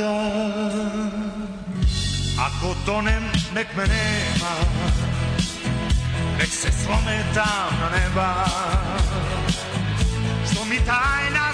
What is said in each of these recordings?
vrata Ako tonem, nek me nema. Nek se slome tamna neba. Što mi tajna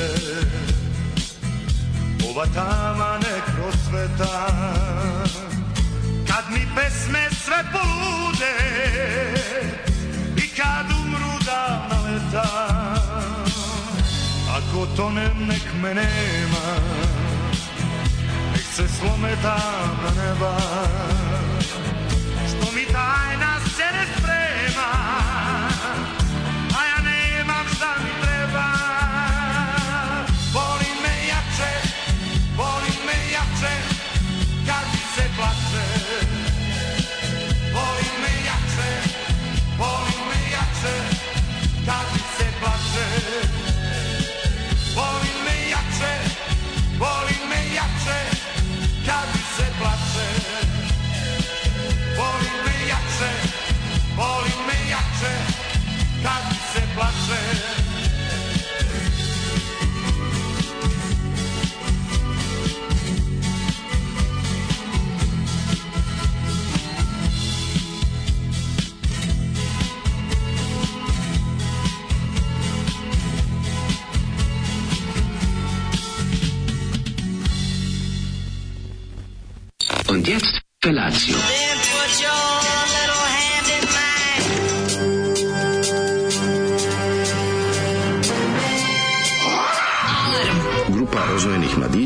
bude Ova tama nek prosveta. Kad mi pesme sve polude I kad umru davna leta Ako tonem nek me nema. Nek se slome tamna neba se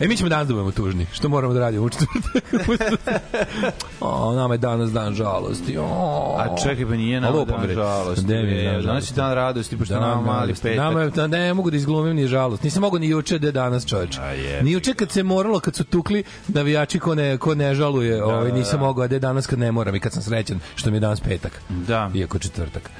E, mi ćemo danas da budemo tužni. Što moramo da radimo u četvrtak? o, nama je danas dan žalosti. O, A čekaj, pa nije nama dan žalosti. Gde mi je dan Danas je dan radosti, pošto nama mali petak. Nama je, da, ne mogu da izglumim ni žalost. Nisam mogao ni juče da je danas čoveč. Ni juče kad se moralo, kad su tukli navijači ko ne, ko ne žaluje, ovaj, nisam mogao, a da je danas kad ne moram i kad sam srećan što mi je danas petak. Da. Iako četvrtak.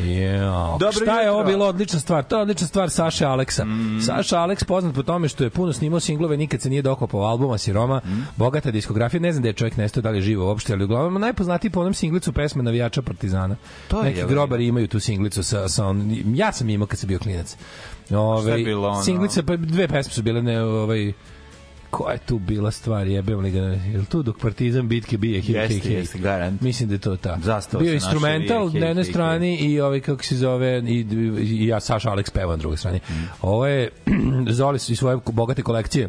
Yeah. Dobro Šta je jutro. ovo bilo odlična stvar? To je odlična stvar Saše Aleksa. Mm. Saša Aleks poznat po tome što je puno snimao singlove, nikad se nije dokopao albuma Siroma, Mm. bogata diskografija, ne znam da je čovjek nestao, da li je živo uopšte, ali uglavnom najpoznatiji po onom singlicu pesme Navijača Partizana. To je, Neki jel? grobari imaju tu singlicu sa, sa on, ja sam imao kad sam bio klinac. Ove, Šta je bilo ono? Singlice, pa dve pesme su bile, ne, ovaj, koja je tu bila stvar, jebem li ga, je tu dok Partizan bitke bije, hej, hej, Jeste, hej. jeste, garant. Mislim da je to ta. Zastava Bio sa instrumental na hej, jednoj hej, strani i ovaj kako se zove i, i ja Saša Alex peva na drugoj strani. Mm. Ovo je Zoli iz svoje bogate kolekcije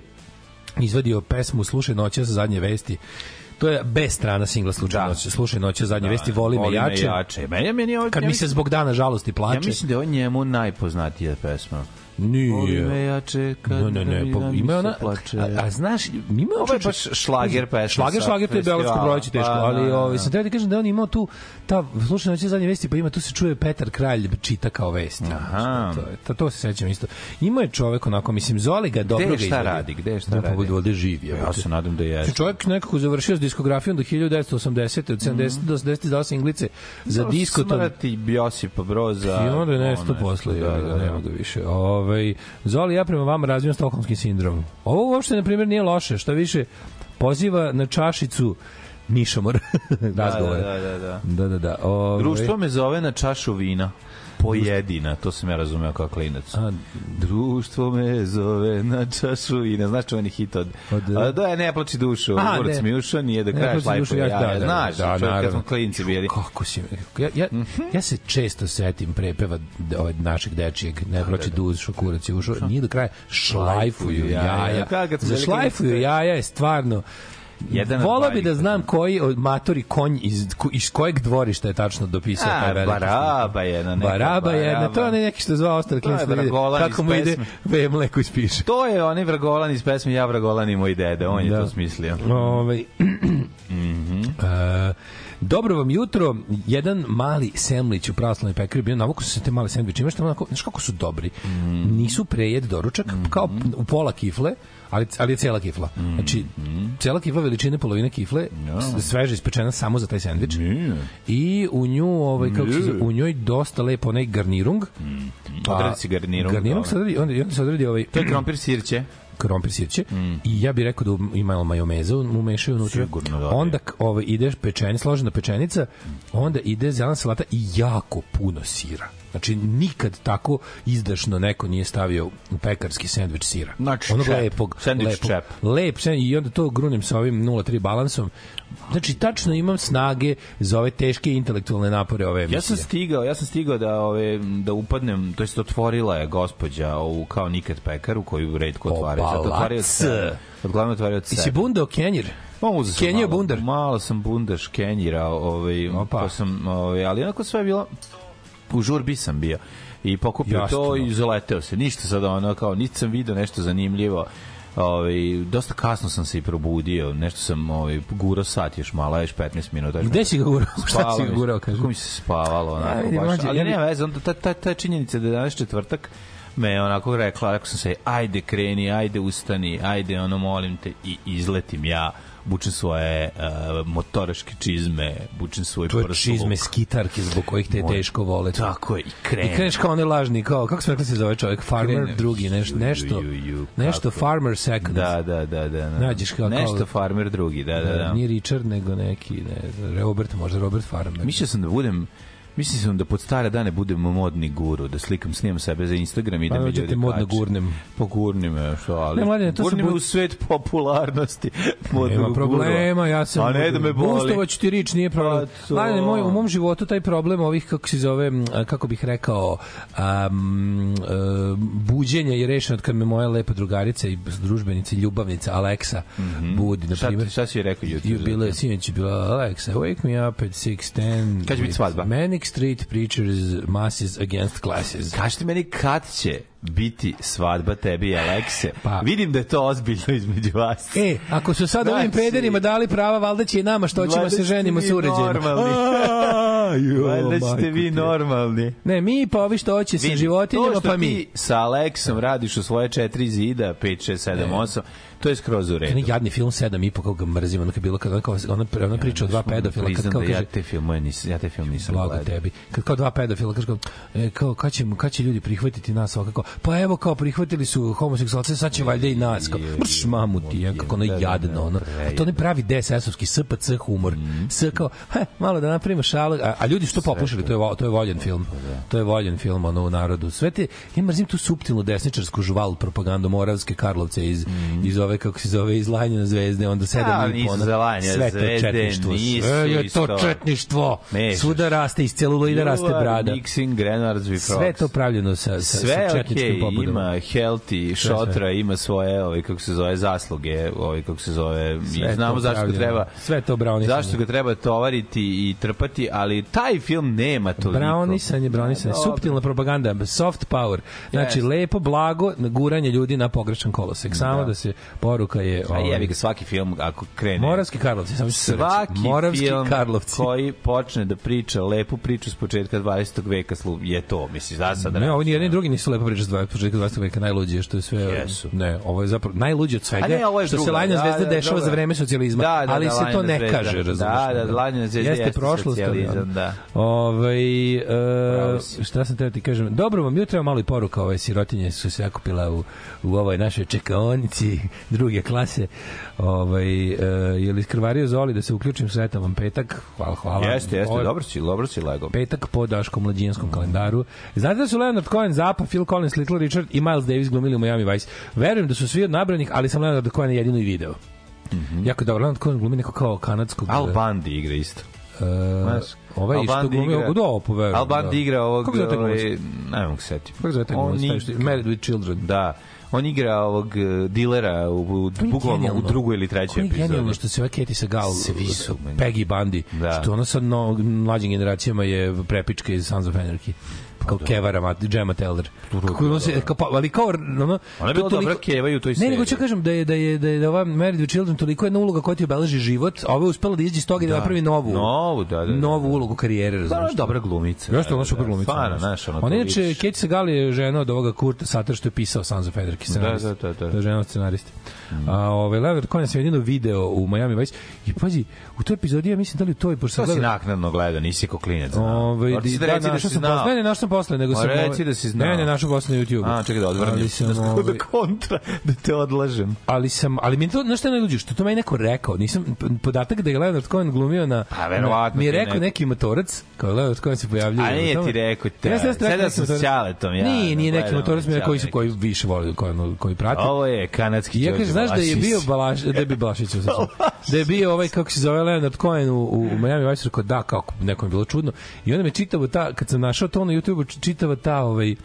izvadio pesmu Slušaj noće za zadnje vesti. To je B strana singla Slušaj Da. noće, Slušaj noće za zadnje vesti, voli me jače. jače. Meni, meni je ovo, Kad ja mi se zbog dana žalosti plače. Ja mislim da je ovo njemu najpoznatija pesma. Voli Nije. me jače kad Ne, ne, ne, pa ima ona, plače. a, a znaš, ima Ovo je baš šlager pesma Šlager, šlager, to je Beogradsko proleće teško, Pa, ali da, da, ovaj, da. sam teo ti kažem da je on imao tu, ta, slušaj, noće zadnje vesti, pa ima, tu se čuje Petar Kralj čita kao vesti. Aha. To, je, to, to se sećam isto. Ima je čovek onako, mislim, Zoli ga dobro Gde ga je šta izvodi. radi? Gde je šta da, radi? Pa bude ovde živi. Ja se nadam da jeste. Čovjek nekako završio s diskografijom do 1980. Od 70. do 80. dao singlice za disko. to- Smrti Josipa Broza. i onda je nesto ono, posle, da, da, da, da. nema ga više. Ovaj Zoli, ja prema vama razvijam stokholmski sindrom. Ovo uopšte, na primjer, nije loše. Šta više, poziva na čašicu mišomor razgovora. Da, da, da, da. Da, da, da. Ove, Društvo me zove na čašu vina. Pojedina, to sam ja razumeo kao klinac. A, Društvo me zove na čašu vina. Znaš čuveni hit od... Od- A, da, ne plači dušu. Aha, Kurac ne. mi ušao, nije do Ne, kraja prosto dušu, šlajfuje. ja- Ja, da, da, znaš, da, čovjek, kad smo klinci bili. Kako si ja, ja, ja se često setim prepeva ovaj našeg dečijeg ne proći dušu kurac je ušao nije do kraja šlajfuju jaja za šlajfuju jaja je stvarno Jedan Volao bi da znam koji od matori konj iz, iz kojeg dvorišta je tačno dopisao A, taj veliki Baraba jedna, neka Baraba je, Baraba. to je neki što je zvao ostali je klinci da kako mu ide ve mleko ispiše. To je onaj Vragolan iz pesme Ja Vragolan i moj dede, on je Da. to smislio. Ovaj Mhm. e, Dobro vam jutro. Jedan mali semlić u pravoslavnoj pekari bio navuku su se te male sendviče. Imaš tamo onako, znaš kako su dobri. Mhm. Nisu prejed doručak, kao u pola kifle, ali, ali je cela kifla. Mhm. Znači, cela kifla veličine polovine kifle, s- sveže ispečena samo za taj sendvič. I u nju, ovaj, kako se zove, u njoj dosta lepo onaj garnirung. Odradi si garnirung, Garnirung se dobro. odradi, onda, onda se ovaj, To je krompir sirće. Krompir sirće Mm. i ja bih rekao da ima malo majomeza umešaju unutra. Sigurno, da. Onda ovaj ide pečeni, složena pečenica, onda ide zelena salata i jako puno sira. Znači nikad tako izdašno neko nije stavio u pekarski sendvič sira. Znači, Onog čep. lepog, Sendvič lepog, čep. Lep i onda to grunem sa ovim 0,3 balansom. Znači, tačno imam snage za ove teške intelektualne napore ove emisije. Ja sam stigao, ja sam stigao da ove da upadnem, to jest otvorila je gospođa ovu kao nikad pekaru koju redko otvaraju. Zato otvaraju od Opalac. sebe. Od glavno otvaraju od I si sebe. bundao kenjir? Pa uzeo sam Kenjio malo, bundar? Malo sam bundaš kenjira, ovaj, Opa. pa sam, ovaj, ali onako sve je bilo, u žurbi sam bio. I pokupio Jasno. to i zaleteo se. Ništa sad ono, kao, niti sam video nešto zanimljivo. Ovaj, dosta kasno sam se i probudio. Nešto sam ovaj, gurao sat još malo, još 15 minuta. Gde si ga gurao? Šta si ga gurao? Kako mi se spavalo, onako, vidim, baš. mlađe, Ali ja nema veze, onda ta, ta, ta činjenica da je danas četvrtak me je onako rekla, rekao sam se, ajde kreni, ajde ustani, ajde, ono, molim te, i izletim ja, bučem svoje uh, motoraške čizme, bučem svoj tvoje prsluk. čizme skitarke zbog kojih te je teško voleti. Tako je, i krenem. I kreneš kao onaj lažni, kao, kako smo rekli se zove čovjek, farmer Krenem. drugi, nešto, nešto, Ju, ju, ju, nešto farmer second. Da, da, da, da. da. Nađeš kao- Nešto kao- farmer drugi, da, da, da. Nije Richard, nego neki, ne, Robert, možda Robert Farmer. Mislio sam da budem Mislio sam da pod stare dane budem modni guru, da slikam, snimam sebe za Instagram i da Pa mi ljudi modno kače. gurnem. Pogurni me, što, ali... Ne, mladine, to gurni se me bu- u svet popularnosti. modnog Nema problema, ja sam... A ne da me boli. Bustovać ti rič, nije problem. Pa to. Mladine, moj, u mom životu taj problem ovih, kako se zove, kako bih rekao, um, buđenja je rešen od kad me moja lepa drugarica i družbenica i ljubavnica Aleksa budi, na Šta, primjer. ti- šta si rekao jutro? Ju bila je sinoć bila Alexa, wake me up at 6:10. Kad će biti svadba? Manic Street Preachers Masses Against Classes. Kažite meni kad će biti svadba tebi i Alekse. Pa- Vidim da je to ozbiljno između vas. E, ako su sad ovim Znači- pederima dali prava, valjda će i nama što ćemo se ženimo s uređenjem. normalni. A, jo, Valjda ćete vi normalni. Ne, mi pa ovi što hoće sa životinjama, pa mi. ti sa Aleksom radiš u svoje četiri zida, 5, 6, 7, 8, to je skroz u redu. Onaj jadni film 7 i po kako ga mrzim, ono kad bilo kad ona, kao, ona, ona priča o dva pedofila, kad kao da kaže, ja te filmove nisam, ja te film nisam gledao. tebi. Kad kao dva pedofila kaže kao, e, kao kad će, kad će ljudi prihvatiti nas ovako, pa evo kao prihvatili su homoseksualce, sad će valjda i nas. Kao, mrš mamu ti, je, kako ono Da, da, jadno, da, ono. A to ne pravi DSS-ovski SPC humor. S kao, he, malo da napravimo šalu, a, a ljudi su to popušili, to je, to je voljen film. To je voljen film, ono, u narodu. Sve te, ja mrzim tu suptilnu desničarsku žval propagandu Moravske Karlovce iz, iz ove, kako se zove, iz Lanje na zvezde, onda sedam i nisu po, za Lanje na sve to četništvo. Sve je to četništvo. Svuda raste, iz celuloida raste brada. Mixing, Grenards. Sve to pravljeno sa, sa, sve sa četničkim okej, pobudama. ima healthy, šotra, ima svoje, ovaj, kako se zove, zasluge, ovaj, kako se zove, Sve znamo to zašto ga treba, Sve to brownisanje. zašto ga treba tovariti i trpati, ali taj film nema toliko. Brownisanje, brownisanje, suptilna propaganda, soft power. Znači, Jeste. lepo, blago, guranje ljudi na pogrešan kolosek. Samo da, Da. se poruka je... A ovaj, jebi ga svaki film ako krene. Moravski Karlovci, samo. Svaki Moravski film Karlovci. koji počne da priča lepu priču s početka 20. veka slu- je to, misliš, da sad Ne, ovo ni jedni drugi nisu lepo pričati s početka 20. veka, najluđe što je sve... Jesu. Ne, ovo je zapravo najluđe od svega, A ne, ovo je što se druga, Lanja da, zvezda da, dešava druga. za vreme socijalizma, Da, da, ali da, se to ne zvezda. kaže, razumiješ? Da, da, Lanja zvezda jeste jeste prošlost, Da. Ovaj e, si. šta sam teo ti kažem? Dobro vam jutro, malo i poruka ove sirotinje su se nakupila u, u ovoj našoj čekaonici druge klase. Ovaj e, je li iskrvario Zoli da se uključim sretan vam petak? Hvala, hvala. Jeste, jeste, Ovo dobro si, dobro si lego. Petak po Daškom mlađinskom kalendaru. Znate da su Leonard Cohen, Zappa, Phil Collins, Little Richard i Miles Davis glumili u Miami Vice. Verujem da su svi od nabranih, ali sam Leonard Cohen jedino i video. Jako dobro, Leonard Cohen glumi neko kao kanadskog... Al Bundy igra isto. Znaš, ovaj Al što Bundy glumi igra- ovog do poverujem. Al Bundy igra ovog... Kako zove taj glumac? ovaj, Ne mogu se setiti. Kako zove taj glumac? Married with Children. Da. On igra ovog eh, dilera u, u, bukvalno u drugoj ili trećoj epizodi. genijalno što se ova Katie Sagal, Svi su meni. Peggy Bundy, Da. što ona sad no, mlađim generacijama je prepička iz Sons of Anarchy kao Kevara, Mat, Gemma Teller. Kako ono se, kao, pa- ali kao, ono, Ona je to bila dobra Keva u toj Ne, seriji. nego ću kažem da je, da je, da je, da je ova Married with Children toliko jedna uloga koja ti obeleži život, a ova je uspela da izađe iz toga i da, Da. napravi novu, Novu, da, da, da. novu ulogu karijere. Da, ona razumeš? je dobra glumica. Jeste, ona super glumica. Stvarno, znaš, ono, Ona to inače, vidiš. Katie Sagal je žena od ovoga Kurta Sutter što je pisao of Anarchy scenarist. Da, da, da, da. To je žena scenarista. A ovaj Leonard Cohen sam jedino video u Miami Vice i pazi, u toj epizodi ja mislim da li u toj pošto To si naknadno gledao, nisi ko klinec. znao. Ovaj da, našao si sam znao. posle. Ne, ne, našao sam posle, nego Ma sam reci ovaj- da si znao. Ne, ne, našao posle na YouTubeu. A, čekaj da odvrnem. Sam, da, ovaj, da kontra, da te odlažem. ali sam, ali mi je to, znaš šta je najluđe, što to meni neko rekao, nisam, podatak da je Leonard Cohen glumio na, Pa, verovatno na- mi je rekao neko. neki motorac, kao Leonard Cohen se pojavljuje. A nije ti rekao te. Rekao Sedao neki sam s. Ćaletom, ja, Nije, nije neki motorac, mi je koji su, Ćale koji više vole, koji, koji prati. Ovo je kanadski ja kažem, znaš da je bio Balaš, da je bio Balašić, da je bio ovaj, kako se zove, Leonard Cohen u, u, u Miami Vice, rekao da, kako, nekom je bilo čudno. I onda me čitavo ta, kad sam našao to na YouTube, čitava ta, ovaj,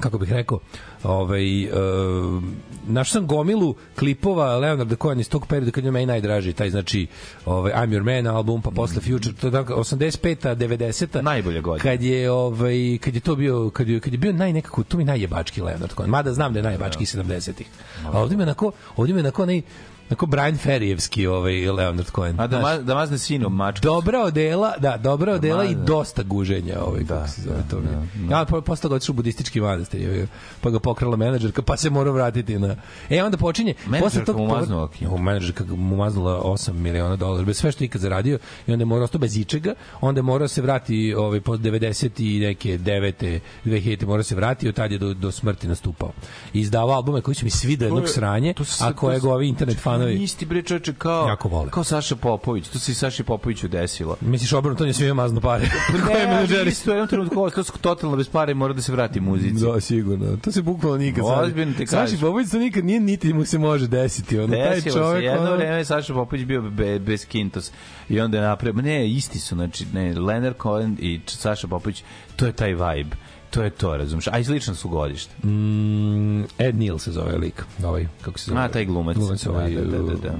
kako bih rekao, ovaj, uh, našao sam gomilu klipova Leonarda Cohen iz tog perioda kad je meni najdraži, taj znači ovaj, I'm Your Man album, pa posle Future, to je tako 85-a, 90-a. Najbolje godine. Kad je, ovaj, kad je to bio, kad je, kad je bio naj nekako, to mi je najjebački Leonard Cohen. Mada znam da je najjebački 70-ih. A ovdje me onako, ovdje me onako onaj, onako Brian Ferrijevski ovaj Leonard Cohen. A da, ma, da mazne sinom mačka. dobra odela, da, dobra odela i dosta guženja, ovaj kako se zove to. Da, ja pa posle toga otišao u budistički manastir, je, pa ga pokrala menadžerka, pa se mora vratiti na. E onda počinje posle Menadžerka tog mu maznula. U menadžerka mu maznula 8 miliona dolara, bez sve što ikad zaradio i onda je morao ostao bez ičega, onda je morao se vrati ovaj po 90 i neke 9 2000 mora se vrati i od tad je do, do smrti nastupao. Izdavao albume koji su mi svi do jednog sranje, a to koje se- ga ovi internet fanovi Isti bre čoveče kao Jako vole. kao Saša Popović. To se i Saši Popoviću desilo. Misliš obrnuto, on je svima mazno pare. Ne, menadžeri isto jednom trenutku su totalno bez pare mora da se vrati muzici. Da, sigurno. To se bukvalno nikad Ozbiljno ti Saši kažem. Popović to nikad nije niti mu se može desiti. Ono, taj čovjek, jedno ono, vreme je Saša Popović bio be, bez Kintos i onda je napravio, ne, isti su, znači, ne, Leonard Cohen i Saša Popović, to je taj vibe, to je to, razumiješ, a i slično su godište. mm, Ed Neal se zove lik. Ovaj, kako se zove? A, taj glumac. Glumac ovaj, Da, da, da, da, da.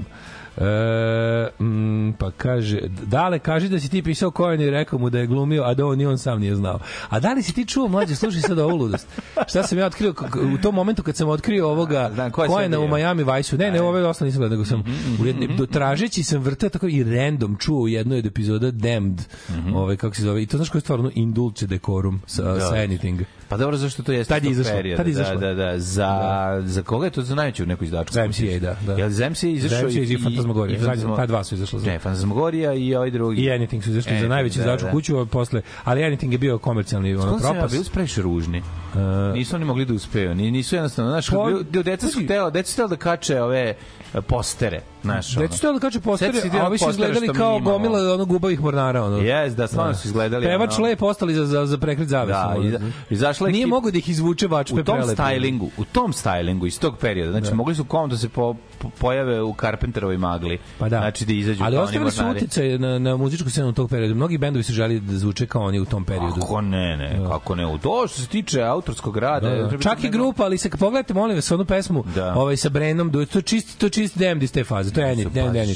E, mm, pa kaže, dale, kaži da si ti pisao Cohen i rekao mu da je glumio, a da on ni on sam nije znao. A da li si ti čuo, mlađe, slušaj sad ovu ludost. Šta sam ja otkrio, u tom momentu kad sam otkrio ovoga Znam, ko je sad Cohena u? Miami Vice-u, ne, ne, ove ostalo nisam gledao, nego sam u jedne, do, tražeći sam vrtao tako i random čuo u jednoj od epizoda Damned, ovaj, kako se zove, i to znaš koja je stvarno indulce decorum sa, Da. sa anything. Pa dobro, zašto to jeste? Tad je izašlo, perioda, tad je izašlo. Da, da, da. Za, za koga je to za najveću neku izdačku? Za MCA, da, da. Jel za MCA izašao Za MCA i Fantasmagorija, Fantasmo- ta dva su izašla za- Ne, Fantasmagorija i ovaj drugi. I Anything su izašli za najveći da, izdaču da. kuću, a posle, ali Anything je bio komercijalni ono, Kako sam ja, propast. bili su ružni. nisu oni mogli da uspeju. Ni, nisu jednostavno, znaš, Pa, dio deca su htela, deca su htela da kače ove e, postere, znaš, ono. Deca su da kače postere, a onog ovi su izgledali kao gomila ono gubavih mornara. Ono. Jes, da, stvarno su izgledali. Pevač ono- lep ostali za, za, za prekret zavesa. Da, iza, izašla je Nije mogu da ih izvuče vačpe u tom stylingu, u tom stylingu iz tog perioda, znači mogli su kom da se po, pojave u Carpenterovoj magli. Pa da. Znači da izađu Ali ostavili su uticaj na, na muzičku scenu tog perioda. Mnogi bendovi su želi da zvuče kao oni u tom periodu. Kako ne, ne, kako ne. U to što se tiče autorskog rada. Da, da. Čak i nego- grupa, ali se pogledajte, molim vas, onu pesmu Da. ovaj, sa Brenom, to je čisti, to je čisti Damned iz te faze. To je Damned Anything,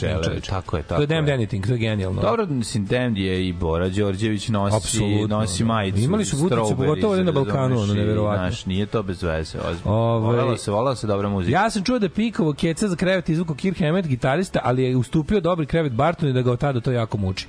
tako je, To tako je Damned. Anything, to je genijalno. Dobro, mislim, Damned je i Bora Đorđević nosi, Apsolutno, nosi da. majicu. Imali su utice, pogotovo na Balkanu, ono, i, neverovatno. Znaš, nije to bez veze, ozbiljno. Ovaj- Volala se, volala se dobra muzika. Ja sam čuo da Pikovo keca za krevet izvuko Kirk Hammett, gitarista, ali je ustupio dobri krevet Barton i da ga od tada to jako muči.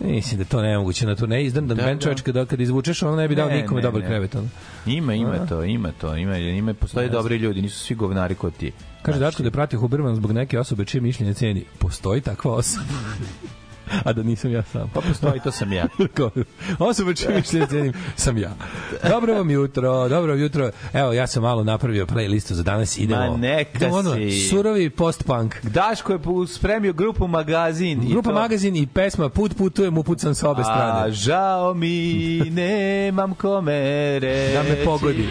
Mislim da to nemoguće na turneji. Izdam da, Da, da band da. čovječ kada, kada izvučeš, ono ne bi dao Ne, nikome ne, dobar ne. krevet. Ono. Ima, ima to, ima to, ima, ima, postoje dobri ljudi, nisu svi govnari kod ti. Kaže Dačko da je pratio Huberman zbog neke osobe čije mišljenje ceni. Postoji takva osoba. a da nisam ja sam. Pa postoji, to sam ja. Osoba čije mišljenje cenim sam ja. Dobro vam jutro, dobro jutro. Evo, ja sam malo napravio playlistu za danas. Idemo. Ma neka idemo odmah. si. Surovi post-punk. Daško je spremio grupu magazin. i Grupa to- magazin i pesma Put putujem, upucam sa obe A strane. žao mi, nemam kome reći. Da me pogodi.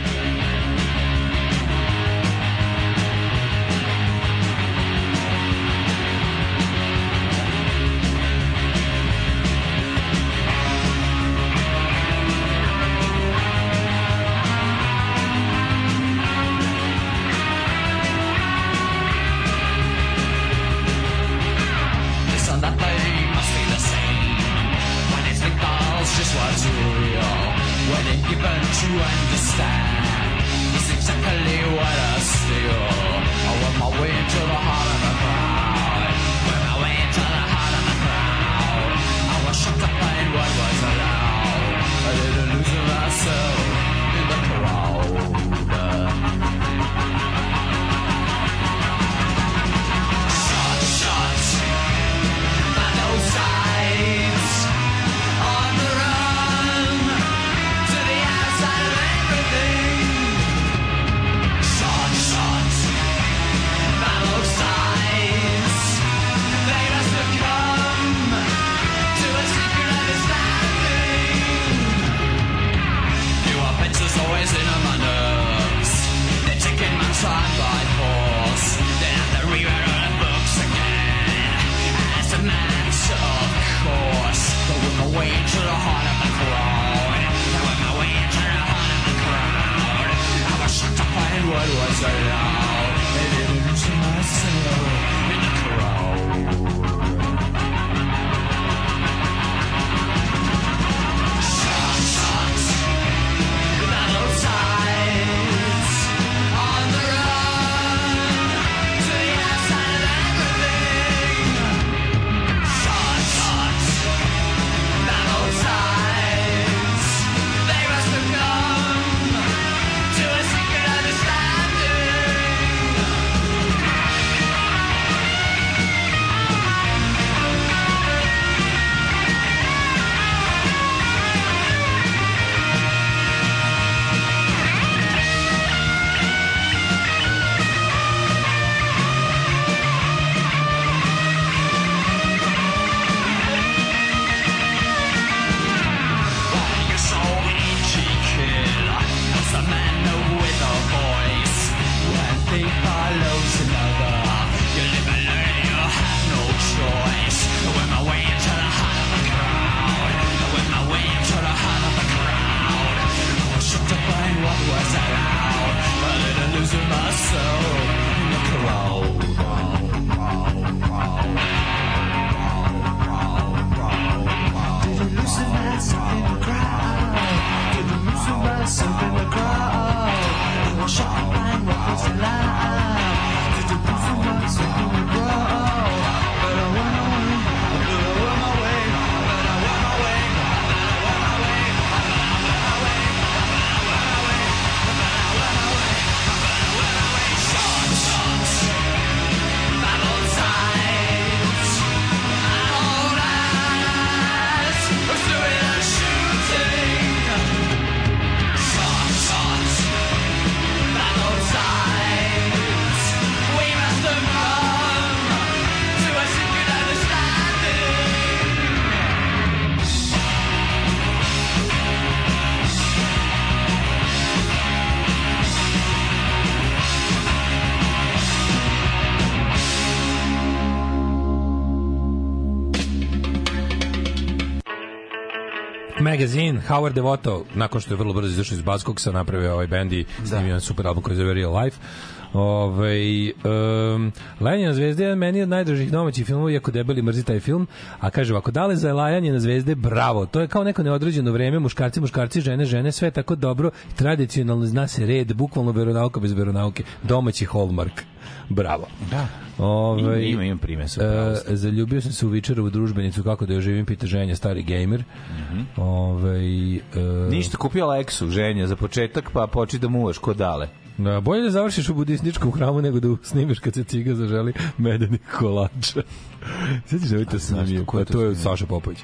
Magazine, Howard Devoto, nakon što je vrlo brzo izašao iz Buzzcocksa, napravio ovaj bend i snimio jedan super album koji se zove Real Life. Ove, um, Lajanje na zvezde je meni od najdražih domaćih filmova, iako debeli mrzi taj film, a kaže ovako, dale za lajanje na zvezde, bravo, to je kao neko neodređeno vreme, muškarci, muškarci, žene, žene, sve je tako dobro, tradicionalno zna se red, bukvalno veronauka bez veronauke, domaći hallmark, bravo. Da. Ove, Ima, ima, primjer, upravo ste. E, zaljubio sam se u Vičerovu družbenicu kako da joj živim, pita ženja, stari gejmer. Ove, e, Ništa, kupio Lexu, ženja, za početak, pa poči da muvaš ko dale. Da, bolje da završiš u budističkom hramu nego da snimiš kad se ciga zaželi medenih kolača. Sjetiš da vidite snimio? Pa to je? Saša Popović.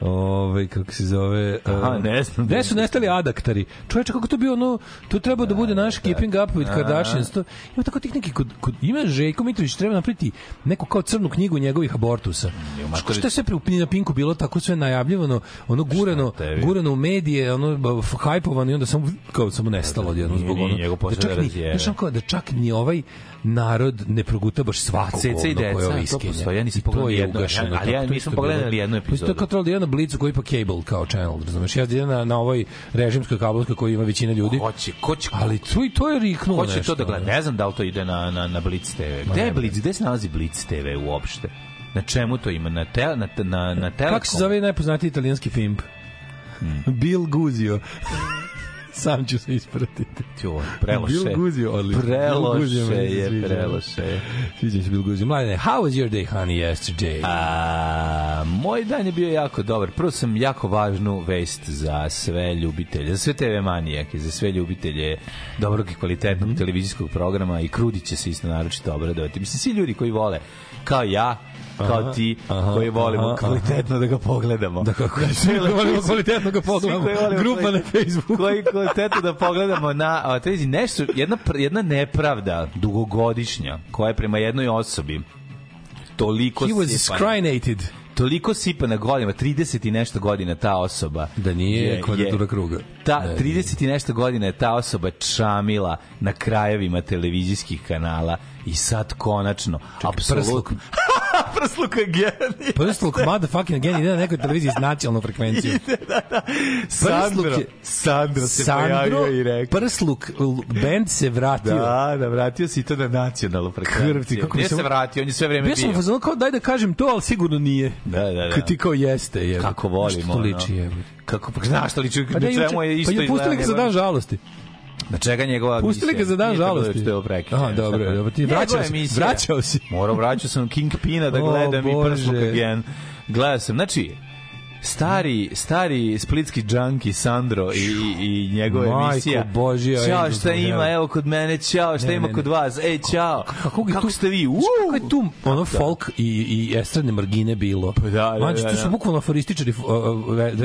Ove, kako se zove... Aha, e, ne znam. Gde su nestali adaktari? Čoveče, kako to bio ono... To treba da bude naš keeping up with Kardashians. To, ima tako tih neki... Kod, kod, ima Željko Mitrović, treba napriti neku kao crnu knjigu njegovih abortusa. Što, što je sve pri, na Pinku bilo tako sve najavljivano, ono gurano, gurano u medije, ono hajpovano i onda samo kao samo nestalo odjednom Nije, zbog nije ono. Da čak da ni, da čak ni ovaj narod ne proguta baš svako Ceca i deca, to postoji, ja nisam to pogledao je nijedno, ugašeno, ali ja to nisam je pogledao jednu To epizodu. kao trebalo da je na Blicu koji pa cable kao channel, razumeš? Ja idem na, na ovoj režimskoj kablovskoj koji ima većina ljudi. Hoće, ko će, Ali to i to je riknulo ko će nešto. to da gleda? Ne znam da li to ide na, na, na Blitz TV. Gde je Blitz? Gde se nalazi Blitz TV uopšte? Na čemu to ima? Na, te, na, na, na Telekom? Kako se zove najpoznatiji italijanski film? Hmm. Bill Guzio. Sam ću se ispratiti. Tjo, preloše. Guzio, odlično. Bill Preloše je, preloše je. Sviđa se Bill Guzio. Mladene, how was your day, honey, yesterday? A, moj dan je bio jako dobar. Prvo sam jako važnu vest za sve ljubitelje, za sve TV manijake, za sve ljubitelje dobrog i kvalitetnog televizijskog programa i Krudi će se isto naročito obradovati. Mislim, svi ljudi koji vole, kao ja, kao ti, aha, koji volimo aha, kvalitetno da ga pogledamo. Da kako svi koji volimo kvalitetno ga pogledamo. Volimo Grupa na Facebooku. Koji kvalitetno da pogledamo na a, televiziji. nešto, jedna, jedna nepravda dugogodišnja koja je prema jednoj osobi toliko He was scrinated. toliko sipana godina, 30 i nešto godina ta osoba. Da nije je- kvadratura je- kruga. Ta, Ne, 30 i nešto godina je ta osoba čamila na krajevima televizijskih kanala i sad konačno, apsolutno... Prsluk je genij. Prsluk, motherfucking again, ide na nekoj televiziji s nacionalnom frekvencijom. Sandro, Prsluk je- Sandro se Sandro pojavio i rekao. Prsluk, band se vratio. Da, da, vratio si to na nacionalnu frekvenciju. Krv ti, kako Nije se- se vratio, on je sve vreme Bio sam u bio. fazonu kao daj da kažem to, ali sigurno nije. Da, da, da. Kad ti kao jeste, je. Kako volimo. Što to liči, je. Kako, pa znaš što liči, Pa da, čemu je juče- isto pa je pustili ga za dan žalosti. Na čega njegova Pustili ga za dan žalosti. Što je ovo prekidano. Aha, dobro, Sad- dobro, ti vraćao si, vraćao si. Morao, vraćao sam Kingpina da gledam i Bože. Prsluk again. Gledao sam, znači, stari stari splitski džanki Sandro i, i, i njegova Majko emisija. Božja, Ćao, šta ima, evo kod mene, ćao, šta Ne, ima ne, kod vas, ej, ćao. Kako, Kako tu, ste vi? Uuu! Kako je tu ono folk i, i estradne margine bilo? Pa da, da, Mađo, da, to su da. bukvalno aforističari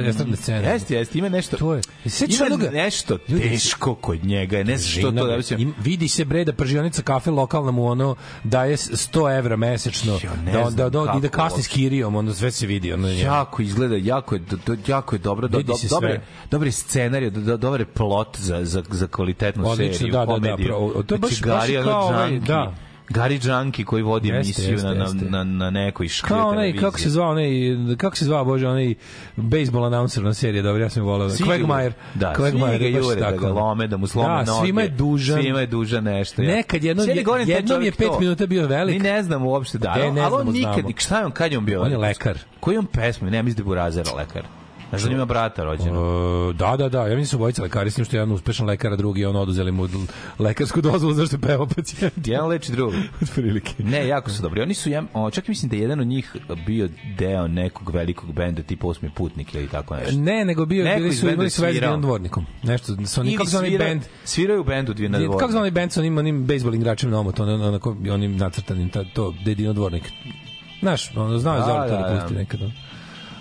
estradne scene. Jeste, jeste, ima nešto. To je. Sećaš Ima onoga- nešto teško kod njega, ne znam što to da se... vidi se bre da pržionica kafe lokalna mu ono daje 100 evra mesečno da, da, da, kako ide kasni s kirijom ono sve se vidi ono jako izgleda, jako je, do, do, jako je dobro, do, Vidi do, se dobre, scenarije, do, do, dobar plot za, za, za kvalitetnu Odlično, seriju, da, da, da, komediju. pravo. To je baš- znači, baš Gary kao ovaj, da. Gary Junkie koji vodi Jeste, emisiju jeste, na, na, jeste. na, na nekoj škre kao onaj, kako se zvao onaj, kako se zvao, bože, onaj baseball announcer na serije, dobro, ja sam je volao. Quagmire. Da, Quagmire, svi ga jure da ga lome, da mu slome da, noge. svima je dužan. Svima je dužan nešto. ja. Nekad jednom, taj jednom je pet to. minuta bio velik. Mi ne znamo uopšte da, ali ne ali on nikad, šta je on, kad je on bio? On je lekar. Koji on pesmu? Ne, mislim da je Burazera lekar. Znaš da on ima brata rođenog? Uh, da, da, da, ja mislim da su obojica lekari, s tim što je jedan uspešan lekar, a drugi on oduzeli mu lekarsku dozvolu zašto je pevao pacijent. Jedan leči drugog. Otprilike. Ne, jako su dobri. Oni su, ja, o, čak mislim da je jedan od njih bio deo nekog velikog benda tipa Osmi putnik ili tako nešto. Ne, nego bio, Neko bili su, imali su veze s dvornikom. Nešto, su oni, kako svira- band, Sviraju u bendu dvije na dvornik. kako onaj band sa onim, onim bejsbol igračem na omot, ono, onako, onim nacrtanim, ta, to, gde je Dino dvornik. Znaš, ono, znao je Da, Zoran to da, da da. pusti nekad. ono.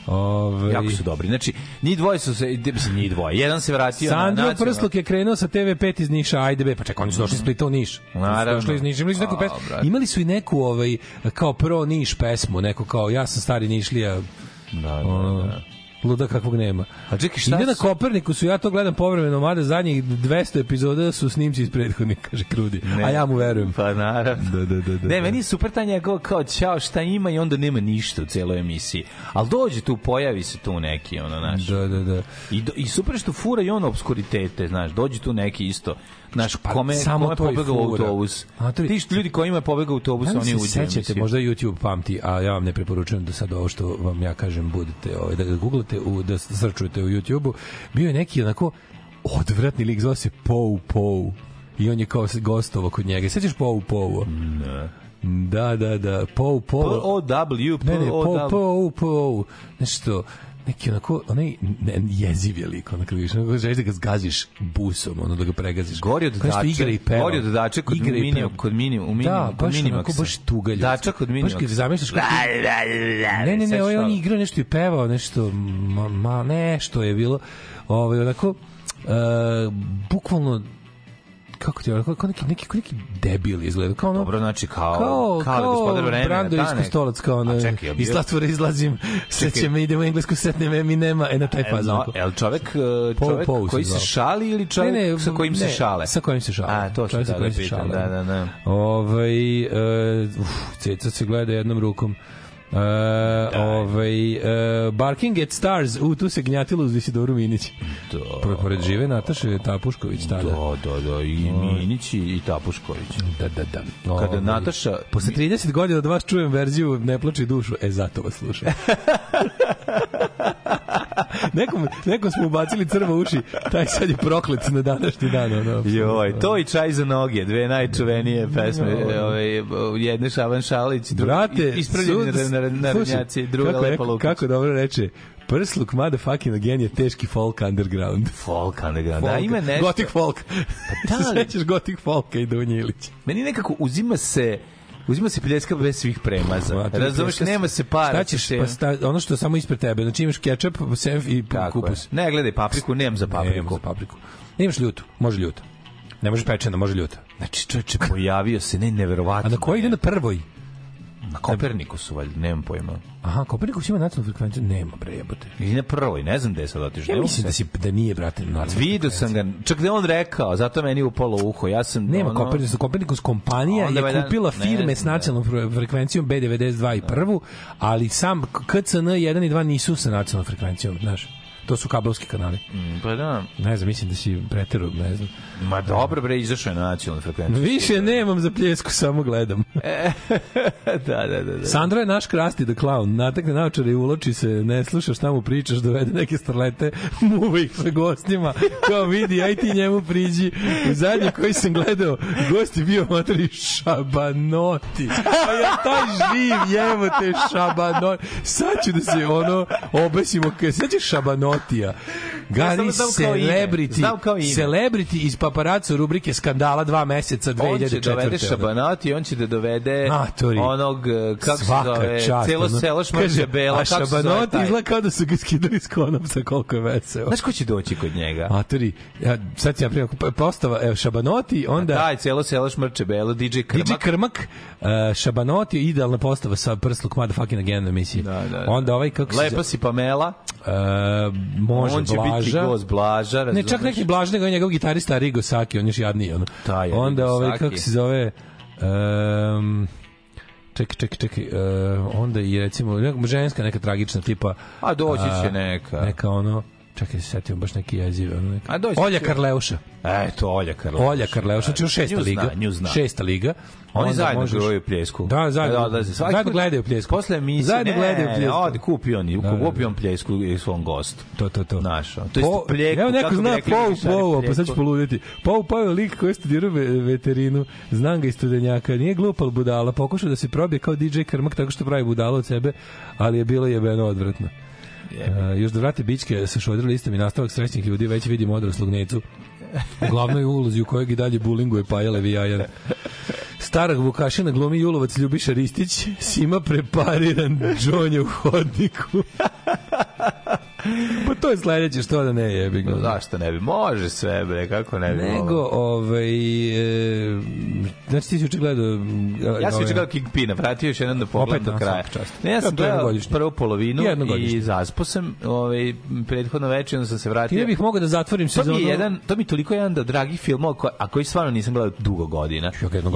Ove, Jako su dobri. Znači, njih dvoje su se, mislim, njih dvoje. Jedan se vratio na Sandro Prsluk je krenuo sa TV5 iz Niša, ajde be, pa čekaj, oni su došli iz Splita u Niš. Naravno. Došli iz Niša, imali su neku pesmu. Imali su i neku ovaj, kao pro Niš pesmu, neku kao ja sam stari Nišlija, Da, da, da. Luda kakvog nema. A čekaj, šta Ide na Koperniku su, ja to gledam povremeno, mada zadnjih 200 epizoda su snimci iz prethodnih, kaže Krudi. A ja mu verujem. Pa naravno. Da, da, da, da, ne, da. meni je super ta njegov kao ćao šta ima i onda nema ništa u celoj emisiji. Ali dođe tu, pojavi se tu neki, ono, znaš. Da, da, da. I, do, I super što fura i on obskuritete, znaš, dođe tu neki isto, kome, Pa, samo kome to pobegao autobus. A, to je- Ti što ljudi koji imaju pobegao autobus, Ja oni mislim, uđu sećate, možda YouTube pamti, a ja vam ne preporučujem da sad ovo što vam ja kažem budete, ovaj, da ga googlate, u, da srčujete u YouTube-u. Bio je neki onako odvratni lik, zvao se Pou Pou. I on je kao gostovo kod njega. Sećaš Pou Pou? Ne. Da, da, da. Pou Pou. P-O-W, Ne, ne, Pou P-O-W. Pou Pou. Nešto neki onako, onaj ne, jeziv je lik, onako onako želiš da ga zgaziš busom, ono da ga pregaziš. Gori od dače, igra i peva. gori od dače kod Igra i minimum, peva. kod minimum, u Da, minimum, kod baš onako, minimaksa. baš tuga ljudska. Dača kod Baš minimaksa. kad zamišljaš kako... Ne, ne, ne, ovaj on igrao nešto i pevao, nešto, ma, ma nešto je bilo, ovaj, onako, uh, bukvalno, kako ti je, kao, kao neki, neki, kao neki debil izgleda, kao ono, Dobro, znači kao, kao, kao, da gospodar vremena. Brando da, iz Kostolac, kao ono, čekaj, iz zatvora izlazim, sećam, idemo u englesku, setnem mi nema, e na taj E, fazon. no, el čovek, uh, Paul čovek Paul se koji se šali ili čovek sa kojim se ne, šale? Sa kojim se šale. A, to Čovjek što da, da se da, da, da. Ovaj, uh, uf, ceca se gleda jednom rukom. Uh, ovaj, uh, Barking at Stars, u, tu se gnjatilo uz Isidoru Minić. Da. Pored, žive Nataše Tapušković tada. Da, da, da, i Minić i, i Tapušković. Da, da, da. Kada Ovaj, Nataša... Posle 30 godina od vas čujem verziju Ne plači dušu, e zato vas slušam. nekom, nekom smo ubacili crva uši, taj sad je proklet na današnji dan. Ono, Joj, to i čaj za noge, dve najčuvenije pesme, ovaj, jedne Šaban Šalić, drugi Brate, ispravljeni sud- na, na, na, slušaj, druga kako, Lepa Lukić. Kako dobro reče, Prsluk motherfucking again je teški folk underground. Folk underground, da, Folk. ima nešto. Gothic folk. da Se li- sećaš Gothic folka i Dunje Ilić. Meni nekako uzima se uzima se pljeska bez svih premaza. Je Razumeš, nema se para. Šta ćeš, pa sta, ono što je samo ispred tebe. Znači imaš kečap, senf i Tako je. kupus. Ne, gledaj, papriku, nemam za Papriku. papriku. za papriku. Imaš ljutu, može ljuta. Ne može pečena, može ljuta. Znači, čoveče, pojavio se, ne, A neverovatno. na koji ide na prvoj? Na Koperniku su, valjda, nemam pojma. Aha, Kopernikus ima nacionalnu frekvenciju? Nema, bre, jebote. I na prvoj, ne znam gde je sad otišao. Ja ne mislim da, si, da nije, brate, nacionalna Vidio sam ga, čak da on rekao, zato meni upalo uho. Ja sam Nema ono, Kopernikus, Kopernikus kompanija je valjda- kupila ne firme s znam, nacionalnom fre- frekvencijom B92 i prvu, ali sam KCN 1 i 2 nisu sa nacionalnom frekvencijom, znaš. To su kablovski kanali. Mm, Pa da. Ne znam, mislim da si preterao, ne znam. Ma dobro bre, izašao je na nacionalnu frekvenciju. Više nemam za pljesku, samo gledam. da, da, da. da. Sandro je naš krasti the clown. Natakne naočare i uloči se, ne sluša šta mu pričaš, dovede neke starlete, muva ih sa gostima, kao vidi, aj ti njemu priđi. U zadnji koji sam gledao, gost je bio materi šabanoti. A ja taj živ, jevo te šabanoti. Sad ću da se ono obesimo, sad će šabanotija. Otija. Ime. celebrity, celebrity iz paparaco rubrike skandala dva meseca 2004. On će dovede Šabanati, on će da dovede Matori. onog, eh, kako se zove, čast, celo ono. selo šmrče bela, A kako se zove taj? izgleda kao da su ga skidali s konopsa, koliko je veseo. Znaš ko će doći kod njega? Matori, ja, sad ja primjer, postava, evo, Šabanoti, onda... Daj, celo selo šmrče belo, DJ Krmak. DJ Krmak, uh, Šabanoti, idealna postava sa prsluk motherfucking again emisiji. Da, da, da. Onda ovaj, kako se... Lepa si Pamela, Uh, može on će Blaža. gost Blaža, Ne, razumeš? čak neki Blaž, nego je njegov gitarista Rigo Saki, on je još jadniji. Ono. Taj je Onda, ovaj, kako se zove... Um, čekaj, čekaj, čekaj. Uh, onda i recimo ženska neka tragična tipa... A doći će neka. Neka ono... Čekaj, se setio baš neki jezive. Ono neka. A doći Olja će- Karleuša. Eto, Olja Karlović. Olja Karleuša, znači šesta Nju zna, liga. nju zna. Šesta liga. Oni Onda zajedno možeš- gledaju pljesku. Da, zajedno. Da, da, svaki zajedno gledaju pljesku. Posle emisije, Zajedno ne, gledaju ne, pljesku. odi, kupi on, Da, da. kupi on pljesku i svom gostu. To, to, to. Naš, ono. To jest Po- pljeku, Evo neko zna Mišari, Pau, pa sad ću poluditi. Pau Pau je lik koji je studirao ve- veterinu, znam ga iz studenjaka, nije glup, ali budala, pokušao da se probije kao DJ Krmak tako što pravi budalo od sebe, ali je bilo jebeno odvratno. Uh, još da vrate bićke sa šodra listom i nastavak srećnih ljudi, već vidimo odraslog necu u glavnoj ulozi u kojeg i dalje bulinguje Paja Levijajan. Starog Vukašina glumi Julovac Ljubiša Ristić, Sima prepariran džonje u hodniku. Pa to je sledeće, što da ne jebi ga. No, zašto ne bi? Može sve, bre, kako ne bi? Nego, moglo? ovaj, e, znači ti si uče gledao... Ja sam juče gledao Kingpina, vratio još jedan da pogledam do da, kraja. Ne, ja sam to gledao prvu polovinu i zaspo sam, ovaj, prethodno večer, onda sam se vratio. Ti ne bih mogao da zatvorim To sezonu... mi je jedan, to mi je toliko jedan od dragih filmova, ko, a koji stvarno nisam gledao dugo godina.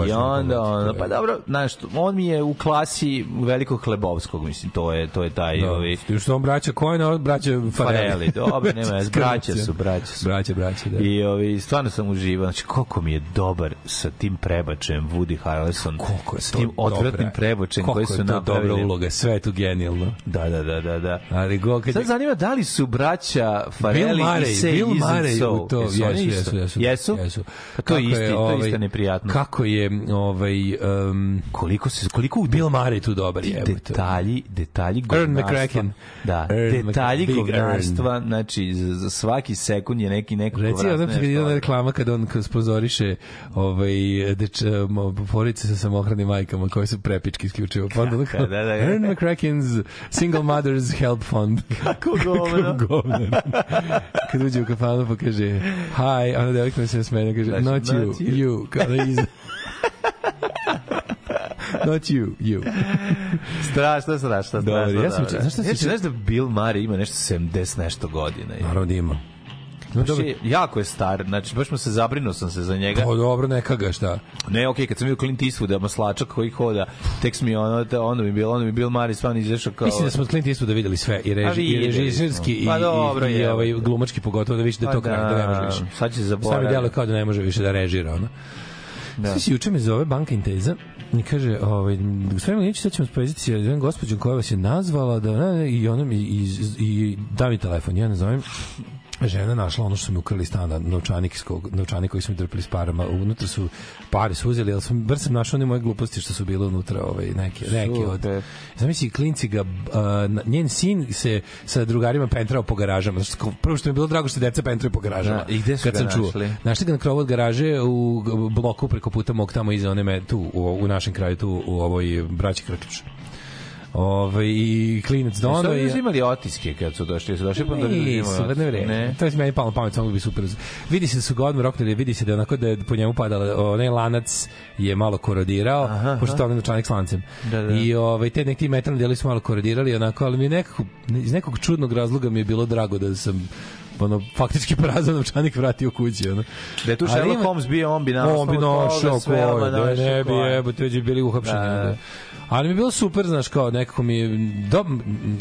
I onda, to je- pa dobro, znaš, on mi je u klasi velikog Hlebovskog, mislim, to je, to je taj, Da, ovaj, što on braća Kojna, braća je Farelli. Farelli, dobro, nema braća su, braća su. Braća, braća, da. I ovi, stvarno sam uživao, znači koliko mi je dobar sa tim prebačajem Woody Harrelson, Koliko je s to tim odvratnim dobra- prebačajem koliko koji je su to napravili. dobra uloga, sve je tu genijalno. Da, da, da, da, da. Ali go, kad Sad je- zanima da li su braća Murray, i Say Bill Murray So. u to, Jesu jesu, jesu, jesu, jesu. To je isti, to je ovaj, isto neprijatno. Kako je, ovaj, um, Koliko se koliko u Bill Murray tu dobar je. detalji, detalji Ern. McCracken. Da, detalji govnarstva, znači za, svaki sekund je neki neko Reci, povratno odam se kad nešto ide ona ono. reklama kad on spozoriše ovaj deč porice sa samohranim majkama koje su prepički isključivo. Pa onda ono kao, da, da, da. Ern McCracken's Single Mothers Help Fund. Kako govno. Kako govno. kad uđe u kafanu pa kaže hi, ona devojka se smene kaže Znači, not you, not you. you. Kao da iz... not you, you. Strašno, strašno, Dobro, strašno. ja sam dobro. znaš šta se Ja ču- znaš da Bill Murray ima nešto 70 nešto godina. je. Naravno da ima. No, Baš je, jako je star, znači baš mu se zabrinuo sam se za njega. pa dobro, neka ga šta. Ne, okej, kad sam vidio Clint Eastwooda, maslačak koji hoda, tek mi je ono, da ono mi bilo, ono mi Bill Murray stvarno izašao kao... Mislim da smo Clint Eastwooda videli sve i, reži, i režiserski i, smo. Pa dobro, i, i je. ovaj glumački pogotovo da više da je to Pa kraj, da ne može da, više. sad će Sam mi zaboraviti. delo kao da ne može više da režira, ono. Da. Da. Svi juče me zove banka Inteza i kaže, ovaj, gospodin Milić, sad ćemo spojeziti sa jednom gospođom koja vas je nazvala da, ne, ne, i ona mi, i, i da mi telefon, ja nazovem, žena našla ono što su mi ukrali stana, novčanik, iz kog, novčanik koji smo mi drpili s parama, unutra su pare su uzeli, ali sam, bar sam našao one moje gluposti što su bile unutra, ovaj, neke, neke od... Zamisli, klinci ga, na- njen sin se sa drugarima pentrao po garažama. Prvo što mi je bilo drago što deca pentraju po garažama. Da, i gde su kad ga sam čuo. našli? Našli ga na krovu od garaže u bloku preko puta mog tamo iza one me, tu, u, u našem kraju, tu u ovoj braći Krkljuš. Ove, i klinac Su Dono oni i... uzimali otiske kad su došli, su došli pa da Nisu, uzimali ne vreme. Ne. To je meni palo pamet, samo bi super. Vidi se da su ga odmah roknuli, vidi se da onako da je po njemu padala, onaj lanac je malo korodirao, Aha, pošto je onaj novčanik s lancem. Da, da. I ovaj, te neki metalni deli su malo korodirali, onako, ali mi nekako, iz nekog čudnog razloga mi je bilo drago da sam ono, faktički prazan novčanik vratio kući. Ono. Da je tu Sherlock ima- Holmes bio, on bi našao on bi našao sve, ko odmah je, da ne bi jebote, već bi bili uhapšeni. Da, da. Da. Ali mi je bilo super, znaš, kao nekako mi je do,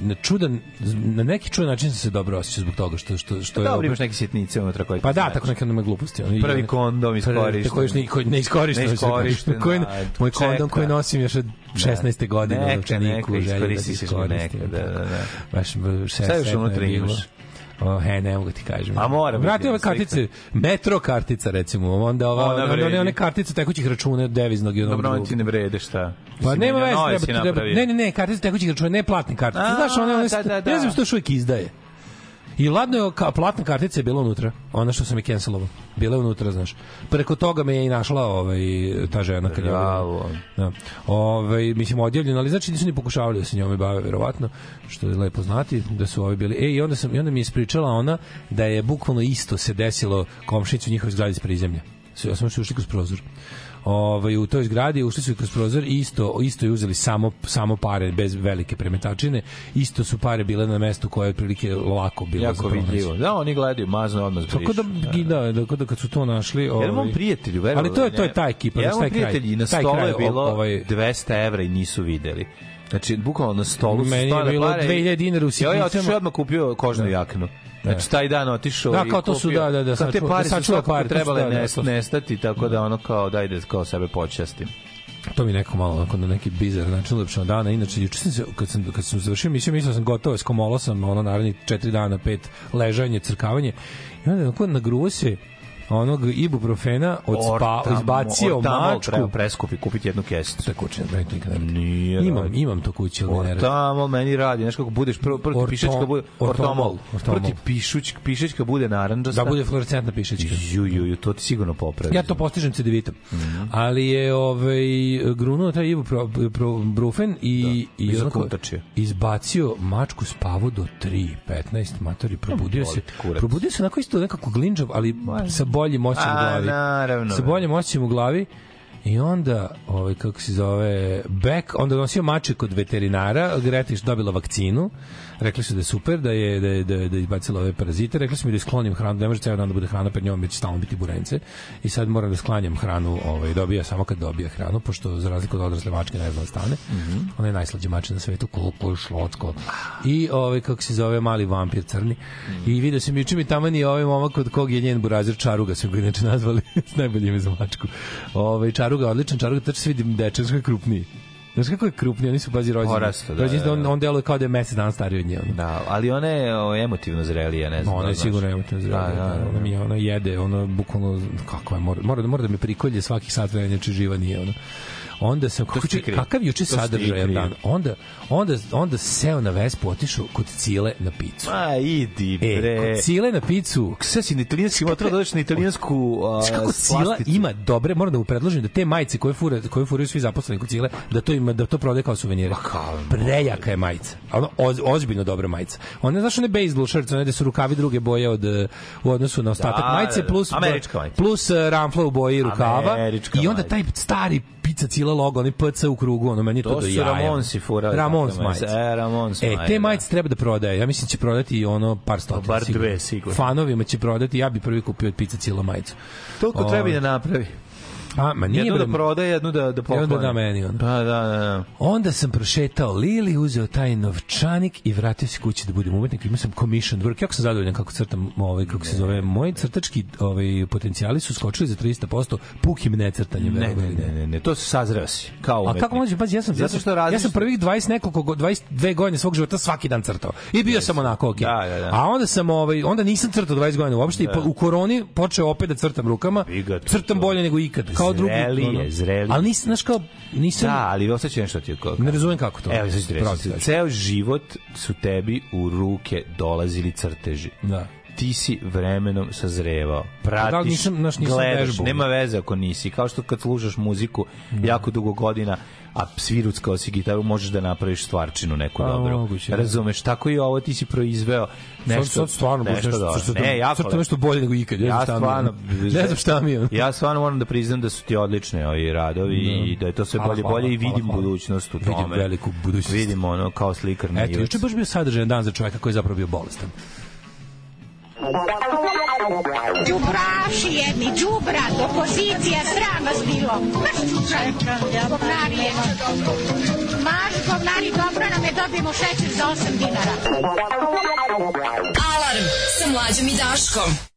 na čudan, na neki čudan način sam se dobro osjećao zbog toga što, što, što je... Dobro, imaš neke sitnice unutra koje Pa da, znače. tako neke nema gluposti. Ono, Prvi kondom iskorišten. Koji još koji ne iskorišten. Ne iskorišten, koji, da, moj kondom koji nosim još od 16. godine. Neka, u novčaniku, neka, želja da iskoristi se ćeš ga iskoristim. neka, da, da, da. Baš šest, Šta još unutra imaš? O, he, ne mogu ti kažem. A mora Vrati ove slika. kartice, metro kartica recimo, onda ova, Ona onda, one, one kartice tekućih računa deviznog i onog Dobro, ti ne vrede šta. Pa Mislim, nema veze, treba, treba, ne, ne, ne, kartice tekućih računa, ne platne kartice. Znaš, one, one, da, da, da. ne znam što još uvijek izdaje. I ladno je, ka, platna kartica je bila unutra, ona što sam je cancelovao. Bila je unutra, znaš. Preko toga me je i našla ovaj, ta žena kad je Bravo. Da. Ovaj mislim odjavljeno, ali znači nisu ni pokušavali da se njome bave verovatno, što je lepo znati da su ovi bili. E i onda sam i onda mi je ispričala ona da je bukvalno isto se desilo komšinicu njihovoj zgradi iz prizemlja. Sve smo što ušli kroz prozor. Ovaj u toj zgradi ušli su kroz prozor i isto isto je uzeli samo samo pare bez velike premetačine. Isto su pare bile na mestu koje je otprilike lako bilo Jako vidljivo. Da, oni gledaju, mazno odmah zbrišu. Tako da, da, da, da, kad su to našli... Jedan ovaj, mom prijatelju, verovali Ali to je, to je ta ekipa, Jedan znači, taj kraj. prijatelj i na kraj, je bilo ovaj, 200 evra i nisu videli. Znači, bukvalno na stolu su Meni je bilo pare i- 2000 dinara u I ovaj je otišao sitnicama. odmah kupio kožnu jaknu. Znači, taj dan otišao Da, i kao to su, da, da, da, Kao te pare da su pare, trebale da, da, nest- nestati, tako da ono kao, daj da kao sebe počastim. to mi neko malo onako na neki bizar način ulepšao dana. Inače, juče sam se, kad sam, kad sam završio emisiju, mislio sam gotovo, skomolo sam, ono, naravno, četiri dana, pet, ležanje, crkavanje. I onda onako nagruo se onog ibuprofena od spa, Ortamo- izbacio Ortamol mačku. treba preskupi, kupiti jednu kesicu. To nikad ne radi. Nije Imam, radi. imam to kuće, ali ne radi. Ortamol meni radi, znaš kako budeš prvo prvo ti Orto- pišečka bude ortomol. Prvo pišuć, pišečka bude narandžasta. Da bude fluorescentna pišećka. ju ju ju, to ti sigurno popravi. Ja to postižem cedevitom. Ali je ovaj grunuo taj Brufen i i i onako izbacio mačku spavu do 3 15 matori probudio se probudio se onako isto nekako glinđav ali sa boljim osjećajem u glavi naravno, sa bre. boljim osjećajem u glavi I onda, ovaj, kako se zove, Beck, onda nosio mače kod veterinara, Gretiš dobila vakcinu, Rekli su da je super, da je da je da je, da je izbacila ove parazite. Rekli su mi da isklonim hranu, ne može ceo dan da bude hrana pred njom, već stalno biti burence. I sad moram da sklanjam hranu, ovaj dobija samo kad dobija hranu, pošto za razliku od odrasle mačke ne zna da stane. Mhm. Ona je najslađa mačka na svetu, kulo, šlocko. I ovaj kako se zove mali vampir crni. Mhm. I video juče mi tamo ni ovaj momak od kog je njen burazir Čaruga, su ga inače nazvali najbolje ime za mačku. Ovaj Čaruga, odličan Čaruga, tačno se vidi dečak kako je krupniji. Znaš kako je krupniji, oni su pazi rođeni. Porastao, da, rođeni, da, on, da. on deluje kao da je mesec dana stariji od nje. ono. Da, ali ona je o, emotivno zrelija, ne znam. Ona da je sigurno emotivno zrela. Da, da, da. Ona mi je, ona jede, ona bukvalno, kako je, mora, mora, mora da me prikolje svakih sat vremena, inače živa nije ona. Onda sam, kako, kakav juče sadržaj dan. Onda, onda, onda seo na Vespu, otišao kod Cile na picu. Ma, idi, E, bre. kod Cile na picu, Sve si na italijanski motor, dođeš na italijansku a, kako Cila ima dobre, moram da mu predložim da te majice koje fure, koje furaju svi zaposleni kod Cile, da to ima da to prodaje kao suvenire. Prejaka je majica. A Ono oz, ozbiljno dobra majica. Ona znaš one baseball shirts, one da su rukavi druge boje od eh, u odnosu na ostatak Da, majice da, da. plus Američka majica. plus uh, ramfla u boji rukava i onda taj stari pizza Cila logo, onaj PC u krugu, ono meni to, To do su jaja. Ramonsi furali Ramons takve majice. E, Ramons E, majice, te da. majice treba da prodaje. Ja mislim da će prodati i ono par stotina. Bar sigurno. dve, sigurno. Fanovima će prodati. Ja bi prvi kupio od pizza Cila majicu. Toliko treba i da napravi. A, ma nije Jednu da prodaje, jednu da, da pokloni. onda da meni, ono. Pa, da, da, da. Onda sam prošetao Lili, uzeo taj novčanik i vratio se kući da budem umetnik. Imao sam commission work. Jako sam zadovoljan kako crtam, ovaj, kako se zove. Moji crtački ovaj, potencijali su skočili za 300% pukim necrtanjem. Ne, ne, ne, ne, ne, to se sazreo si, kao A umetnik. kako može, pazi, ja sam, Zato što radiš... ja sam prvih 20 nekoliko, go- 22 godine svog života svaki dan crtao. I bio sam onako, okej. Da, da, da. A onda sam, ovaj, onda nisam crtao 20 godina uopšte i po, u koroni počeo opet da crtam rukama. Vi ga tu- Crtam bolje nego ikad. Kao drugi. Zrelije, ono. zrelije. Ali nisam, znaš kao, nisam, Da, ali osjećam nešto ti je kao... ne razumem kako to. Evo, sad ću ti reći. Ceo život su tebi u ruke dolazili crteži. Da. ti si vremenom sazrevao. da Pratiš, nisam- znaš, nisam gledaš, nema veze ako nisi. Kao što kad slušaš muziku jako dugo godina, a sviruckao si gitaru, možeš da napraviš stvarčinu neku Pa, dobru. moguće, da. Razumeš, tako i ovo ti si proizveo nešto, sad, sad stvarno baš nešto, nešto, dobro. nešto, ne, jako crtam nešto bolje nego ikad. Ja je. stvarno ne znam šta mi je. ja stvarno moram da priznam da su ti odlične ovi radovi i da je to sve Hvala, bolje hvala, bolje i vidim hvala. budućnost u Vidim tome. veliku budućnost. Vidim ono kao slikar na Eto, juče baš bio sadržajan dan za čoveka koji je zapravo bio bolestan. Đubraši jedni, đubrat, opozicija, sram vas bilo. Maš čučaj, govnari jedni. Maš govnari, dobro nam je, dobijemo šećer za 8 dinara. Alarm sa mlađom i Daškom.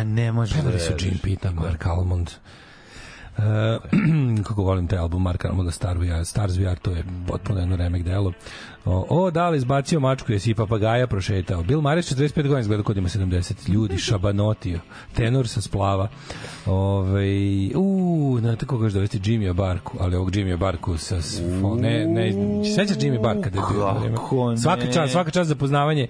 Ma ne može Pevali da su. Jim Pita, Mark Almond. Uh, kako volim taj album Marka Almonda Star VR, Stars VR, to je potpuno jedno remek delo. O, o, da li izbacio mačku, jesi papagaja prošetao. Bill Maris, 45 godina, izgleda kod ima 70 ljudi, šabanotio, tenor sa splava. Ove, u, znate koga još dovesti Jimmy Barku, ali ovog Jimmy Barku sa, s- ne, ne, sećaš Jimmy Barka? Da je bio, Kako ne? Svaka čast, svaka čast za poznavanje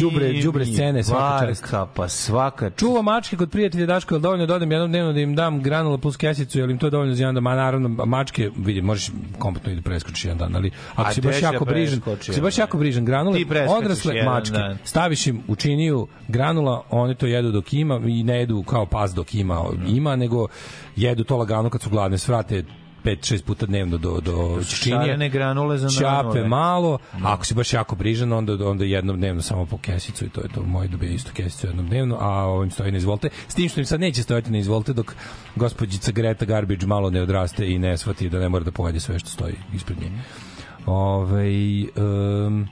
đubre, đubre scene, svaka čast. Barka, pa svaka čast. Čuva mačke kod prijatelja Daško, jel dovoljno da odem jednom dnevno da im dam granula plus kesicu, jel im to dovoljno za jedan dan? Ma naravno, mačke, vidi, možeš kompletno i da preskočiš jedan dan, ali ako A si baš jako da brižan, ako si baš jako brižan, granule, odrasle mačke, dan. staviš im u činiju granula, oni to jedu dok ima i ne jedu kao pas dok ima, ima, nego jedu to lagano kad su gladne, svrate 5-6 puta dnevno do, do činije. Šarene granule za Ćape nanove. malo, a ako si baš jako brižan, onda, onda jednom dnevno samo po kesicu i to je to. Moj dobije isto kesicu jednom dnevno, a ovim stoji na izvolte. S tim što im sad neće stojati na izvolte dok gospođica Greta Garbage malo ne odraste i ne shvati da ne mora da pojede sve što stoji ispred nje. Ove, um,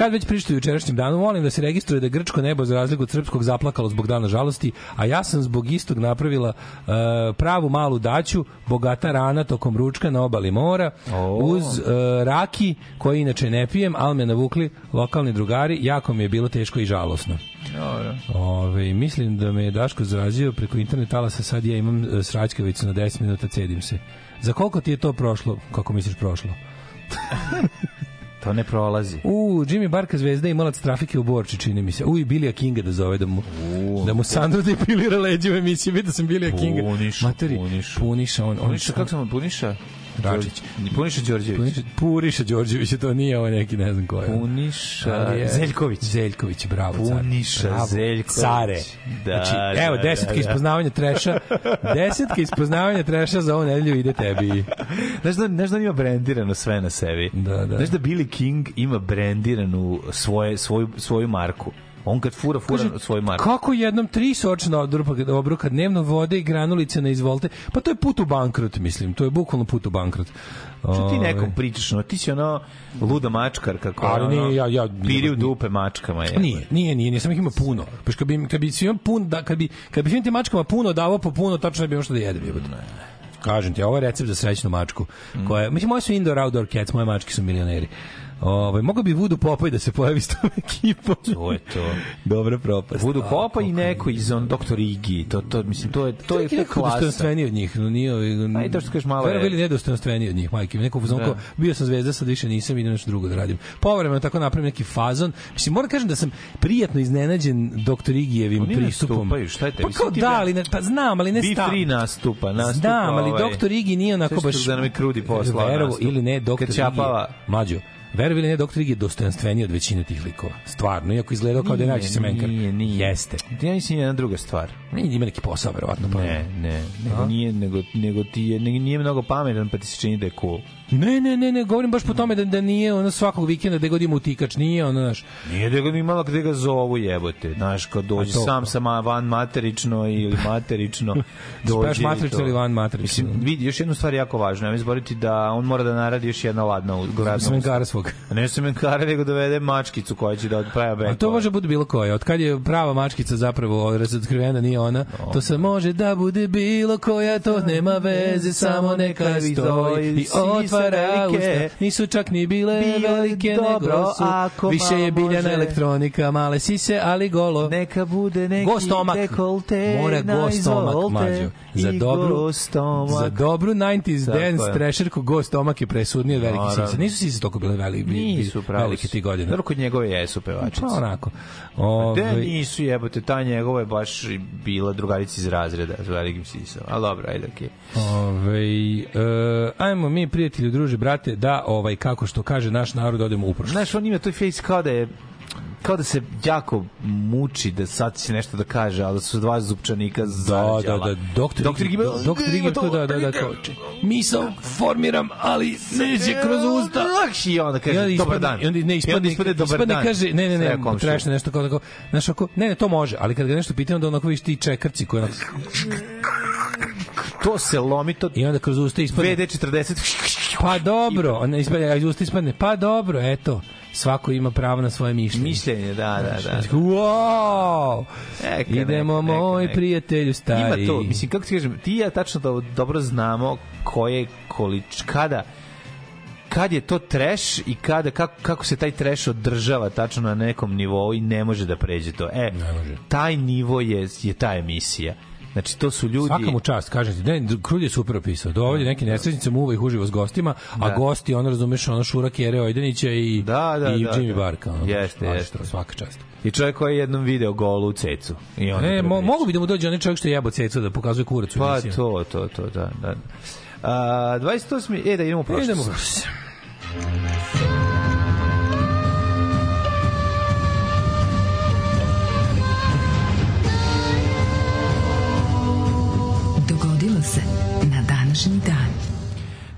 Kad već pričate jučerašnjem danu, molim da se registruje da je grčko nebo za razliku od srpskog zaplakalo zbog dana žalosti, a ja sam zbog istog napravila uh, pravu malu daću, bogata rana tokom ručka na obali mora, uz uh, raki, koji inače ne pijem, ali me navukli lokalni drugari, jako mi je bilo teško i žalosno. Dobro. Ove, mislim da me je Daško zrazio preko internet talasa, sad ja imam uh, sraćkavicu na 10 minuta, cedim se. Za koliko ti je to prošlo? Kako misliš prošlo? To ne prolazi. U, Jimmy Barka zvezda i malac trafike u Borči, čini mi se. U, i Bilija Kinga da zove, da mu, da mu Sandro depilira leđe u emisiji. Vidio sam Bilija Kinga. Puniša, Materi, Puniša. Puniša, on, on, Puniša, kako sam Puniša? Račić. Puniša Đorđević. Puniša, Puriša Đorđević, to nije ovo neki, ne znam ko je. Puniša je- Zeljković. Zeljković, bravo. Puniša Bravo. Zeljković. Care. Da, znači, evo, da, desetka da, da. ispoznavanja treša. Desetka ispoznavanja treša za ovu nedelju ide tebi. Znaš da, znaš da ima brendirano sve na sebi? Da, da. Znaš da Billy King ima brendiranu svoje, svoju, svoju marku? On kad fura, fura Kaže, svoju marku. Kako jednom tri sočna obruka, obruka dnevno vode i granulice na izvolte? Pa to je put u bankrot, mislim. To je bukvalno put u bankrot. Što ti nekom Ove, pričaš, no, ti si ono luda mačkar kako Ali ono, nije, ja- ja- piri u dupe mačkama. Je. Nije, nije, nije, nisam ih ima puno. Baš kad bi, kad bi svima pun, da, kad bi, kad bi svim tim mačkama puno davao po puno, tačno ne bi imao što da jedem. jebote. Kažem ti, ovo je recept za srećnu mačku. Koja, mislim, moje su indoor, outdoor cats, moje mačke su milioneri. Ovaj mogao bi Vudu Popaj da se pojavi s tom ekipom. To je to. Dobra propast. Budu A, Popa i neko iz on Doktor Igi. To, to, mislim, to je, to je, to klasa. dostojanstveniji od njih, no nije ovaj. A i to što kažeš malo Verovali ne dostojanstveniji od njih, majke. Neko fazon Da. bio sam zvezda, sad više nisam, idem nešto drugo da radim. Povremeno tako napravim neki fazon. Mislim moram da kažem da sam prijatno iznenađen doktor Igijevim pristupom. nastupaju, šta je tebi? Pa kao da, bre- ali ne, pa znam, ali ne sta. free nastupa, nastupa. Znam, ali ovaj, doktor Igi nije onako baš... da nam je krudi poslao Verovo ili ne, doktor Igi... čapava. Mlađo, verovo ili ne, doktor Igi je dostojanstveniji od većine tih likova. Stvarno, iako izgledao kao da je najveći semenkar. Nije, nije. Jeste. Ja mislim jedna druga stvar. Nije ima neki posao, verovatno. Pa. Ne, ne, nego nije, nego, nego ti je, ne- nije mnogo pametan, pa ti se čini da je cool. Ne, ne, ne, ne, govorim baš po tome da, da nije ono svakog vikenda da god ima utikač, nije ono, znaš, Nije da ga imala gde ga zovu jebote. Znaš, kad dođe to- sam sa ma- van materično ili materično. I matrično to. ili van matrično. Mislim, vidi, još jednu stvar jako važnu. Ja mi zboriti da on mora da naradi još jedna ladna u- gradna Semenkara svog. Ne semenkara, nego dovede mačkicu koja će da odpraja bek. A to može bude bilo koja. Od kad je prava mačkica zapravo razotkrivena, nije ona. To se može da bude bilo koja, to nema veze, samo neka stoji i otvara usta. Nisu čak ni bile velike, dobro, nego su ako više je malo biljana može. elektronika, male sise, ali golo. Neka bude neki Gostomak. dekolte Mora gostomak, mađo. Za dobru, gostomak. za dobru 90s Tako dance je. trasherku gostomak je presudnije od Naravno. sisa. Nisu sise toliko bile velike, Nisu pravo. velike ti godine. Dobro, kod njegove jesu pevačice. Pa onako. Da Ove, nisu jebote, ta njegova je baš bila drugarica iz razreda s velikim sisom. Ali dobro, ajde, okej. Ove, e, ajmo mi prijatelji, druže, brate, da ovaj kako što kaže naš narod odemo u prošlost. Znaš, on ima taj face kao da je kao da se jako muči da sad će nešto da kaže, ali da su dva zupčanika Da, da, zarađala. da, doktor Doktor Igi, Igi- do- doktor Igi, to da, da, da, kao, če- misao formiram, ali neće kroz usta. I onda kaže, I onda dobar ispadne- dan. I onda ne ispadne, onda ispadne dobar ispadne dan. kaže, ne, ne, ne, trešne nešto kao, kao, znaš, ako, ne, ne, to može, ali kad ga nešto pitamo da onako viš ti čekrci koji onako, To se lomi, to i onda kroz usta ispadne, VD40 pa dobro, ona ispadne, iz usta ispadne, pa dobro, eto, svako ima pravo na svoje mišljenje. Mišljenje, da, da, da. Wow! Neka, Idemo, neka, moj neka. prijatelju stari. Ima to, mislim, kako ti kažem, ti ja tačno da dobro znamo koje količ, kada kad je to trash i kada kako, kako se taj trash održava tačno na nekom nivou i ne može da pređe to. E, Ne može. taj nivo je je ta emisija. Znači to su ljudi Svaka mu čast, kažem ti. Ne, Krud je super opisao. Dovodi neki nesrećnice, muva ih uživo s gostima, a Da. gosti, ono razumeš, ono Šura Kere Ojdenića i, Da, da, i da, Jimmy da. Barka. Ono, Jeste, baš jeste. Svaka čast. i čovjek koji je jednom video gol u cecu. I on E, mo, mogu bi da mu dođe onaj čovjek što je jebo cecu da pokazuje kurac u Pa emisiji. to, to, to, da, da. A, 28. E, da idemo u prošlost. Idemo. Dogodilo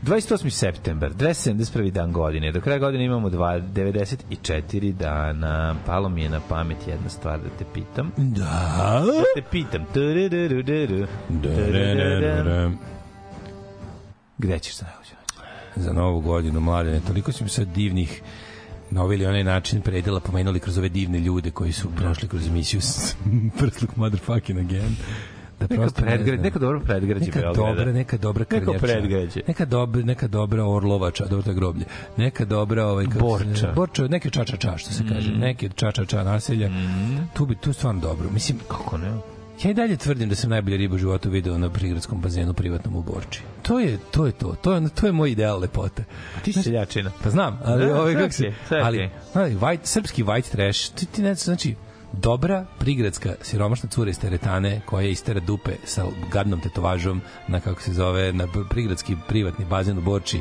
28. september, 271. dan godine. Do kraja godine imamo dva, 94 dana. Palo mi je na pamet jedna stvar da te pitam. Da. Da te pitam. Tudududu. Gde ćeš za najluđu noć? Za novu godinu, mladene, toliko su mi sad divnih na ovaj ili onaj način predela pomenuli kroz ove divne ljude koji su prošli kroz emisiju s Prsluk Motherfucking Again. Da Neka, prosto ne predgra, znam. neka dobro predgrađe neka Beograda. dobra, neka dobra krnjača. predgrađe. Neka dobra, neka dobra orlovača, dobro to je groblje. Neka dobra ovaj kako se Borča. zove, Borča, neke čača ča što se kaže, neki čača ča naselja. Tu bi tu stvarno dobro. Mislim, Kako ne? ja i dalje tvrdim da sam najbolje ribu u životu video na prigradskom bazenu privatnom u Borči. To je to je to. To je to je moj ideal lepote. Ti si seljačina. Pa znam, ali Da, ovaj kako se, ali, ali white, srpski white trash, ti, ti ne znači, dobra prigradska siromašna cura iz teretane koja istera dupe sa gadnom tetovažom na kako se zove na pr- prigradski privatni bazen u Borči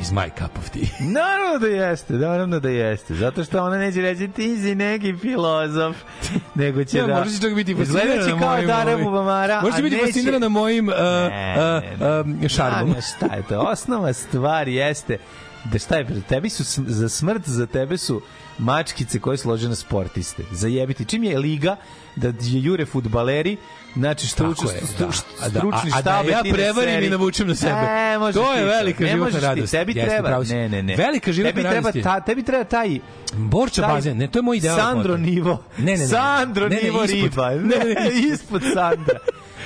is my cup of tea. Naravno da jeste, naravno da jeste. Zato što ona neće reći ti si neki filozof, nego će Ja, da... možda će čak biti fascinirana kao mojim, Dara ovaj, Bubamara, Možda će biti neće- fascinirana mojim uh, Ne, ne, ne. uh, šarmom. Šta je to? Osnova stvar jeste da šta je tebi su za smrt za tebe su mačkice koje su ložene sportiste. Zajebiti. Čim je liga da je jure futbaleri, znači stručni, je, stru, da. A da- stručni a- a da štab ja prevarim seri. i navučem na sebe. Ne, može To je ti velika ne životna ti. radost. Tebi Jeste, treba, ne, ne, ne. Velika životna tebi treba, radost je. ta, tebi treba taj Borča taj bazen, ne, to je moj ideal Sandro nivo. Ne, ne, ne. Sandro Ne, ne, nivo ispod. riba. Ne, ne, ne. ispod Sandra.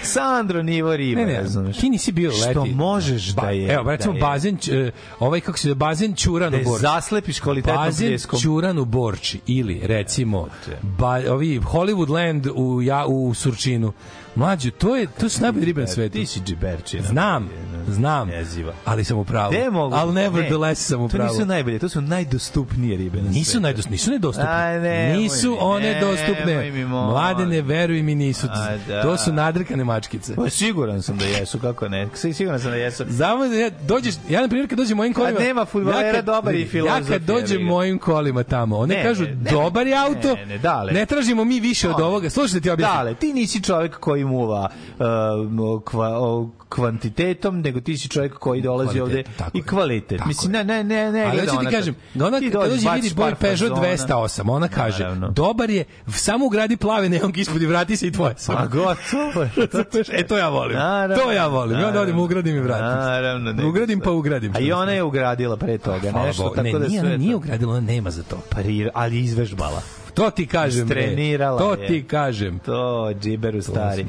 Sandro nivo riba, Ne, ne, razumeš? ti nisi bio leti. Što možeš da je. Evo, recimo da bazen, ć- ovaj kako se zove, bazen Ćuran Da u Borči. zaslepiš kvalitetnom Bazen pljeskom. Ćuran u Borči ili recimo ba, ovi Hollywoodland u ja u Surčinu. Mlađo, to je to su najbolje ribe na svetu. Ti si džiberčina. Znam, znam. Jeziva. Ali sam u pravu. Mogu? Ali nevertheless Ne, sam u To pravu. nisu najbolje, to su najdostupnije ribe na Nisu svetu. najdostupne, nisu nedostupne. Aj, nemoj nisu one dostupne. mi, molim. Mladene, veruj mi, nisu. A, da. To su nadrkane mačkice. Pa siguran sam da jesu, kako ne. Si- Siguran sam da jesu. Znamo da ja, dođeš, ja na primjer kad dođem mojim kolima... nema fudbalera, kad- dobar i filozof, Ja kad dođem mojim kolima tamo, one Ne, kažu, ne, ne, dobar je ne, auto, ne, dale. ne tražimo mi više od Ne. ovoga. Slušaj da ti objasnim. Dale, ti nisi čovjek koji muva uh, kva, o, kvantitetom, nego ti si čovjek koji dolazi Kvalitet, ovde tako i kvalitet. Tako Mislim, ne, ne, ne, ne. Ali hoću ti kažem, kad- ona ti dođe vidi boj Peugeot fazona. 208, ona kaže, Naravno. dobar je, samo ugradi plave neonk ispod i vrati se i tvoje. Pa gotovo. e, to ja volim. Naravno, to ja volim. Naravno. odim, ugradim i vratim. Naravno, ne. Ugradim pa ugradim. A i ona je ugradila pre toga nešto, Bogu. tako ne, da nije, sve nije ugradila, ona nema za to. Pari, ali izvežbala. To ti kažem. bre. Istrenirala To je. ti kažem. To, džiberu stari.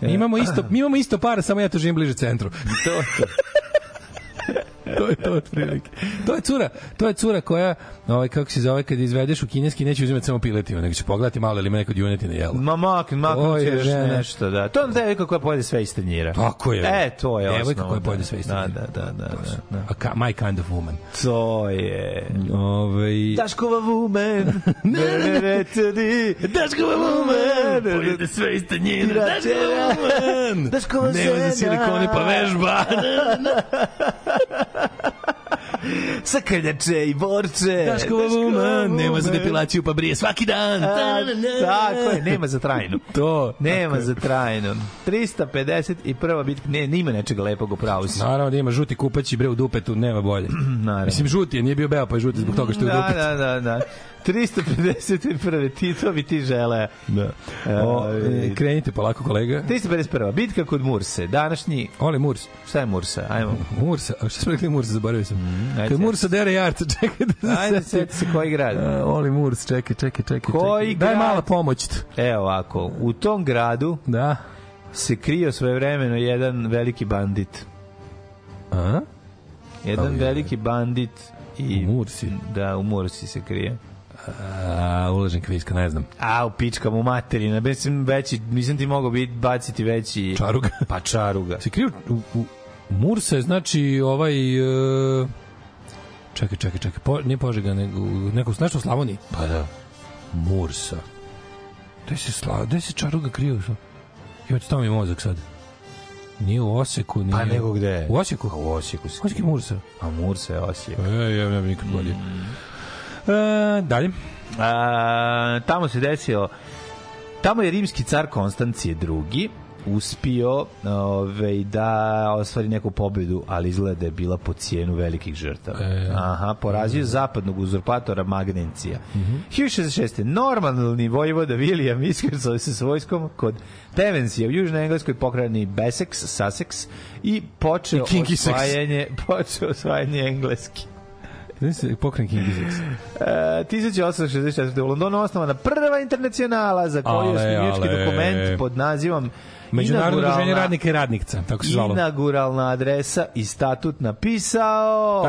Mi imamo isto, mi imamo isto para, samo ja to živim bliže centru. To, to. to je to otprilike. To je cura, to je cura koja, ovaj kako se zove kad izvedeš u kineski neće uzimati samo piletinu, nego će pogledati malo ili neko djunetine jelo. Ma To je ćeš žena. nešto, da. To je devojka koja pojede sve iz tanjira. Tako je. E, to je Devojka osnova. koja pojede sve iz Da, tanjira. da, da, da, da, da. A my kind of woman. To je... Ovaj Daškova woman. Daškova Daškova woman, pojede sve iz tanjira. Daškova woman. Daškova žena. silikone pa vežba. Sakaljače i borče. Daškova woman, nema za depilaciju pa brije svaki dan. A, Tako je, nema za trajnu. To. Nema za trajnu. 351. bitka, ne, nima nečega lepog u pravu si. Naravno da ima žuti kupaći bre u dupetu, nema bolje. Naravno. Mislim žuti je, nije bio beo pa je žuti zbog toga što je u Da, dupetu. da, da, da. 351. Ti to bi ti žele. Da. O, e, krenite polako kolega. 351. Bitka kod Murse. Današnji... Oli Murs. Šta je Mursa? Ajmo. Mursa, a šta smo rekli Mursa, zaboravio sam. Ajde, Kad Mursa dere jarca, čekaj da se Ajde, seti se koji grad. A, Oli Murs, čekaj, čekaj, čekaj. Koji čekaj. Daj grad? mala pomoć. Evo ovako, u tom gradu Da. se krio svoje vremeno jedan veliki bandit. A? Jedan je? veliki bandit i U Mursi? Da, u Mursi se krije. A, uložen kviska, ne znam. A, u pičkam u materina, mislim veći, nisam ti mogao biti baciti veći Čaruga. pa čaruga. Se kriju u, u Mursa je znači ovaj e, čekaj, čekaj, čekaj, po, nije Požega, nego neko nešto u Slavoniji. Pa da. Mursa. Gde se Sla, gde se Čaruga kriju? Jo, tamo mi mozak sad. Nije u Osijeku, nije. Pa nego gde? U Osijeku. A u Osijeku se Osijek je Mursa. A Mursa je Osijek. E, ja ne bi nikad bolje. E, dalje. A, tamo se desio tamo je rimski car Konstancije drugi uspio ove, da ostvari neku pobedu, ali izgleda da je bila po cijenu velikih žrtava. E. Aha, porazio je zapadnog uzurpatora Magnencija. 1066. Normalni vojvoda William iskrcao se s vojskom kod Pevensija u južnoj engleskoj pokrajini Bessex, Sussex i počeo I osvajanje, počeo osvajanje engleski. Pokren King Gizex. E, 1864. u Londonu osnovana prva internacionala za koju je osnivački dokument pod nazivom Međunarodno udruženje radnika i radnikca, tako se zvalo. Inauguralna adresa i statut napisao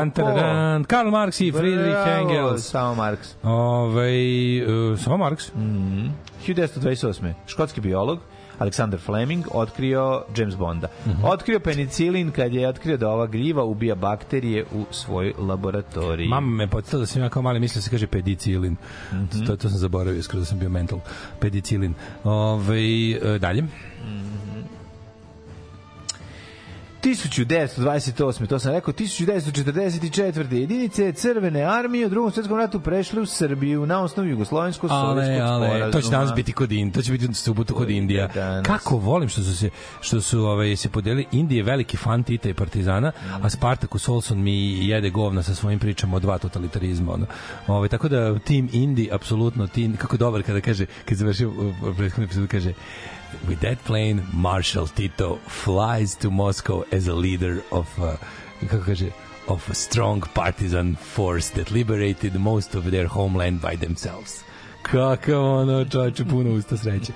Karl Marx i Friedrich Bravo, Engels. Samo Marx. Ove, uh, samo Marx. 1928. Škotski biolog Alexander Fleming otkrio James Bonda. Otkrio penicilin kad je otkrio da ova gljiva ubija bakterije u svojoj laboratoriji. Mama me podsjetila da sam ja kao mali mislio da se kaže pedicilin. Mhm. to, to sam zaboravio, skoro da sam bio mental. Pedicilin. Ove, e, dalje. 1928. to sam rekao, 1944. jedinice Crvene armije u drugom svetskom ratu prešle u Srbiju na osnovu jugoslovensko-sovjetskog sporazuma. to će danas biti kod Indije, to će biti subotu kod Indija. Kako volim što su se što su ovaj se podeli Indije je veliki fan Tita i Partizana, a Spartacus Olson mi jede govna sa svojim pričama o dva totalitarizma ono. Ovaj tako da tim Indi apsolutno tim kako dobar kada kaže kad završi prethodni epizod kaže With that plane, Marshal Tito flies to Moscow as a leader of, uh, kako kaže, of a strong partisan force that liberated most of their homeland by themselves. Kakav ono, čovječe, puno usta sreće.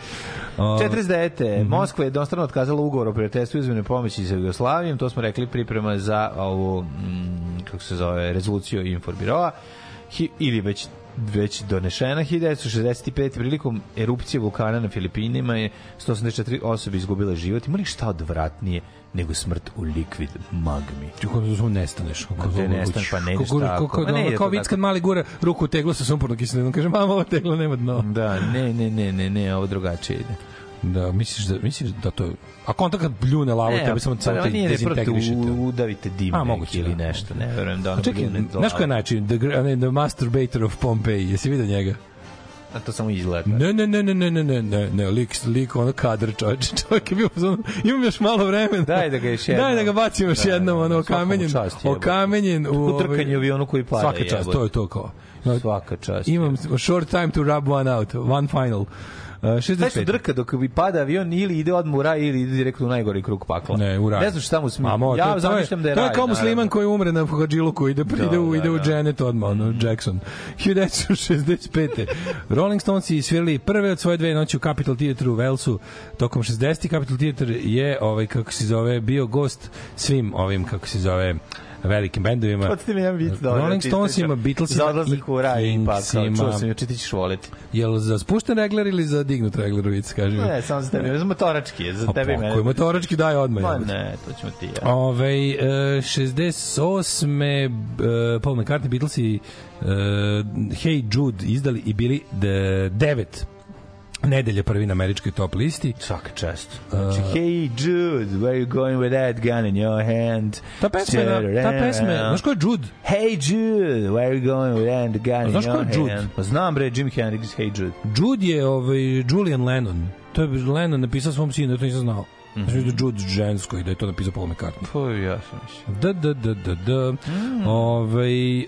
O, 49. Mhm. Moskva je jednostrano otkazala ugovor o prijateljstvu i uzmene pomoći sa Jugoslavijom, to smo rekli priprema za ovu, mm, kako se zove, rezoluciju Inforbiroa, Hi, ili već već donešena 1965. prilikom erupcije vulkana na Filipinima je 184 osobe izgubile život. Ima li šta odvratnije nego smrt u likvid magmi? Kako da samo nestaneš. Kako te nestaneš, pa ne ideš kako, tako. Kako, ne kao vic kad mali gura ruku u teglo sa sumpornom kiselinom. Kaže, mama, ovo teglo nema dno. Da, ne, ne, ne, ne, ne, ovo drugačije ide. Da, misliš da, misliš da to. A konta kad bljune lavo, tebe samo samo pa te da dezintegrišete. udavite dimnik A, moguće, ili da. nešto. Ne verujem da A ono čekaj, bljune znaš ko je glavu. način? The, the Masturbator of Pompeii. Jesi vidio njega? A to samo izgleda. Ne, ne, ne, ne, ne, ne, ne, ne, ne, lik, lik, ono kadar čovječ, čovjek je bio, ono, imam još malo vremena. Daj da ga još jednom. Daj da ga bacim još Da, jednom, ono, okamenjen, okamenjen. U, Utrkanje u avionu koji pada, Svaka čast, to je to kao. Svaka čast. Imam short time to rub one out, one final. Uh, Taj što 65. drka dok bi pada avion ili ide odmah u raj ili ide direktno u najgori krug pakla. Ne, u raj. Ne znam šta mu smije. Mo, to- ja to zamišljam da je To raj. je kao musliman koji umre na Hadžiluku, ide, Da, ide, u, da, ide u da. Janet odmah, ono, Jackson. 1965. Rolling Stones svirali prve od svoje dve noći u Capitol Theatre u Walesu. Tokom 60. Capitol Theatre je, ovaj, kako se zove, bio gost svim ovim, kako se zove, velikim bendovima. Podsjeti mi jedan vic dobro. Rolling Stonesima. Beatlesima Za odlazak u raj i. Kinksima. Čuo sam juče, ti ćeš voliti. Jel za spušten regler ili za dignut regler, vic, kaži mi? Ne, samo za tebe. Za motorački za A tebe i mene. Koji motorački daj odmah. Ma jebote. ne, to ćemo ti ja. Ove, e, 68. E, Paul McCartney, Beatles i e, Hey Jude izdali i bili de, devet nedelje prvi na američkoj top listi. Svaka čast. Znači, hey Jude, where you going with that gun in your hand? Ta pesma, je- ta pesma, znaš ko je Jude? Hey Jude, where you going with that gun in Znaš ko your je Jude? hand? Pa znam bre, Jim Hendrix, Hey Jude. Jude je ovaj, Julian Lennon. To je Lennon napisao svom sinu, to nisam znao. Mm -hmm. da je Jude žensko i da je to napisao Paul McCartney. Pa ja sam mislio. Da, da, da, da, da. Mm. Ove, e,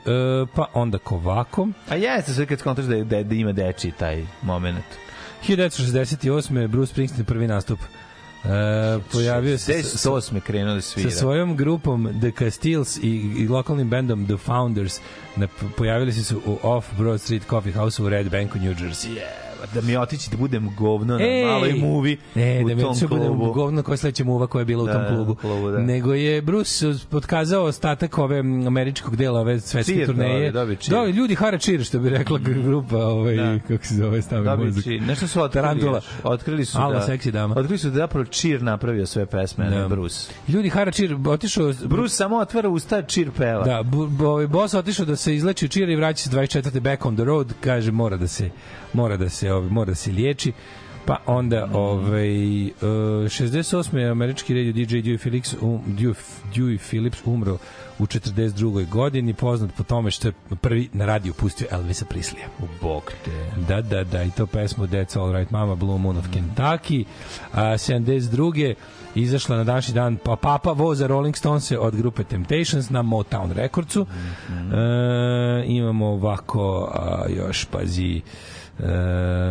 pa onda Kovako. A jeste sve kad skontraš da, da, da ima deči taj moment. 1968. Bruce Springsteen prvi nastup E, pojavio se sa, 1008. krenuo da svira. sa svojom grupom The Castiles i, i lokalnim bendom The Founders na, pojavili se su u Off Broad Street Coffee House u Red Banku, New Jersey. Da mi otići da budem govno na Ej! maloj muvi Ne, u da tom se budem klubu. govno koja sledeća muva koja je bila Da, u tom klubu. klubu, da. Nego je Bruce podkazao ostatak ove američkog dela ove svetske Cheer, turneje. dobio, dobio cheer. Da, ljudi hara cheer, što bi rekla grupa, ovaj, Da. kako se zove, stavi Dobio mozak. cheer. Nešto su otkrili Tarantula. Otkrili su Alma, da... seksi dama. Otkrili su da zapravo Cheer napravio sve pesme, a ne Da. Bruce. Ljudi hara cheer, otišao... Bruce samo otvara usta, Cheer peva. Da, bu, bu, ovaj boss otišao da se izleči u čira i vraća se 24. back on the road, kaže mora da se mora da se ovaj mora da se liječi. Pa onda ovaj uh, 68. je američki radio DJ Dewey Phillips um, Dewey, Dewey Phillips umro u 42. godini, poznat po tome što je prvi na radiju pustio Elvisa Prislija. U bok te. Da, da, da, i to pesmu That's All Right Mama, Blue Moon of Kentucky. A, 72. izašla na današnji dan pa Papa voza Rolling Stones od grupe Temptations na Motown Recordsu. e, imamo ovako, a, još pazi, E,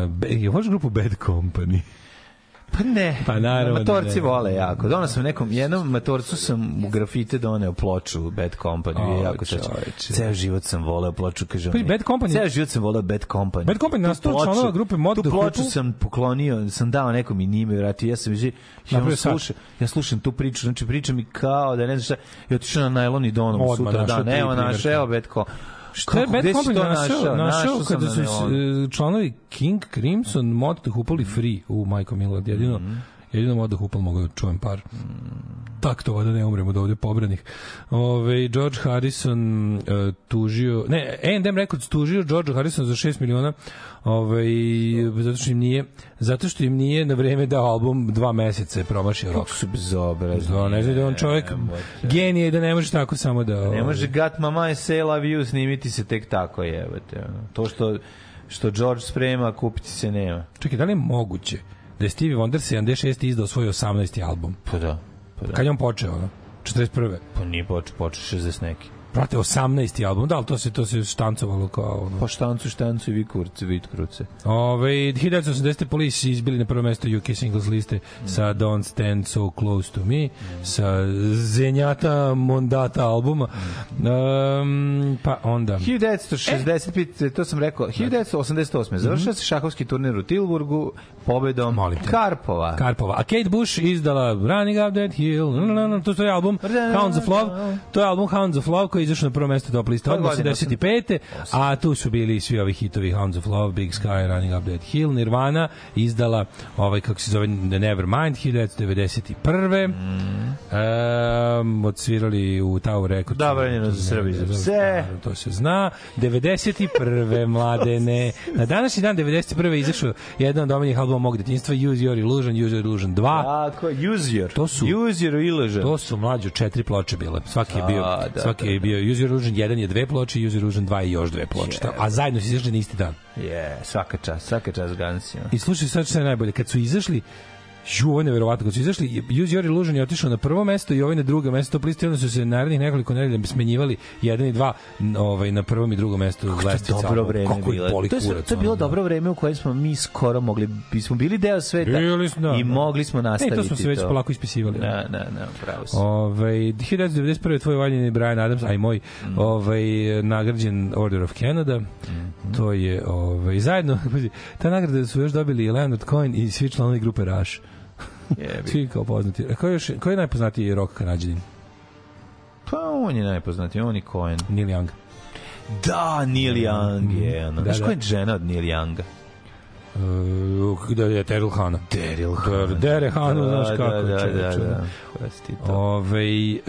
be, je možeš grupu Bad Company? Pa ne. Pa naravno da Matorci ne. vole jako. Donao sam nekom, jednom matorcu sam u grafite doneo ploču Bad Company. O, O, jako čoveče. Ceo život sam voleo ploču, kaže Pa. Bad Company- Ceo život sam voleo Bad Company. Bad Company od ploču- članova grupe Mod Tu ploču Hoople. sam poklonio, sam dao nekom i njime vratio. Ja samži, ja, Napravio on sluša, ja slušam tu priču, znači priča mi kao da ne znam šta, i otišao na najlon i donom Odmah sutra dan. tri Evo, našao, evo Bad Company. Šta je Bad Company našao? Našao sam kada su e, članovi King Crimson mod the Hupali free u Majko Milad. Jedino, Mhm. jedino mod the Hupal mogu da čujem par. Tak to da ne umremo od ovde pobranih. Ove, George Harrison uh, tužio, ne, A&M Records tužio George Harrison za 6 miliona ove, zato što im nije zato što im nije na vreme dao album dva meseca je promašio rok. Su bezobrazni. Da, ne znam da on čovjek genije da ne može tako samo da... Ne može Got My Mind Say Love You snimiti se tek tako jebate. To što što George sprema, kupiti se nema. Čekaj, da li je moguće da je Stevie Wonder 76. izdao svoj 18. album? Pa da. Pa da. Kad je on počeo, ono? 41. Pa nije počeo, počeo 60 neki. Brate, 18. album, da, ali to se, to se štancovalo kao ono. Pa štancu, štancu i vi kurce, vid kruce. Ove, 1980. Police izbili na prvo mesto UK singles liste sa Don't Stand So Close To Me, sa Zenjata Mondata albuma. Um, pa onda... 1965, to sam rekao, 1988. Završio se šahovski turnir u Tilburgu pobedom Molim te. Karpova. Karpova. A Kate Bush izdala Running Up That Hill, to je album Hounds of Love, to je album Hounds of Love koji izašao na prvo mesto top liste od Koje godine? 85. A tu su bili svi ovi hitovi Hounds of Love, Big Sky, Running Up That Hill, Nirvana izdala ovaj, kako se zove, The Nevermind, 1991. Um, odsvirali u Tower Records. Da, branjeno za Srbi, za pse. To se zna. 91. mladene. Na današnji dan 91. je izašao jedan od omenjih albuma mog detinjstva Use Your Illusion, Use Your Illusion 2. Tako, use your. To su- Use your illusion. To su mlađe četiri ploče bile. Svaki je bio, da, svaki da, je bio Use Your Illusion 1 je dve ploče, Use Your Illusion 2 je još dve ploče. A zajedno su izašli na isti dan. Je, svaka čast, svaka čast Gansima. I slušaj sad što je najbolje, kad su izašli Ju, ovo je neverovatno. Kad su izašli, Use Your Illusion je otišao na prvo mesto i ovaj na drugo mesto. Plisti, onda su se narednih nekoliko nedelja smenjivali jedan i dva ovaj, na prvom i drugom mestu. Kako je dobro vreme Kako bilo. To je, kurac, to je bilo ono, dobro vreme u kojem smo mi skoro mogli, bismo bili deo sveta Bili smo, da, i da. mogli smo nastaviti E, to smo se već polako ispisivali. Da, da, da, pravo si. Ove, 1991. tvoj valjeni Brian Adams, a i moj, Mm. ovaj, nagrađen Order of Canada. Mm-hmm. To je, ovaj, zajedno, ta nagrada su još dobili i Leonard Cohen i svi članovi grupe Rush. Jebi. Svi kao poznati. A ko je, još, ko je najpoznatiji rock kanadjanin? Pa on je najpoznatiji, on je Cohen. Neil Young. Da, Neil Young je. Ono. Da, Znaš da. ko je žena od Neil Younga? Uh, da je Hana. Daryl Hannah. Daryl Hannah, znaš kako Da, da, čoveče, da, ono. da. Šta ti to? Ove, e,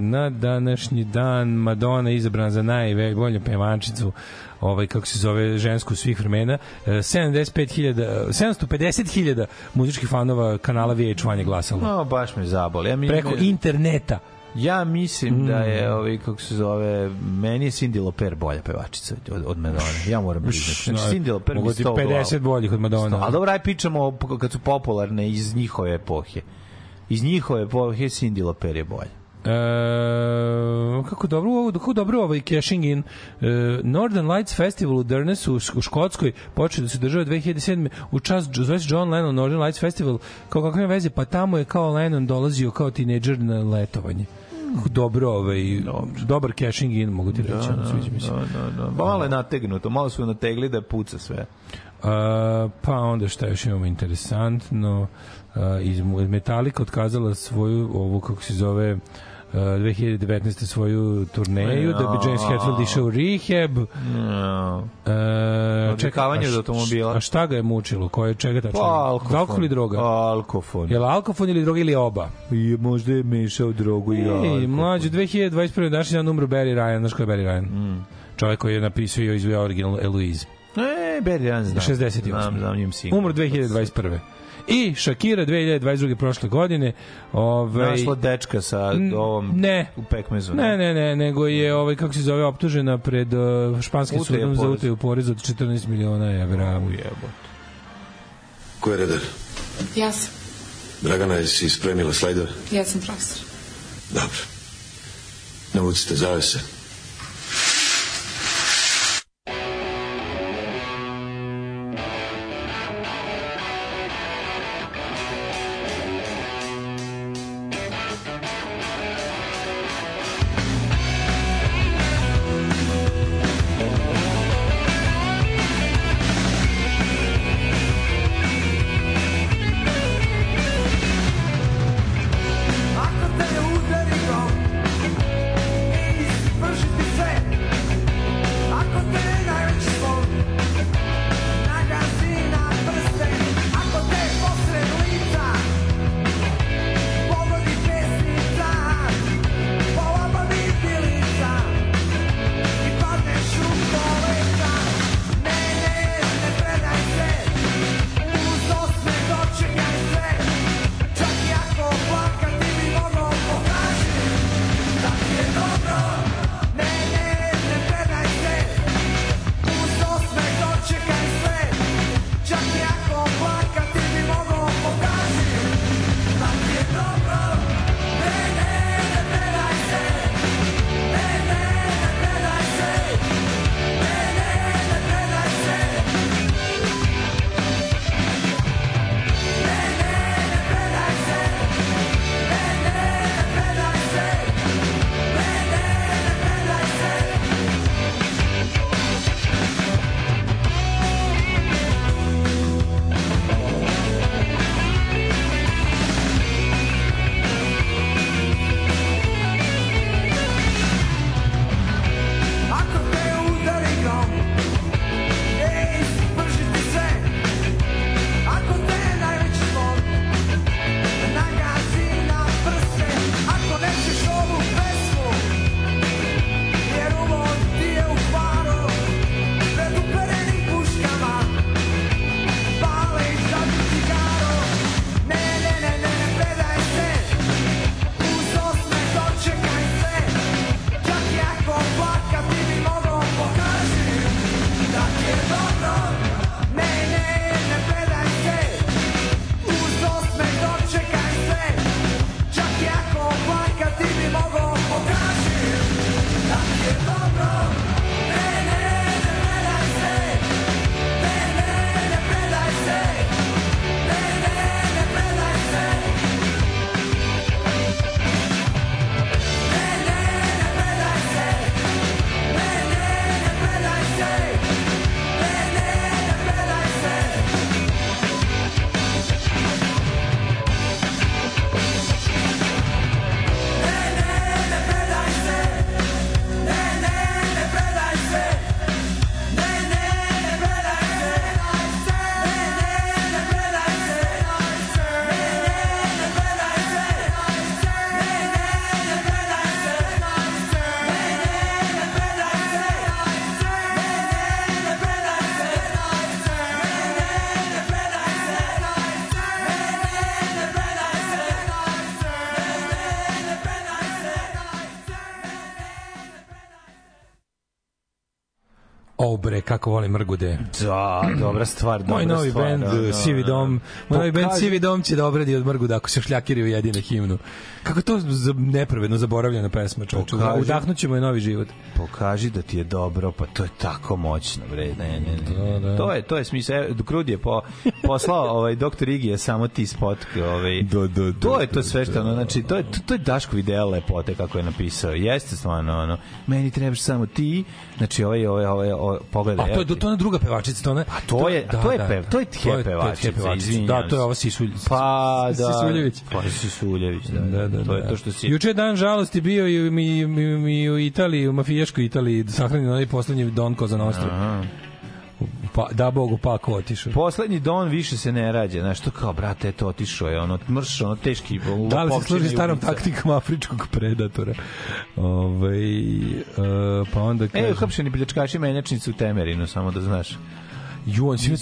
na današnji dan Madonna izabrana za najbolju pevačicu ovaj kako se zove žensku svih vremena e, 75.000 750.000 muzičkih fanova kanala VH1 je glasalo No, baš me zaboli. Ja, mi, preko interneta ja mislim da je, ovaj, kako se zove, meni je Cindy Lauper bolja pevačica od, od Madonna. Ja moram priznati. Znači, Cindy Lauper mi sto 50 boljih od Madonna Ali dobro, aj pričamo kad su popularne iz njihove epohe. Iz njihove epohe Cindy Lauper je bolja. E, kako dobro ovo, kako dobro ovaj cashing in. E, Northern Lights Festival u Durnesu u, Škotskoj počeo da se država 2007. u čas zove John Lennon Northern Lights Festival. Kao kakve veze, pa tamo je kao Lennon dolazio kao tinejdžer na letovanje. Dobro, ovaj, dobar cashing in, mogu ti reći. ono, sviđa mi se. Da, da, da. Pa malo je nategnuto, malo su nategli da puca sve. Uh, pa onda šta još imamo interesantno uh, iz Metallica otkazala svoju ovu kako se zove uh, 2019. svoju turneju da bi James Hetfield išao u rehab No. uh, Odvikavanje od automobila. a šta ga je mučilo? Koje, čega tačno? Pa, alkofon. Alkohol ili droga? Alkofon. Je li alkofon ili droga ili oba? I možda je mešao drogu i Ej, alkofon. mlađe, 2021. današnji dan umro Barry Ryan, znaš ko je Barry Ryan? Mm. Čovjek koji je napisao i izveo original Eloise. E, Barry Ryan znam. 68. Znam, znam, njim sigurno. Umro 2021. I Shakira 2022. prošle godine. Ovaj, Našla dečka sa ovom ne. u pekmezu. Ne, ne, ne, nego je ovaj kako se zove optužena pred uh, španskim sudom za utaju poreza od 14 miliona evra. Jebote. Ko je redar? Ja sam. Dragana, jesi spremila slajdove? Ja sam profesor. Dobro. Navucite zavese. O bre, kako volim Mrgude. Da, dobra stvar, dobra Moj novi stvar, bend da, da, Sivi da. dom, moj novi bend Sivi dom će da obradi od Mrguda ako se šljakiri ujedine himnu. Kako to nepravedno zaboravljena pesma. Pokaži- Udahnućemo je novi život. Pokaži da ti je dobro, pa to je tako moćno, bre. Ne, ne, ne. Da, da. To je to je smisao. Evo, Krudi je po, poslao ovaj doktor Igi je samo ti spot, ovaj. Da, da, da, to je to sve što ono, znači to je to, to je Daško ideal lepote kako je napisao. Jeste stvarno ono. Meni trebaš samo ti. Znači ovaj ovaj ovaj, ovaj pogledaj. A to je to ona druga pevačica, to ona. A to je, a to je pev, to je tje pevačica, Da, to je ova Sisulj. Pa da. Sisuljević. Pa Sisuljević, da. Da, da, to je da. to što si Juče dan žalosti bio i mi, mi, u Italiji, u mafijaškoj Italiji, sahranjen onaj poslednji Don Koza Nostra. Aha. Pa, da Bogu, pa ko otišao. Poslednji don više se ne rađa, znaš, to kao, brate, eto, otišao je, ono, mrš, ono, teški, Da li se služi starom ubica. taktikom afričkog predatora? Ove, uh, pa onda E, kaže... uhapšeni pljačkaši menjačnicu u Temerinu, samo da znaš. Ju, on si,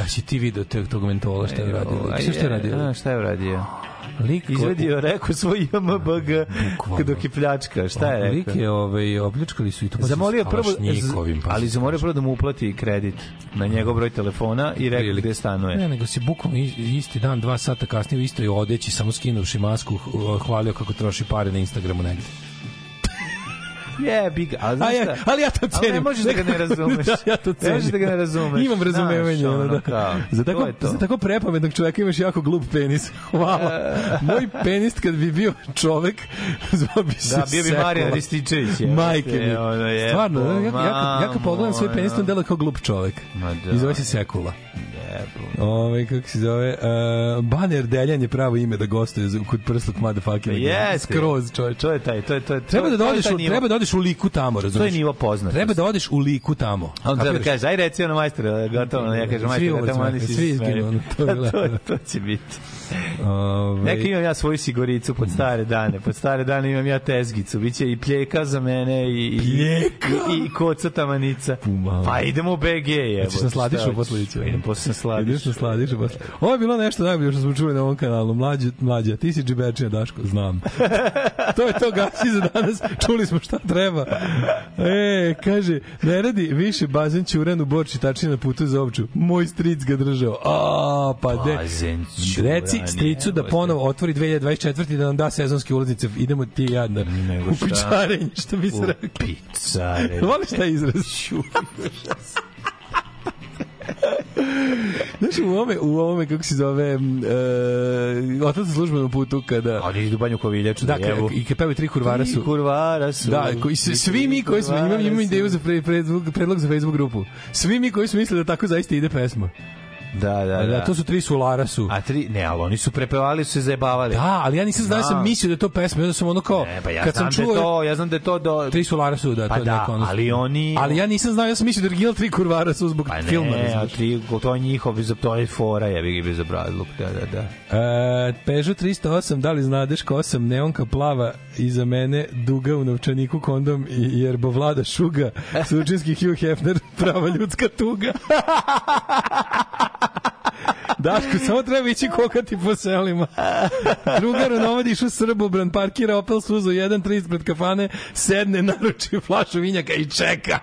a si ti video tog mentola šta je radio? Aj, Lik? Šta je radio? Šta je uradio? Lik Izvedio, rekao svoj JMBG dok je pljačka, šta je Lik rekao? je, ovaj, opljačkali su i to pa Zamolio prvo, pa ali zamolio prvo da mu uplati kredit na njegov broj telefona i rekao gde stanuje. Ne, nego se bukvalno is- isti dan, dva sata kasnije u istoj odeći, samo skinuši masku, hvalio kako troši pare na Instagramu negde. Je, big, a znaš šta? ali ja to Ali cenim. ne možeš da ga ne razumeš. da, ja to Ne cenim. možeš da ga ne razumeš. Imam razumevanje. Znaš, ono, da. kao, za, to tako, je to. za tako prepametnog čoveka imaš jako glup penis. Hvala. Moj penis kad bi bio čovek, zvao bi se Da, bio bi. Marijan Rističević. je. Majke mi. Ono je, Stvarno, ja, ja, ja, ja kad pogledam svoj penis, on dela kao glup čovek. Ma da. I zove se Sekula. Ove, kako se zove, uh, Baner Deljan je pravo ime da gostuje za- kod prsluk motherfucking. Jeste. Skroz, čovječ. To je taj, to je to je. Treba da odeš, u, nivo. treba da odeš u liku tamo, razumiješ? To je nivo poznatosti. Treba da odeš u liku tamo. A on treba da kaže, aj reci ono majstore, gotovo, ja kažem majstore, tamo oni se svi izginu, to to, to će biti. Ove, Neka imam ja svoju siguricu pod stare dane. Pod stare dane imam ja tezgicu. Biće i pljeka za mene i, i, Pljeka? i, i koca tamanica. Pumala. Pa idemo u BG, jebo. Hoćeš na sladišu posle ići? Idem posle na sladišu. Ideš na sladišu posle. Ovo je bilo nešto najbolje što smo čuli na ovom kanalu. Mlađa, mlađa ti si džiberčina, Daško, znam. to je to gasi za danas. Čuli smo šta treba. E, kaže, ne radi više bazen ćuran u Borči tačnije na putu za ovču. Moj stric ga držao. A, pa de. Bazen ćuran, Reci stricu da ponovo otvori 2024. i da nam da sezonske ulaznice. Idemo ti i ja na Nego u šta? pičarenje, što bi se rekao. Picare. Voliš taj izraz? Znaš, u ovome, u ovome, kako se zove, e, otac službenom putu, kada... Oni idu banju koviljaču da, Da, jebu. i kad pevaju tri kurvara su... Tri kurvara su. Da, koji, se, svi mi koji smo, imam, imam ideju za pre, predlog, predlog za Facebook grupu. Svi mi koji smo mislili da tako zaista ide pesma. Da, da, Da, da. to su tri solara su. A tri, ne, ali oni su prepevali, su se zajebavali. Da, ali ja nisam znao, ja sam mislio da je to pesma, onda sam ono kao, Ne, pa ja kad sam da čuo, to, ja znam da je to do... tri solara su, da, Pa to je da, neko ono- ali oni- Ali ja nisam znao, ja sam mislio da je original tri kurvara su zbog Pa ne, filma. a razumeš. tri, to je njihov, to je fora, je bi bez obrazluk, da, da, da. E, Peugeot 308, da li znadeš ko sam, neonka plava iza mene, duga u novčaniku kondom i jerbo vlada šuga, sučinski Hugh Hefner, prava ljudska tuga. Daško, samo treba ići kokati po selima. Drugar u Novadiš u Srbobran, parkira Opel Suzu 1.3 ispred kafane, sedne, naruči flašu vinjaka i čeka.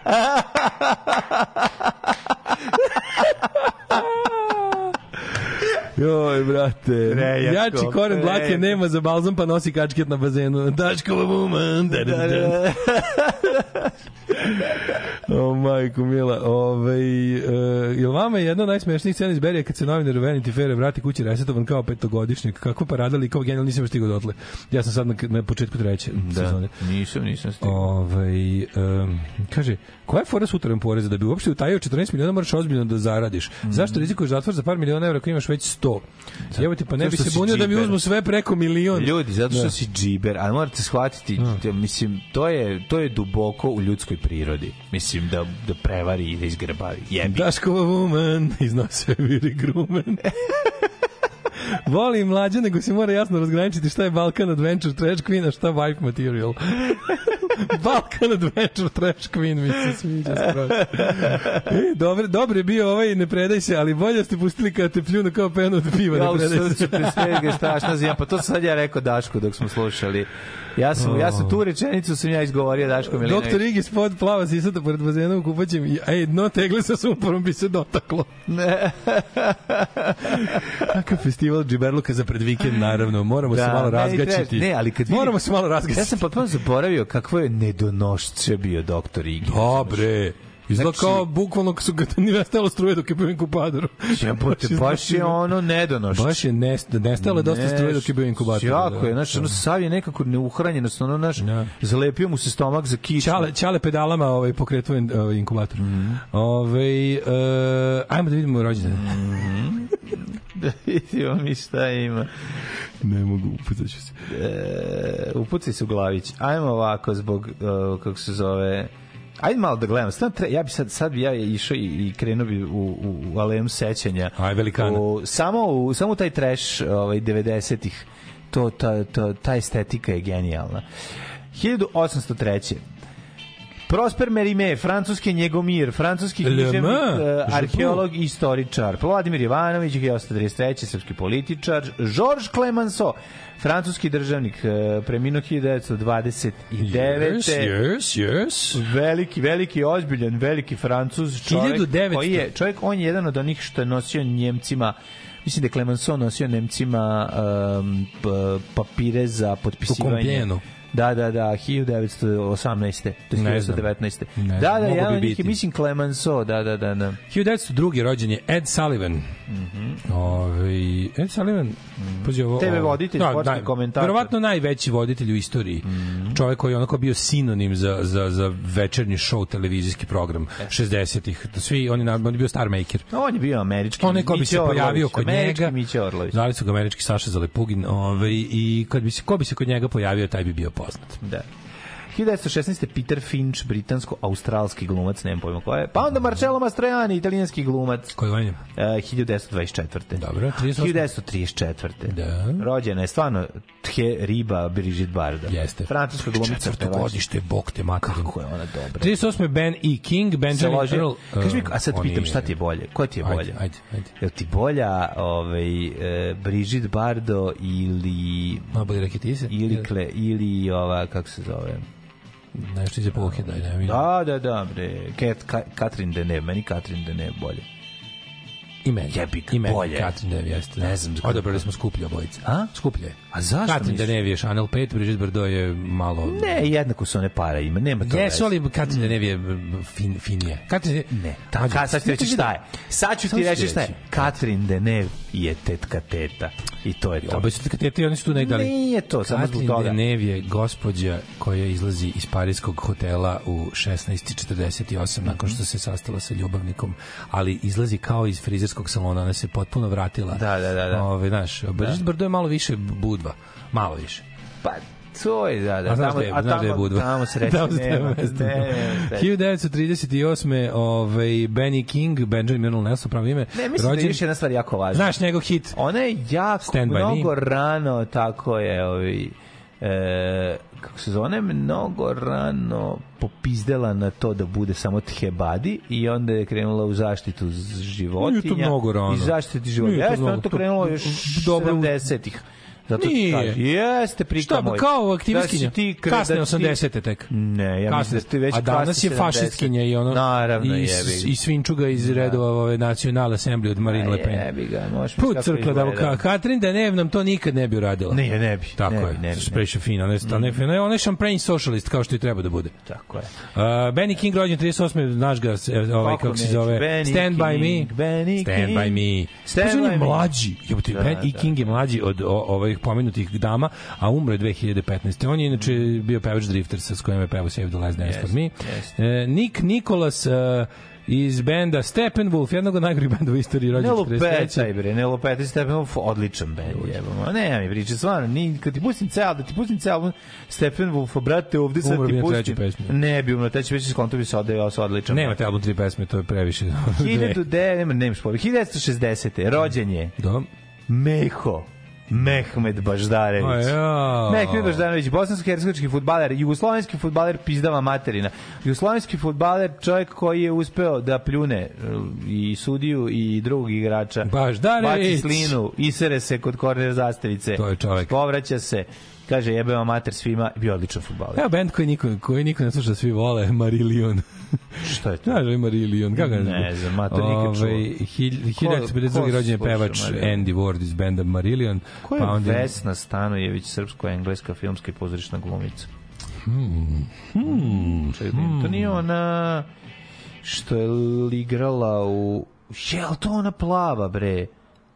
Joj, brate. Prejačko, Jači koren dlake prejačko. nema za balzam, pa nosi kačket na bazenu. Daškova woman. Da, da, da. o, majko mila. Ove, uh, jel vama je jedna od najsmešnijih scena iz Berija kad se novinar Vanity Fair vrati kući resetovan kao petogodišnjak? Kako parada likova genijalno nisam stigao dotle. Ja sam sad na, na početku treće sezone. Da, nisam, nisam stigao. Ovaj um, kaže, koja je fora s utarem poreza da bi uopšte utajio 14 miliona moraš ozbiljno da zaradiš. Mhm. Zašto rizikuješ zatvor za par miliona evra ako imaš već 100? Evo ti pa ne bi se bunio da mi uzmu sve preko milion. Ljudi, zato što Da. si džiber, ali morate shvatiti, da, mislim, to je, to je duboko u ljudskoj prirodi. Mislim, da, da prevari i da izgrbavi. Jebi. Daškova woman iznose viri grumen. Voli mlađe, nego se mora jasno razgraničiti šta je Balkan Adventure Trash Queen, a šta Wife Material. Balkan Adventure Trash Queen mi se sviđa strašno. E, dobro, dobro je bio ovaj ne predaj se, ali bolje ste pustili kad te pljunu kao penu od piva Ja ne predaj se. svega strašna zima. Pa to sad ja rekao Dašku dok smo slušali. Ja sam, ja sam tu rečenicu sam ja izgovorio Daško Milinović. Doktor Igi spod plava sisata pored bazena u kupaćem i ej, dno tegle sa sumporom bi se dotaklo. Ne. Kakav festival džiberluka za pred vikend, naravno. Moramo se malo razgaćiti. Ne, ali kad vidim- Moramo se malo razgaćiti. Ja sam potpuno zaboravio kakvo je nedonošće bio doktor Igi. Dobre. Izgleda Znači- kao bukvalno su ga nije nestalo struje dok je bio u inkubatoru. Jebote, baš je ono nedonošće. Baš je nest, nestalo je dosta struje dok je bio u inkubatoru. Jako da. je, znači, ono sav je nekako neuhranjenost, ono, naš, Da. zalepio mu se stomak za kišu. Čale, čale pedalama ovaj, pokretuo ovaj, inkubator. Mhm. Ovaj, e, ajmo da vidimo rođene. da vidimo mi šta ima. Ne mogu, upucat ću se. E, upucaj se u glavić. Ajmo ovako zbog, uh, kako se zove, Ajde malo da. Stvarno, tre, ja bi sad, sad bi ja išao i, i krenuo bi u, u, u alejom sećanja. Aj, velikana. U, samo, u, samo taj trash ovaj, 90-ih, to, ta, ta, ta estetika je genijalna. 1803. Prosper Merime, francuski njegomir, francuski književnik, je arheolog i istoričar. Vladimir Jovanović, 1833. srpski političar. Georges Clemenceau, francuski državnik, eh, preminuo 1929. Yes, yes, yes. Veliki, veliki, ozbiljan, veliki francuz, čovjek 1900. koji je, čovjek, on je jedan od onih što je nosio Njemcima Mislim da je Clemenceau nosio Nemcima um, papire za potpisivanje. Compiègne. Da, da, da, 1918. To je Ne znam. 1919. Ne Da, da, mogo jedan bi mislim, Clemenceau, da, da, da, da. 1902. rođen je Ed Sullivan. Mm Ovaj Ed Sullivan, pazi ovo. TV ovo- voditelj, sportski komentator. Verovatno najveći voditelj u istoriji. Čovjek koji je onako bio sinonim za, za, za večernji show televizijski program 60-ih. Svi, on je, on je bio star maker. On je bio američki. Onaj ko bi se Orlović, pojavio kod američki njega. Miće Orlović. Zvali su ga američki Saša Zalepugin, ovaj, i kad bi se, ko bi se kod njega pojavio, taj bi bio poznat. Da. 1916. Peter Finch, britansko-australski glumac, nemam pojma ko je. Pa onda Marcello Mastroianni, italijanski glumac. Koji je? Uh, 1924. Dobro, 38. 1934. Da. Rođena je stvarno tje riba Brigitte Barda. Jeste. Francuska glumica. Četvrto godište, bog te materin. Kako je ona dobra. 38. Ben E. King, Benjamin loži. Earl. Kaži mi, a sad on pitam je- šta ti je bolje? Ko ti je Ajde, bolje? ajde, ajde. Je li ti bolja ovaj, e, Brigitte Bardo ili Ma bolje reki ti se? ili, kle, ili ova, kako se zove? Nešto iz epohe, ne vidim. Da, da, da, bre. Kat, Ka, Katrin Deneuve, meni Katrin Deneuve bolje. I meni. Jebi ga, I meni, bolje. Katrin Dev, jeste. Ne znam. Odabrali smo skuplje obojice. A? Skuplje je. A zašto Katrin misliš? Denev je Chanel 5, Brigitte Bardot je malo... Ne, jednako su one para ima, nema to Jesu, ali Katrin Denev je fin, finije. Katrin Denev... Ne, ta, ka, sad ću ti reći šta je. Sad ću ti reći šta je. Katrin Deneuve je tetka teta. I to je to. Obe su tete i oni su tu negdje. Nije to, samo zbog Katrin toga. Denev je gospođa koja izlazi iz parijskog hotela u 16.48 nakon što se sastala sa ljubavnikom, ali izlazi kao iz frizerskog salona, ona se potpuno vratila. Da, da, da, da. Ove, znaš, Brigitte Bardot je malo više budva. Malo više. Pa, to je, da, da. A znaš tamo, da je, a da je tamo, Budva. tamo sreće Tamo nema. mesto. Ne, ne, ne. 1938. Ovaj, Benny King, Benjamin Arnold Nelson, pravo ime. Ne, mislim da je još jedna stvar jako važna. Znaš njegov hit? Ona je jako Stand mnogo rano, tako je, ovi, e, kako se zove, mnogo rano popizdela na to da bude samo thebadi i onda je krenula u zaštitu životinja. Nije to mnogo rano. I zaštiti životinja. Jeste, ona to krenulo još Dobro, 70-ih. Zato Nije. kažem, jeste prika Šta, moj. kao Da aktivistkinja? si ti kre- Kasne da ti- 80. tek. Ne, ja Kasne. mislim da ti već A danas je 70. fašistkinja i ono Naravno, i, jebi i svinčuga iz redova ove National Assembly od Marine Le Pen. Jebi ga, možeš Put crkla da ka, Katrin Denev nam to nikad ne bi uradila. Ne, ne bi. Tako ne je. ne Spreša fina. Je, ona je, ona je, ona je champagne socialist kao što i treba da bude. Tako je. Uh, Benny King rođen 38. Naš ga, e, ovaj, Kako se zove, Benny Stand by Me. Benny Stand by Me. Stand Stand on by je me. mlađi. Jebote, Da, Ben da. King je mlađi od ovih pomenutih dama, a umre 2015. On je inače bio pevač Driftersa s kojim je pevao Save the Last Dance Jest, for Me. jest. E, Nick Nicholas e, iz benda Steppenwolf, jednog od najgorih benda u istoriji rođen Ne 43. lupetaj bre, ne lupetaj Steppenwolf, odličan bend, jebamo. Ne, mi priče, stvarno, ni, kad ti pustim ceo, da ti pustim ceo album Steppenwolfa, brate, ovde sad Umro ti pustim. Ne bi umro na trećoj pesmi, skonto bi se odeo, se odličan. Nema te album tri pesme, to je previše. 1900, nema, nemaš pojma. 1960. rođen je Da. Meho. Mehmed Baždarević. Mehmed Baždarević, bosansko-hercegovički futbaler, jugoslovenski futbaler pizdava materina. Jugoslovenski futbaler, čovjek koji je uspeo da pljune e, i sudiju i drugog igrača. Baždarević. Baci slinu, isere se kod korner zastavice. To je čovjek. Povraća se, kaže jebe vam mater svima, bio odličan futbaler. Evo band koji niko, koji niko ne sluša, svi vole, Marillion. Šta je to? Znaš li Marillion? Kako Ne znam, ma, to nikad čuo. Ovaj, Ko- 1952. ko rođen je pevač? Andy Ward iz benda Marillion. Ko je pa onda- Vesna Stanojević, srpsko-engleska filmska i pozorišna glumica? Hmm. Hmm. Čekaj, to nije ona što je igrala u... Je, ali to ona plava, bre?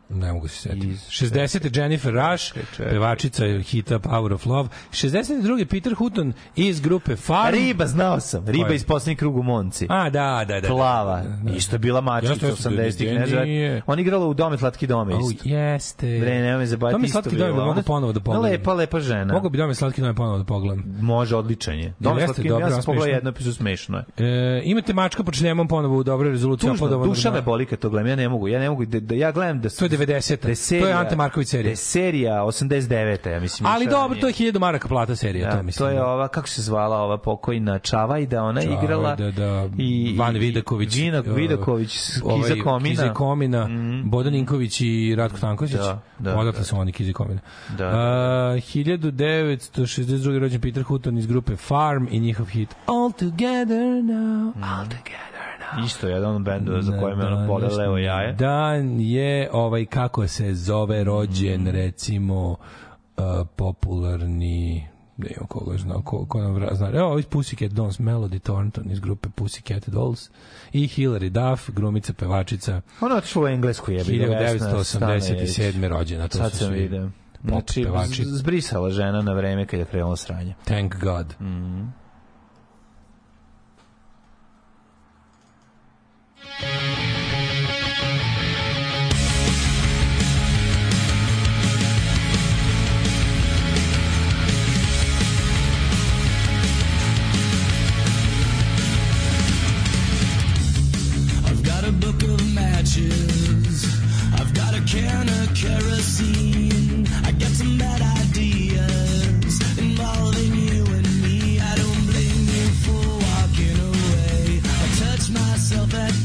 Ne mogu se setiti. Iz- 60. Jennifer Rush, pevačica hita Power of Love. 62. Peter Hutton iz grupe Farm. Riba, znao sam. Riba iz posljednjeg krugu Monci. A, da, da, da. Plava. Da, da. Isto je bila mačica Jeste, jeste, 80-ih. da, Ne znam. On igrala u Dome Slatki dome isto. jeste. Bre, nema me zabaviti. Isto slatki dom da mogu ponovo da pogledam. Lepa, lepa žena. Mogu bi da me slatki dom ponovo da pogledam. Može, odličan je. Dome jeste Slatki dobro, ja sam pogledao jedno epizodu, smešno je. E, imate mačka pod šljemom ponovo u dobroj rezoluciji. Tužno, duša me boli kad to gledam. Ja ne mogu. Ja ne mogu ja gledam da 90. da To je Ante Marković serija. Da je serija 89. ja mislim. Ali dobro, to je 1000 maraka plata serija, Da, to mislim. to je ova, kako se zvala ova pokojna Čavajda, ona je igrala. da, i, Van Vidaković, Vina, uh, Vidaković, Kiza ovaj, Komina. Kiza Komina, Bodan Ninković i Ratko Stanković. Da, da, Odatle da. su oni Kiza Komina. Da, A, 1962. rođen Peter Hutton iz grupe Farm i njihov hit All Together Now. All Together. Isto jedan od bendova za koje me ono bole današnji levo jaje. Dan je, ovaj, kako se zove rođen, recimo, uh, popularni da imamo koga zna, ko, ko nam zna. Evo, iz Pussycat Dolls, Melody Thornton iz grupe Pussycat Dolls i Hilary Duff, glumica, pevačica, Ona je otišla u Englesku Vesna 1987. rođena. To Sad su svi vidio. pop Znači, zbrisala žena na vreme kad je krenulo sranje. Thank God. I've got a book of matches. I've got a can of kerosene. I got some bad ideas involving you and me. I don't blame you for walking away. I touch myself at thoughts of flames.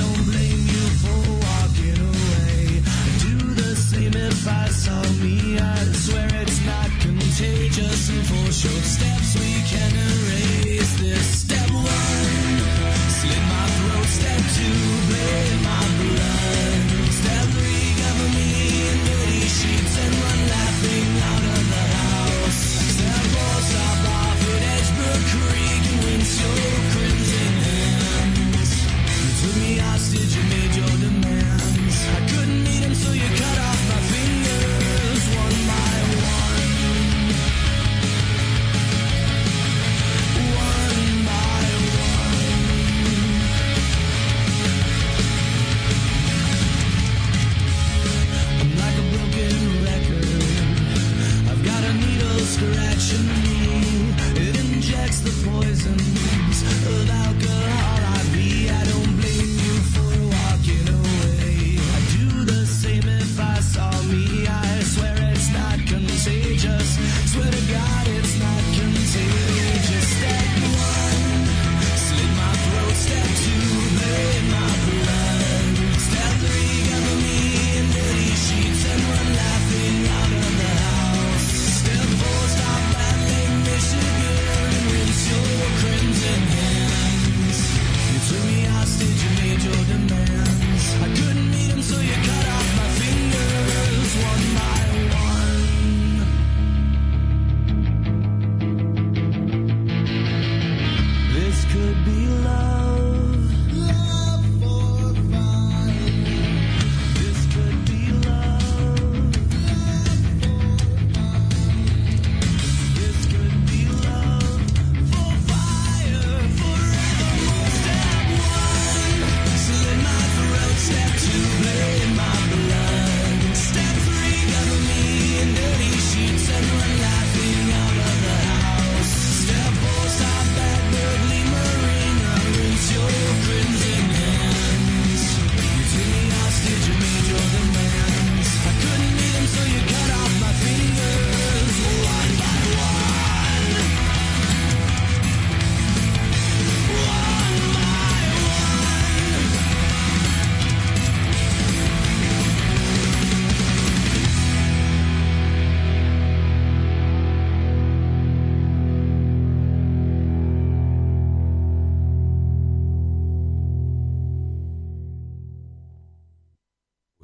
if I saw me. I swear it's not contagious. For short steps we can erase this. Step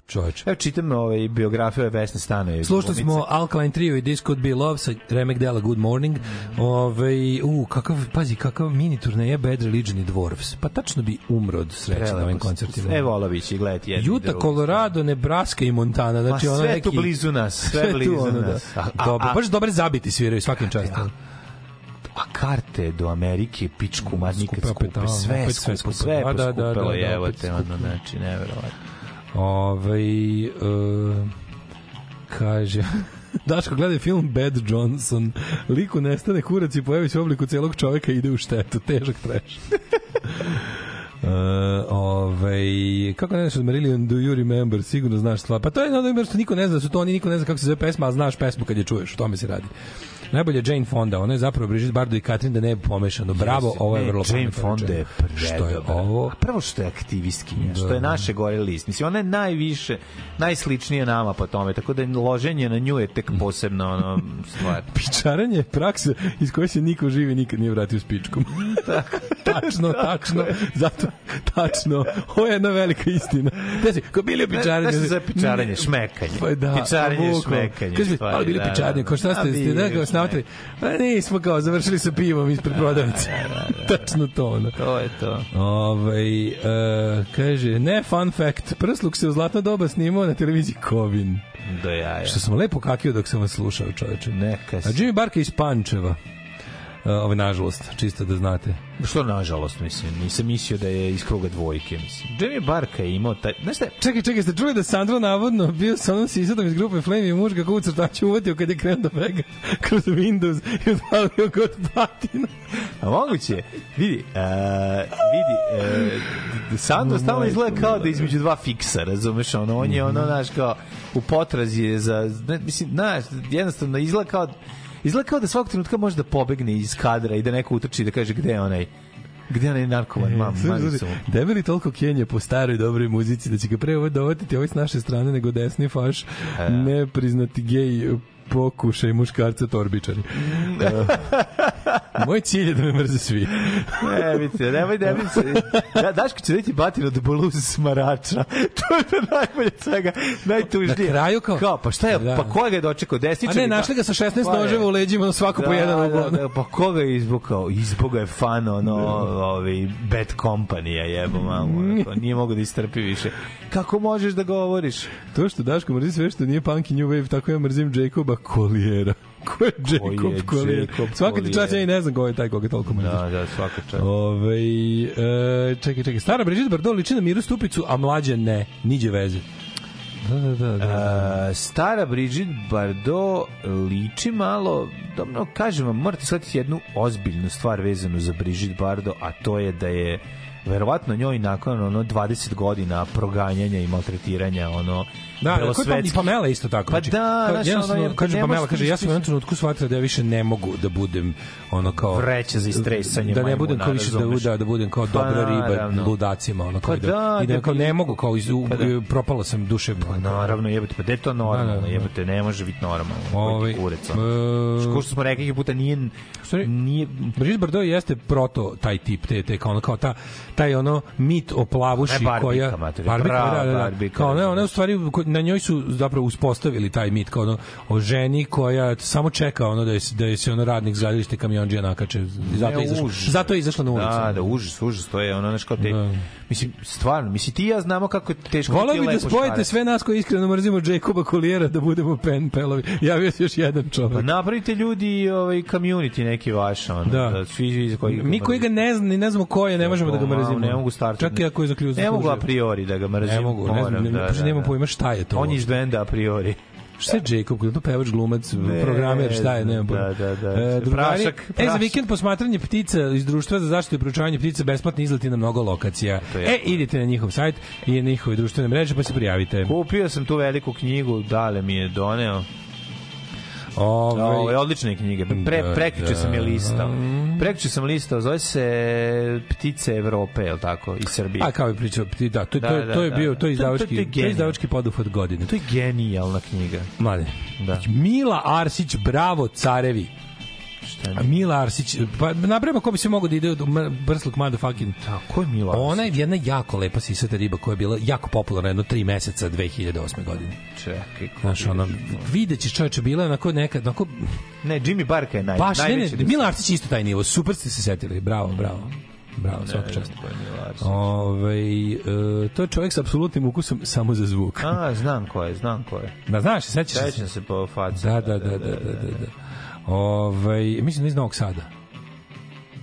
čoveče. Evo čitam ovaj, biografiju Vesne Stanoje. Slušali smo Alkaline Trio i This Could Be Love sa Remek Dela Good Morning. Ove, u, kakav, pazi, kakav mini turneje Bad Religion i Dwarfs. Pa tačno bi umro od sreće na ovim koncertima. E, volao bi će gledati jedni Utah. Colorado, Nebraska i Montana. Znači, ono sve neki, tu blizu nas, sve blizu ono, nas. Da. A- a- Dobro, baš dobre zabiti sviraju svakim častom. a karte do Amerike pičku ma nikad Skupe skupe, sve opet sve sve skupe, skupe. sve Da, da, da, poskupelo da, da, je, evo te, ono, znači, neverovatno. Ove, uh, kaže... Daško gledaj film Bad Johnson. Liku nestane kurac i pojavi se u obliku celog čoveka i ide u štetu. Težak trash. Uh, ovaj kako ne znaš od Marillion Do You Remember sigurno znaš stvar pa to je ono što niko ne zna da su to oni niko ne zna kako se zove pesma a znaš pesmu kad je čuješ o tome se radi najbolje Jane Fonda ona je zapravo Brigitte Bardot i Katrin da ne bi pomešano bravo Jeste. ovo je Ne, vrlo Jane Fonda je što je ovo A prvo što je aktivistkinja, što Da. je naše gore list. Mislim, ona je najviše, najsličnije nama po tome, tako da loženje na nju je tek posebno ono, stvar. pičaranje je praksa iz koje se niko živi nikad nije vratio s pičkom. tačno, tačno. Zato, tačno. Ovo je jedna velika istina. Si? Ko bili pičaranje? Znaš zove pičaranje? Šmekanje. Pa da, Pičaranje, pa šmekanje, Kaži mi, ali bili da, pičaranje, da, ko šta da. ste, A, ste bili, da kao snavatili? Pa nismo kao, završili sa pivom ispred prodavnice. Tačno to, ono. To je to. Ovaj e, kaže, ne fun fact, prsluk se u zlatno doba snimao na televiziji Kovin. Do jaja. Što sam lepo kakio dok sam vas slušao, čoveče. Neka A si. Jimmy Barka iz Pančeva. Uh, ovaj, nažalost, čisto da znate. Što nažalost, mislim, nisam mislio da je iz kruga dvojke, mislim. Jamie Barka je imao taj, znaš šta, Čekaj, čekaj, ste čuli da Sandro navodno bio sa onom sisadom iz grupe Flame i muž ga u crtaču uvatio kad je krenuo da bega kroz Windows i odvalio ga od batina. A moguće, vidi, uh, vidi, uh, Sandro stalno izgleda kao da između dva fiksa, razumeš, ono, on je ono, znaš, kao, u potrazi je za, ne, mislim, znaš, jednostavno izgleda kao, izgleda kao da svakog trenutka može da pobegne iz kadra i da neko utrči da kaže gde je onaj, gde onaj narkoman, mam, mani su. Debeli toliko kenje po staroj dobroj muzici da će ga pre ovo dovatiti ovaj s naše strane nego desni faš nepriznati gej pokušaj muškarca torbičari. Moj cilj je da me mrze svi. Ne, vidite, nemoj da mi se... Da, Daško će dati batin od blues smarača. to je to najbolje od svega, najtužnije. Na kraju kao- Kao, pa šta je, Da. pa ko ga je dočekao? A Desničar? ne, našli ga sa 16 Pa noževa u leđima, svako po jedan Da, uglavnom. da, pa ko ga je izbukao? Izboga je fan, ono, ovaj, bad company, jebo mamu. onako, Nije mogo da istrpi više. Kako možeš da govoriš? To što Daško mrzi sve što nije punk i new wave, tako ja mrzim Jacoba Colliera. Ko je Jacob je Collier? Jacob Svaki ti čas Collier? ja i ne znam ko je taj koga toliko mrziš. Da, da, svaka čast. Ove, e, čekaj, čekaj. Stara Brigitte Bardot liči na Miru Stupicu, a mlađa ne. Niđe veze. Da, da, da. da. Uh, stara Brigitte Bardot liči malo, dobro, kažem vam, morate shvatiti jednu ozbiljnu stvar vezanu za Brigitte Bardot, a to je da je verovatno njoj nakon ono 20 godina proganjanja i maltretiranja ono Da, kod pa, i Pamela isto tako. Pa znači, da, jednostavno, ono, kaže Pamela, kaže, ja sam u jednom trenutku shvatila da ja više ne mogu da budem ono kao Vreća za istresanje da ne budem kao više da, da, da budem kao Pa dobra riba naravno. ludacima ono kao Pa da, da, i da, da kao ne mogu kao iz, Pa da. propalo sam duše Pa naravno, jebote, pa gde je to normalno? Jebote, ne može biti normalno. Ovaj, Ovaj, kurec. e, Što smo rekli puta nije nije Brigitte Bardot jeste proto taj tip te te kao ono kao ta taj ono mit o plavuši Barbika, koja Barbika, prava da, da. Barbika, kao ne ona u stvari ko- na njoj su zapravo uspostavili taj mit kao ono o ženi koja samo čeka ono da je da je se ono radnik iz gradilište kamionđija nakače. Zato je izašla zato je izašla na ulicu. Da, da, užas, užas, to je ono, znaš, kao te, Da. Mislim, stvarno, mislim, ti ja znamo kako je teško Voleo biti bih da lepo spojite škarac. sve nas koji iskreno mrzimo Jacoba Colliera da budemo pen pelovi. Javio se još jedan Pa čovjek. napravite ljudi ovaj community neki vaš ono Da. da, svi iz koji Mi koji ga ne znam, ni ne znamo ko je, ne možemo da ga mrzimo. ne mogu startati Čak i ako je zaključio. ne mogu a priori da ga mrzim Ne mogu, ne znam, moram, ne, da, da, da, nemam da. pojma šta je to. on je iz uopšte. benda a priori Šta je Jacob? Je to pevač, glumac, Ne programer, šta je? Nemam pojma. da, da, da. E, drugari, Prašak, E, za prašak. vikend posmatranje ptica iz društva za zaštitu i proučavanje ptica besplatni izleti na mnogo lokacija. E, idite na njihov sajt i na njihove društvene mreže pa se prijavite. kupio sam tu veliku knjigu Dale mi je doneo Ove, Ovo je odlična knjiga. Pre, Da, prekjuče sam je da. listao. Prekjuče sam listao, zove se Ptice Evrope, je tako, iz Srbije. A kao je pričao, da, to, Da, to, da, to je da. bio, to To- to- je izdavački, to je to je izdavački poduhvat godine. To je genijalna knjiga. Mlade. Da. Mila Arsić, bravo, carevi. A Mila Arsić, pa napravimo ko bi se mogao da ide u brsluk motherfucking. Tako je Mila Ona je jedna jako lepa sisata riba koja je bila jako popularna jedno tri meseca 2008. godine. Čekaj. Znaš, ono, vidjet ćeš čoveče, bila je onako nekad, onako, Ne, Jimmy Barka je naj, baš, ne, ne, najveći. Mila Arsić je isto taj nivo, super ste se setili, bravo, bravo. Bravo, svaka čast. Ove, e, to je čovjek sa apsolutnim ukusom samo za zvuk. A, znam ko je, znam ko je. Da, znaš, sećaš se? Sećam se po faci. Da, da, da, da, da, da. da. Ove, mislim da iz Novog Sada.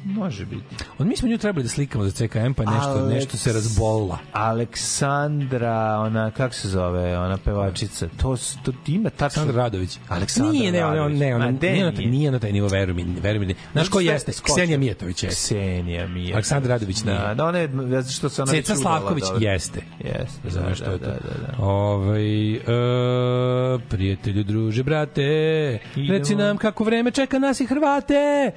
Može biti. On, mi smo nju trebali da slikamo za CKM, pa nešto, Aleks- nešto se razbolila. Aleksandra, ona, kako se zove, ona pevačica, to, to ima tačno... Aleksandar Radović. Aleksandar nije, ne, ne, Radović. ne, ona, Ma, de nije, ona, nije. nije na taj nivo, veruj mi, veruj mi. Znaš ko jeste? skoči. Ksenija Mijatović je. Ksenija Mijatović. Aleksandar Radović nije. Da, da, ona je, što se ona Ceca Slavković dobro. jeste. Jeste, da, da, je to? da, da, da. Ovaj, e, prijatelju, druže, brate, Idemo. reci nam kako vreme čeka nas i Hrvate.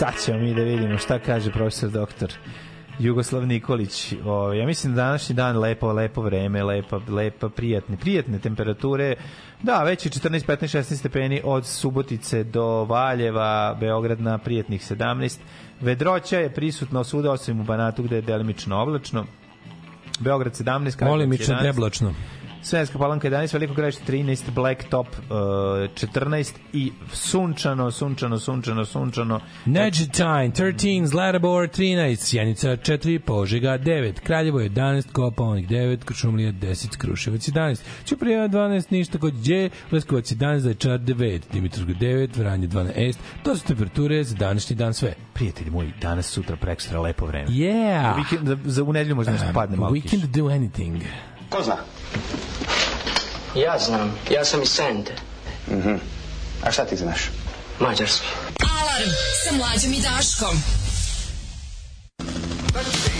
Sad ćemo mi da vidimo šta kaže profesor doktor Jugoslav Nikolić. O, ja mislim da današnji dan lepo, lepo vreme, lepa, lepa, prijatne, prijatne temperature. Da, već je 14, 15, 16 stepeni od Subotice do Valjeva, Beograd na prijatnih 17. Vedroća je prisutna svuda osim u Banatu gde je delimično oblačno. Beograd 17, Kragujevac Molim, ično 11, debločno. Svenska palanka 11, Veliko gradište 13, Blacktop uh, 14 i sunčano, sunčano, sunčano, sunčano. Neđetajn 13, Zlatibor 13, Sjenica 4, Požega 9, Kraljevo 11, Kopaonik 9, Krušumlija 10, Kruševac 11, Ćuprija 12, Ništa kod Đe, Leskovac 11, Zaječar 9, Dimitrovgrad 9, Vranje 12. To su temperature za današnji dan sve. Prijatelji moji, danas, sutra, prekstra, lepo vreme. Yeah! Za, vikend, za, za u nedelju možda nešto padne malo We can do anything. Ko zna? Ja znam. Ja sam iz Sente. Mhm. A šta ti znaš? Mađarski. Alarm sa mlađom i Daškom. Christmas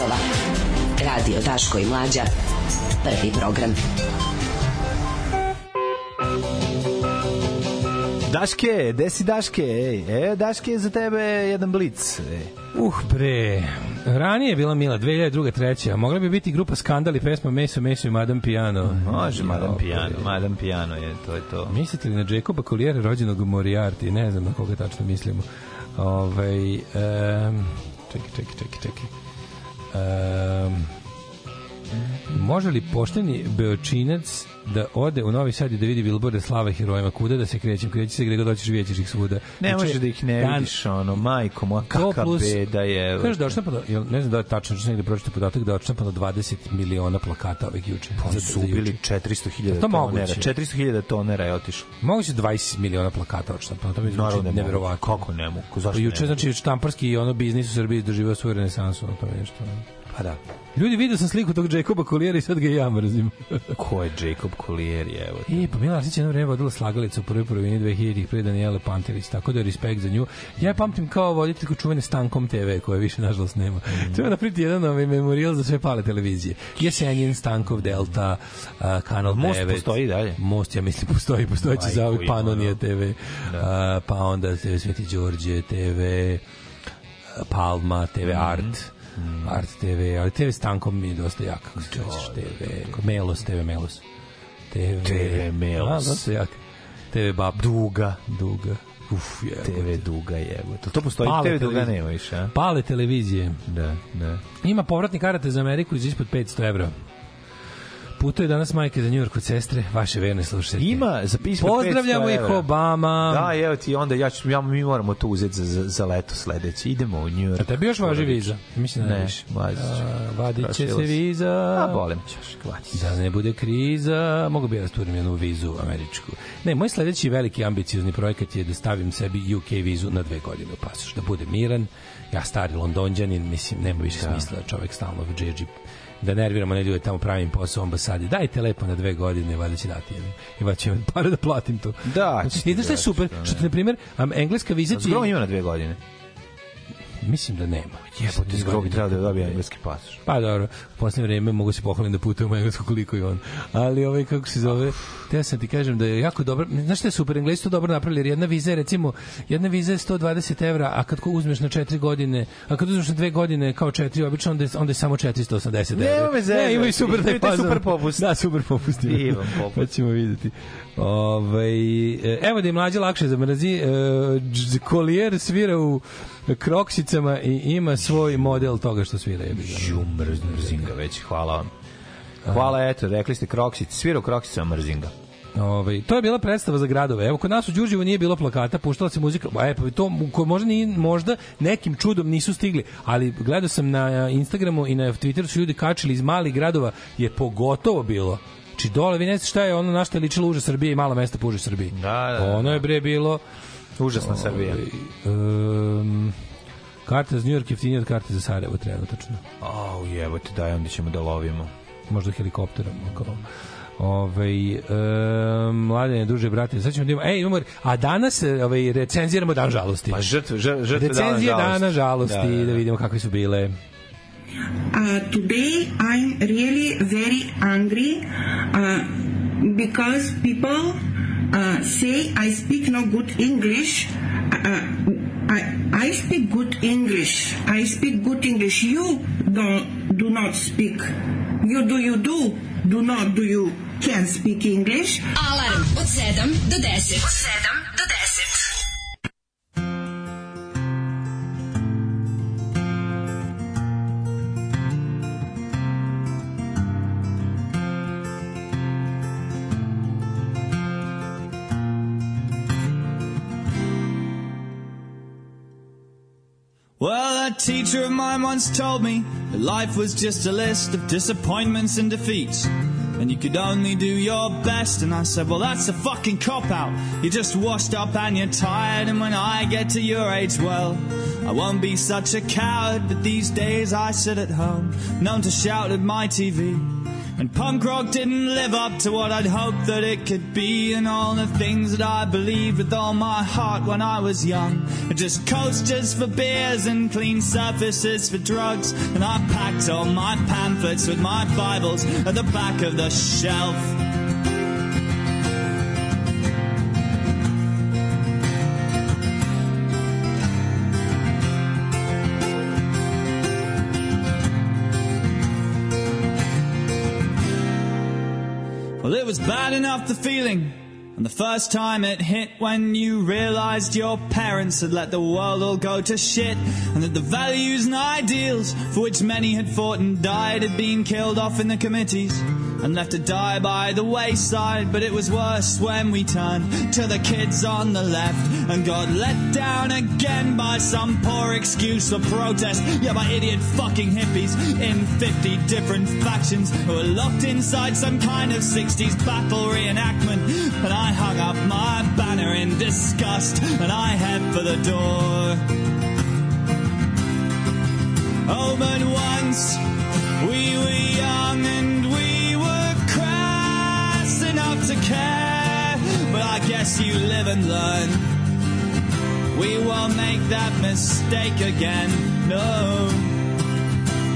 časova. Radio Daško i Mlađa. Prvi program. Daške, gde si Daške? Ej, e, Daške za tebe jedan blic. E. Uh, bre. Ranije je bila Mila, 2002. treća. Mogla bi biti grupa Skandal i pesma Meso, Meso i Madame Piano. Može, Madame Piano. Madame Piano je, to je to. Mislite li na Jacoba Colliera, rođenog Moriarty? Ne znam na koga tačno mislimo. Ove, um, čekaj, čekaj, čekaj, čekaj. Um, može li pošteni Beočinac da ode u Novi Sad i da vidi bilborde slave herojima? Kuda da se krećem? Kreći se gde god hoćeš, vidjet ćeš ih svuda. Ne Znači, može da ih ne dan- vidiš, ono, majko moja, kakva plus- beda je. Kažeš da je odštampano, jel, ne znam da je tačno, što negde pročito podatak da je odštampano 20 miliona plakata ovih juče. Pa su ubili 400.000 To tonera. moguće. 400.000 tonera je otišlo. Moguće 20 miliona plakata odštampano, to mi zvuči ne neverovatno. Kako ne mogu? Zašto Juče, ne mogu? znači, štamparski i ono biznis u Srbiji doživao svoju renesansu, to je nešto. Pa da. Ljudi, vidio sam sliku tog Jacoba Colliera i sad ga i ja mrzim. Ko je Jacob Collier, evo. E, pa Mila Arsić jedno vreme vodila slagalicu u prvoj polovini 2000-ih pre Daniele Pantelić, tako da je respekt za nju. Ja je pamtim kao voditeljku čuvene Stankom TV, koje više nažalost nema. Mm. Treba napriti jedan ovaj memorijal za sve pale televizije. Jesenjin, Stankov, Delta, uh, Kanal Most 9. postoji dalje? Most, ja mislim, postoji, postoji će za ima, Panonija. TV, Da. uh, pa onda TV Sveti Đorđe, TV Palma, TV Art, Art TV, ali TV Stankom mi je dosta jak, kako se sećaš, TV, Melos, TV Melos. TV, TV Melos. A, dosta jak. TV Bab. Duga. Duga. Uf, je. TV Duga je. To, to postoji, Pale TV Duga televizije. nema više, a? Pale televizije. Da, da. Ima povratni karate za Ameriku iz ispod 500 evra. Putuje danas majke za Njujork od sestre, vaše verne slušatelje. Ima za pismo Pozdravljamo 500 ih. Obama. Da, evo ti onda ja ću, ja, mi moramo to uzeti za, za, za leto sledeće. Idemo u New York. A tebi još važi viza? Mislim da ne. važi Vadit će se viza. A, bolem ćeš, vadit. Da ne bude kriza, mogu bi ja rasturim jednu vizu američku. Ne, moj sledeći veliki ambiciozni projekat je da stavim sebi UK vizu na dve godine u pasoš, da bude miran. Ja stari londonđanin, mislim, nema više smisla da čovek stalno džedži da nerviramo ne ljude tamo pravim posao u ambasadi. Dajte lepo na dve godine, valjda će dati. jel? I valjda će imati pare da platim to. Da, Znači, znaš šta je super? Što na primjer, engleska viza ti... Zgrom ima na dve godine. Mislim da nema. Jebote, Zgrom bi trebao da dobije engleski pasoš. Pa dobro, u poslednje vreme mogu se pohvalim da putujem u englesku koliko i on. Ali ovaj, kako se zove, te sam ti kažem da je jako dobro, znaš šta je super, Englesi to dobro napravili, jer jedna viza je recimo, jedna viza je 120 evra, a kad ko uzmeš na četiri godine, a kad uzmeš na dve godine kao četiri, obično onda je, onda je samo 480 evra. Nema me zezati. Ne, imaju super taj Imaju taj fazon. super popust. Da, super popust. ima. Divan popust. Pa ćemo videti. Ovaj, e, evo da je mlađe lakše zamrzi, e, Collier svira u kroksicama i ima svoj model toga što svira. Je Ju, mrzim, mrzim ga već, hvala vam. Hvala, eto, rekli ste Kroksic, svirao Kroksica, mrzim ga. Ovaj to je bila predstava za gradove. Evo kod nas u Đurđevu nije bilo plakata, puštala se muzika. E pa to ko možda ni možda nekim čudom nisu stigli, ali gledao sam na Instagramu i na Twitteru su ljudi kačili iz malih gradova je pogotovo bilo. Či dole, vi ne znate šta je ono na šta je ličilo uže Srbije i mala mesta puže Srbije. Da, da, da. Ono je bre bilo Užasna Srbija. Um, karta za New York jeftinija od karte za Sarajevo trenutačno. Au, jebote, daj, onda ćemo da lovimo. Možda helikopterom. Kao. Ove, e, mladene, duže brate, sad ćemo da imamo, ej, imamo, a danas ove, recenziramo Dan žalosti. Pa žrtve, žr- žrtve Recenzije dana žalosti. Dana žalosti, Da, da, da. da vidimo kakve su bile. Uh, today I'm really very angry uh, because people uh, say I speak no good English. Uh, I, I speak good English. I speak good English. You don't do not speak. You do you do do not do you can speak English. Alarm od 7 do 10. Od 7 do 10. Well, a teacher of mine once told me that life was just a list of disappointments and defeats. And you could only do your best. And I said, well, that's a fucking cop out. You're just washed up and you're tired. And when I get to your age, well, I won't be such a coward. But these days I sit at home, known to shout at my TV. And punk rock didn't live up to what I'd hoped that it could be, and all the things that I believed with all my heart when I was young. Just coasters for beers and clean surfaces for drugs. And I packed all my pamphlets with my Bibles at the back of the shelf. Was bad enough the feeling. And the first time it hit when you realized your parents had let the world all go to shit. And that the values and ideals for which many had fought and died had been killed off in the committees. And left to die by the wayside. But it was worse when we turned to the kids on the left. And got let down again by some poor excuse for protest. Yeah, by idiot fucking hippies in 50 different factions who were locked inside some kind of 60s battle reenactment. And I hung up my banner in disgust and I head for the door. Oh, but once we were I guess you live and learn. We won't make that mistake again, no.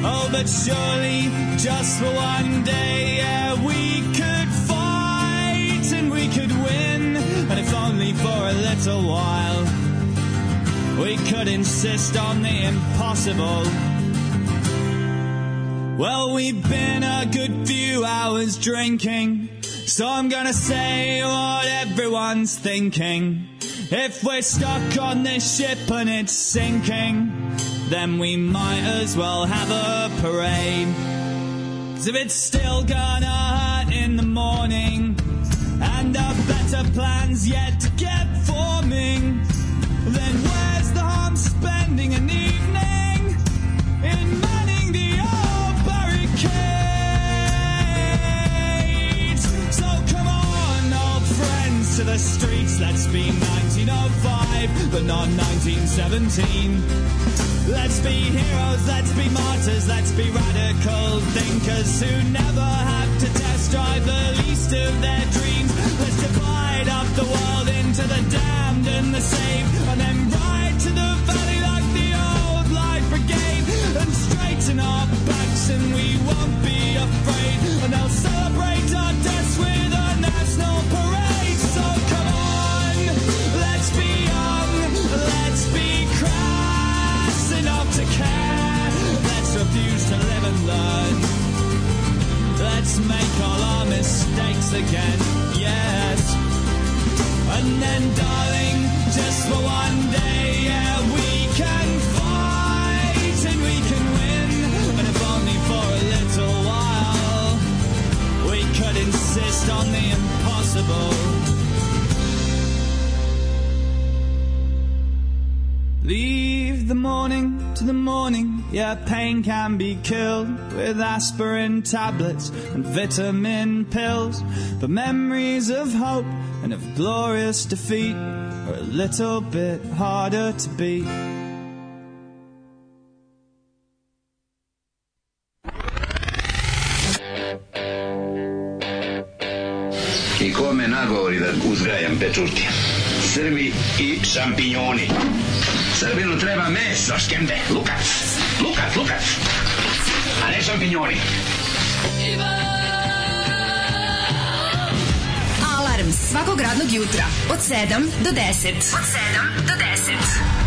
Oh, but surely just for one day, yeah, we could fight and we could win. And if only for a little while, we could insist on the impossible. Well, we've been a good few hours drinking, so I'm gonna say what everyone's thinking. If we're stuck on this ship and it's sinking, then we might as well have a parade. 'Cause if it's still gonna hurt in the morning, and a better plan's yet to get forming, then where's the harm spending an evening to the streets. Let's be 1905, but not 1917. Let's be heroes, let's be martyrs, let's be radical thinkers who never have to test drive the least of their dreams. Let's divide up the world into the damned and the saved, and then ride to the valley like the old life brigade, and straighten our backs, and we won't be afraid, and they'll celebrate our deaths with Let's make all our mistakes again, yes. And then, darling, just for one day, yeah, we can fight and we can win. And if only for a little while, we could insist on the impossible. Leave the morning to the morning, yeah, pain can be killed with aspirin tablets and vitamin pills. But memories of hope and of glorious defeat are a little bit harder to beat. I kome nagovori da uzgajam pečurke? srvi i šampinjoni. Srbinu treba meso, škembe, lukac, lukac, lukac, a ne šampinjoni. Alarm svakog radnog jutra od 7 do 10. Od 7 do 10.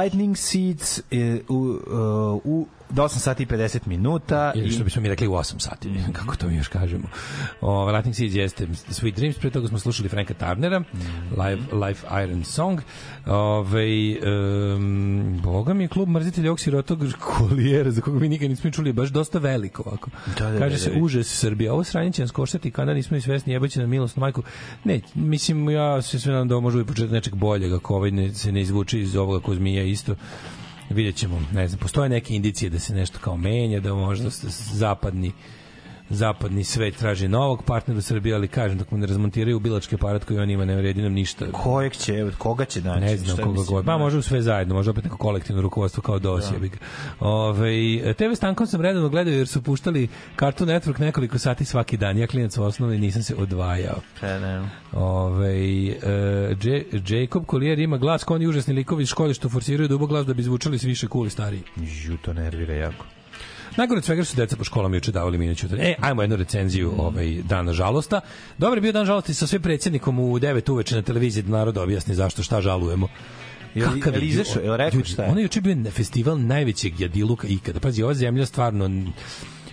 Lightning Seeds e, u, uh, u do 8 sati i 50 minuta. Ili što bismo mi rekli u 8 sati, kako to mi još kažemo. O, Lightning Seeds jeste Sweet Dreams, pre toga smo slušali Franka Tarnera, Live, Life Iron Song. Ove, um, boga mi je klub mrzitelja ovog sirotog kolijera, za koga mi nikad nismo čuli, je baš dosta veliko ovako. Da, da, Kaže da, se da. užas Srbija. Ovo sranje će nas koštati kada nismo i svesni jebaće na milosnu majku. Ne, mislim, ja se sve nadam da ovo može početak nečeg boljeg, ako ovaj ne, se ne izvuče iz ovoga ko zmija isto vidjet ćemo, ne znam, postoje neke indicije da se nešto kao menja, da možda zapadni zapadni svet traži novog partnera u Srbiji, ali kažem, dok mu ne razmontiraju bilački aparat koji on ima, ne vredi nam ništa. Kojeg će, evo, koga će naći? Ne znam koga god. Pa može u sve zajedno, može opet neko kolektivno rukovodstvo kao DOS Da. Ove, TV stankom sam redovno gledao jer su puštali Cartoon Network nekoliko sati svaki dan. Ja klinac u osnovi nisam se odvajao. Pa, ne. Ove, e, Dže- Jacob Collier ima glas kao oni užasni likovi iz škole što forsiraju dubog glas da bi zvučali više cool i stariji. Ju, to nervira jako. Najgore od svega su deca po školama juče davali minuću. E, ajmo jednu recenziju ovaj dana žalosta. Dobar je bio dan žalosti sa sve predsjednikom u 9 uveče na televiziji da narod objasni zašto šta žalujemo. Kakav je izašao? Jel rekao šta je? Ono je juče bio na festival najvećeg jadiluka ikada. Pazi, ova zemlja stvarno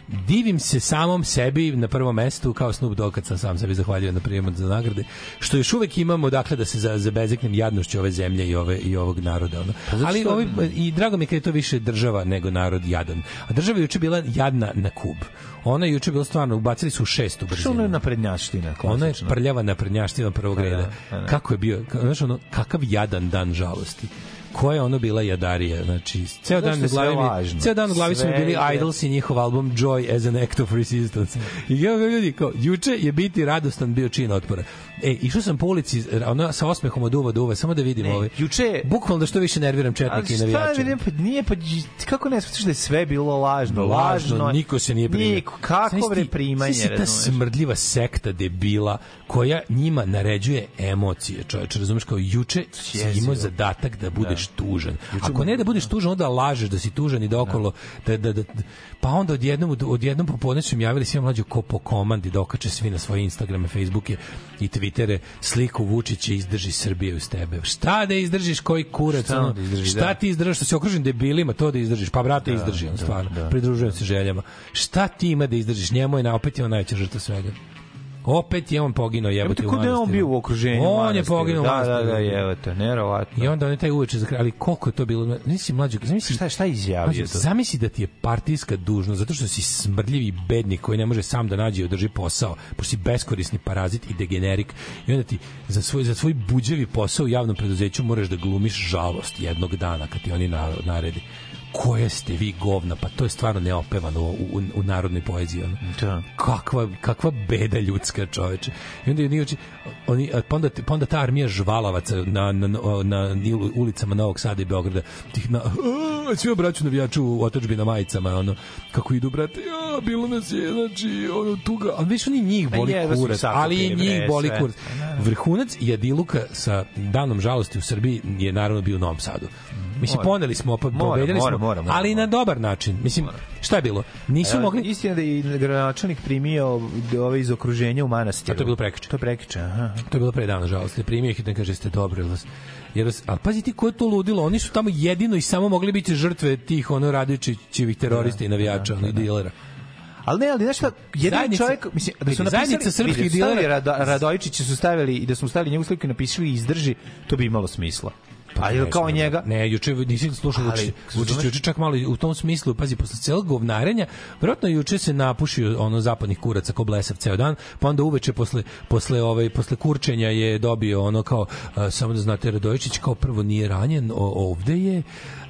divim se samom sebi na prvom mestu kao Snoop Dogg kad sam sam sebi zahvalio na prijemu za nagrade što još uvek imamo dakle da se za zabezeknem jadnošću ove zemlje i ove i ovog naroda ono. Pa ali što- ovi, i drago mi je kad je to više država nego narod jadan a država je juče bila jadna na kub ona je juče bila stvarno ubacili su u šestu Što brzinu ono je naprednjaština, ona je klasično. prljava naprednjaština prvog Pa da, reda. pa da. Kako je bio, znaš ono, kakav jadan dan žalosti. Koja je ono bila jadarija, znači ceo dan u glavi mi, ceo dan u glavi su mi bili je- Idols i njihov album Joy as an Act of Resistance. I evo ga ljudi, kao, juče je biti radostan bio čin otpora. E, išao sam po ulici ono, sa osmehom od uva do uva, samo da vidim Ne, juče Bukvalno da što više nerviram Ali četnike i šta navijače. ne, pa nije, pa kako ne shvataš da je sve bilo lažno? lažno, je. niko se nije primio. Niko, kako bre primanje, znaš ti ta razumeš? smrdljiva sekta debila koja njima naređuje emocije, čoveče, razumeš, kao juče si imao zadatak da budeš tužan. Ako ne da budeš tužan, onda lažeš da si tužan i da okolo, da, da, da, pa onda odjednom, odjednom popodne su im javili svi mlađu ko po komandi da okače svi na svoje Instagrame, Facebooke i Twittere sliku Vučića izdrži Srbije uz tebe. Šta da izdržiš, koji kurac? Šta ono, izdržiš, šta da. ti izdržiš, što si okružen debilima, to da izdržiš. Pa brate, izdrži on, stvarno. Pridružujem se željama. Šta ti ima da izdržiš? Njemu je na opet je on najveća žrtva svega. Opet je on poginuo jebote u Kako da je on manastiru. bio u okruženju On je poginuo u Da, da, manastiru. da, je, to, nerovatno. I onda on je taj uveče za kraj, ali koliko je to bilo, nisi mlađo, zamisli, Šta, šta je izjavio Mlađo, to? Zamisli da ti je partijska dužnost zato što si smrdljivi bednik koji ne može sam da nađe i održi posao, pošto si beskorisni parazit i degenerik i onda ti za svoj, za svoj buđevi posao u javnom preduzeću moraš da glumiš žalost jednog dana kad ti oni na, naredi koje ste vi govna, pa to je stvarno neopevano u, u, u narodnoj poeziji. Ono. Da. Kakva, kakva beda ljudska čoveče. I onda oni, oni, a pa, onda, pa onda ta armija žvalavaca na, na, na, na ulicama Novog Sada i Beograda, tih na, a, svi obraću navijaču u otačbi na majicama, ono, kako idu, brate, ja, bilo nas je, znači, ono, tuga, ali viš oni njih Pa boli su kurac, ali i njih boli kurac. Vrhunac jadiluka sa danom žalosti u Srbiji je naravno bio u Novom Sadu. Mislim, Mora. poneli smo, Mora, pobedili mora, smo, mora, mora, ali na dobar način. Mislim, šta je bilo? Nisu Evo, mogli... Istina da je gradonačelnik primio ove iz okruženja u manastiru. A to je bilo prekjuče. To je prekjuče, aha. To je bilo pre dana, žalost. Primio ih i da kaže ste dobro, jer vas jer ali pazi ti ko je to ludilo, oni su tamo jedino i samo mogli biti žrtve tih ono Radičićevih terorista i navijača, ono i dilera. Ali ne, ali znaš šta, jedan Zajednica- čovjek, mislim, da su napisali, zajednica srpskih stavili dilera- Rado, Radojičića su stavili i da smo stavili njegovu sliku i napisali izdrži, to bi imalo smisla. Pa, ne, kao ne, njega, Ne, juče nisi slušao Vučić. Vučić juče čak malo u tom smislu, pazi, posle celog govnarenja, verovatno juče se napušio ono zapadnih kuraca ko blesav ceo dan, pa onda uveče posle posle ovaj posle kurčenja je dobio ono kao samo da znate Radojičić kao prvo nije ranjen, ovde je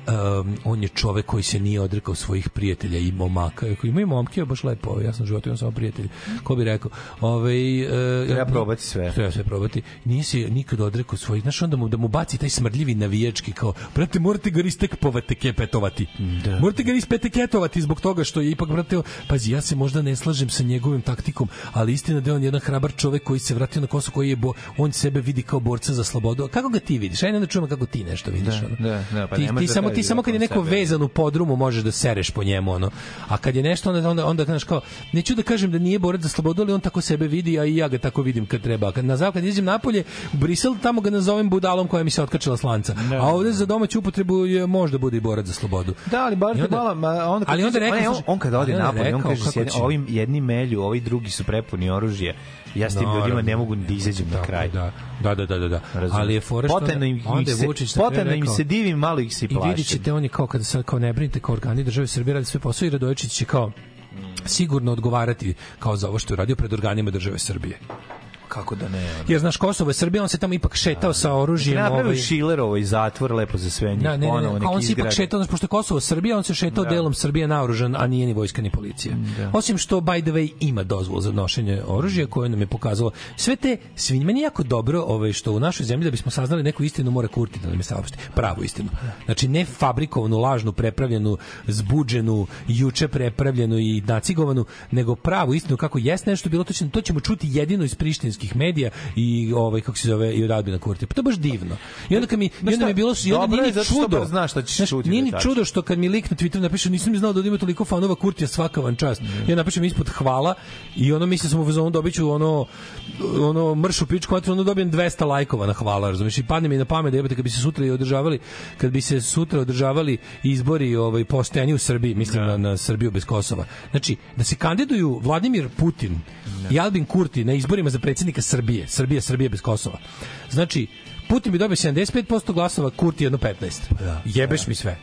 um, on je čovek koji se nije odrekao svojih prijatelja i momaka. Ako ima i momke, baš lepo, ja sam život, imam samo prijatelji. Ko bi rekao? Ovaj uh, Treba probati sve. Treba sve probati. Nije se nikad odrekao svojih, znaš, onda mu, da mu baci taj smrdljivi navijački kao, brate, morate ga ristekpovati kepetovati. Da. Morate ga rispeteketovati zbog toga što je ipak, brate, pazi, ja se možda ne slažem sa njegovim taktikom, ali istina da je on jedan hrabar čovek koji se vratio na Kosovo, koji je, bo, on sebe vidi kao borca za slobodu. A Kako ga ti vidiš? Ajde da čujemo kako ti nešto vidiš. Da, ono. da, da, pa ti, ti da samo, ti samo kad je neko sebe. vezan u podrumu možeš da sereš po njemu, ono. A kad je nešto, onda, onda, onda znaš kao, neću da kažem da nije borac za slobodu, ali on tako sebe vidi, a i ja ga tako vidim kad treba. Kad, na zapad, kad izađem napolje, u Brisel, tamo ga nazovem budalom koja mi se otkačila s lanca. A ovde za domaću upotrebu je možda bude i borac za slobodu. Da, ali bar onda- malo, ma, onda kad ali onda rekao, ne, on, slušaj, on kad ode napolje, on kaže jednim, ovim jedni melju, ovi drugi su prepuni oružja. Ja s tim Naravno. ljudima ne mogu da izađem na kraj. Da, da, da, da, da. da. Ali je fora što im, onda se, Vučić potajno im se divim, malo ih se i I vidit ćete, on je kao, kada sad kao ne brinite, kao organi države Srbije radi sve posao i Radojičić će kao sigurno odgovarati kao za ovo što je uradio pred organima države Srbije. Kako da ne? ono. Jer znaš Kosovo je Srbija, on se tamo ipak šetao sa oružjem. Napravio ovaj, Šilerovo i zatvor lepo za sve njih. Da, ne, ne, ne, kao on se ipak šetao, znaš, pošto je Kosovo Srbija, on se šetao Da. delom Srbije naoružan, a nije ni vojska ni policija. Osim što, by the way, ima dozvol za nošenje oružja koje nam je pokazalo. Sve te, svi, meni jako dobro ovaj, što u našoj zemlji da bismo saznali neku istinu mora Kurti da nam je saopšti. Pravu istinu. Znači, ne fabrikovanu, lažnu, prepravljenu, zbuđenu, juče prepravljenu i nacigovanu, nego pravu istinu kako jeste nešto bilo, to, će, to ćemo čuti jedino iz prištinskih medija i ovaj kako se zove i od Albina Kurti. Pa to je baš divno. I onda kad mi i onda mi je bilo i onda nije ni čudo. znaš šta ćeš čuti Nije da ni čudo što kad mi lik na Twitteru napiše nisam ni znao da ima toliko fanova Kurtija svaka vam čast. Ja napišem ispod hvala i ono mislim sam u fazonu dobiću ono ono mršu pičku, a ono dobijem 200 lajkova na hvala, razumiješ? I padne mi na pamet da jebote kad bi se sutra i održavali, kad bi se sutra održavali izbori ovaj pošteni u Srbiji, mislim na, na Srbiju bez Kosova. Znači, da se kandiduju Vladimir Putin i Albin Kurti na izborima za predsjednika Srbije, Srbija, Srbije bez Kosova. Znači, Putin bi dobio 75% glasova, Kurti jedno 15. Jebeš mi sve.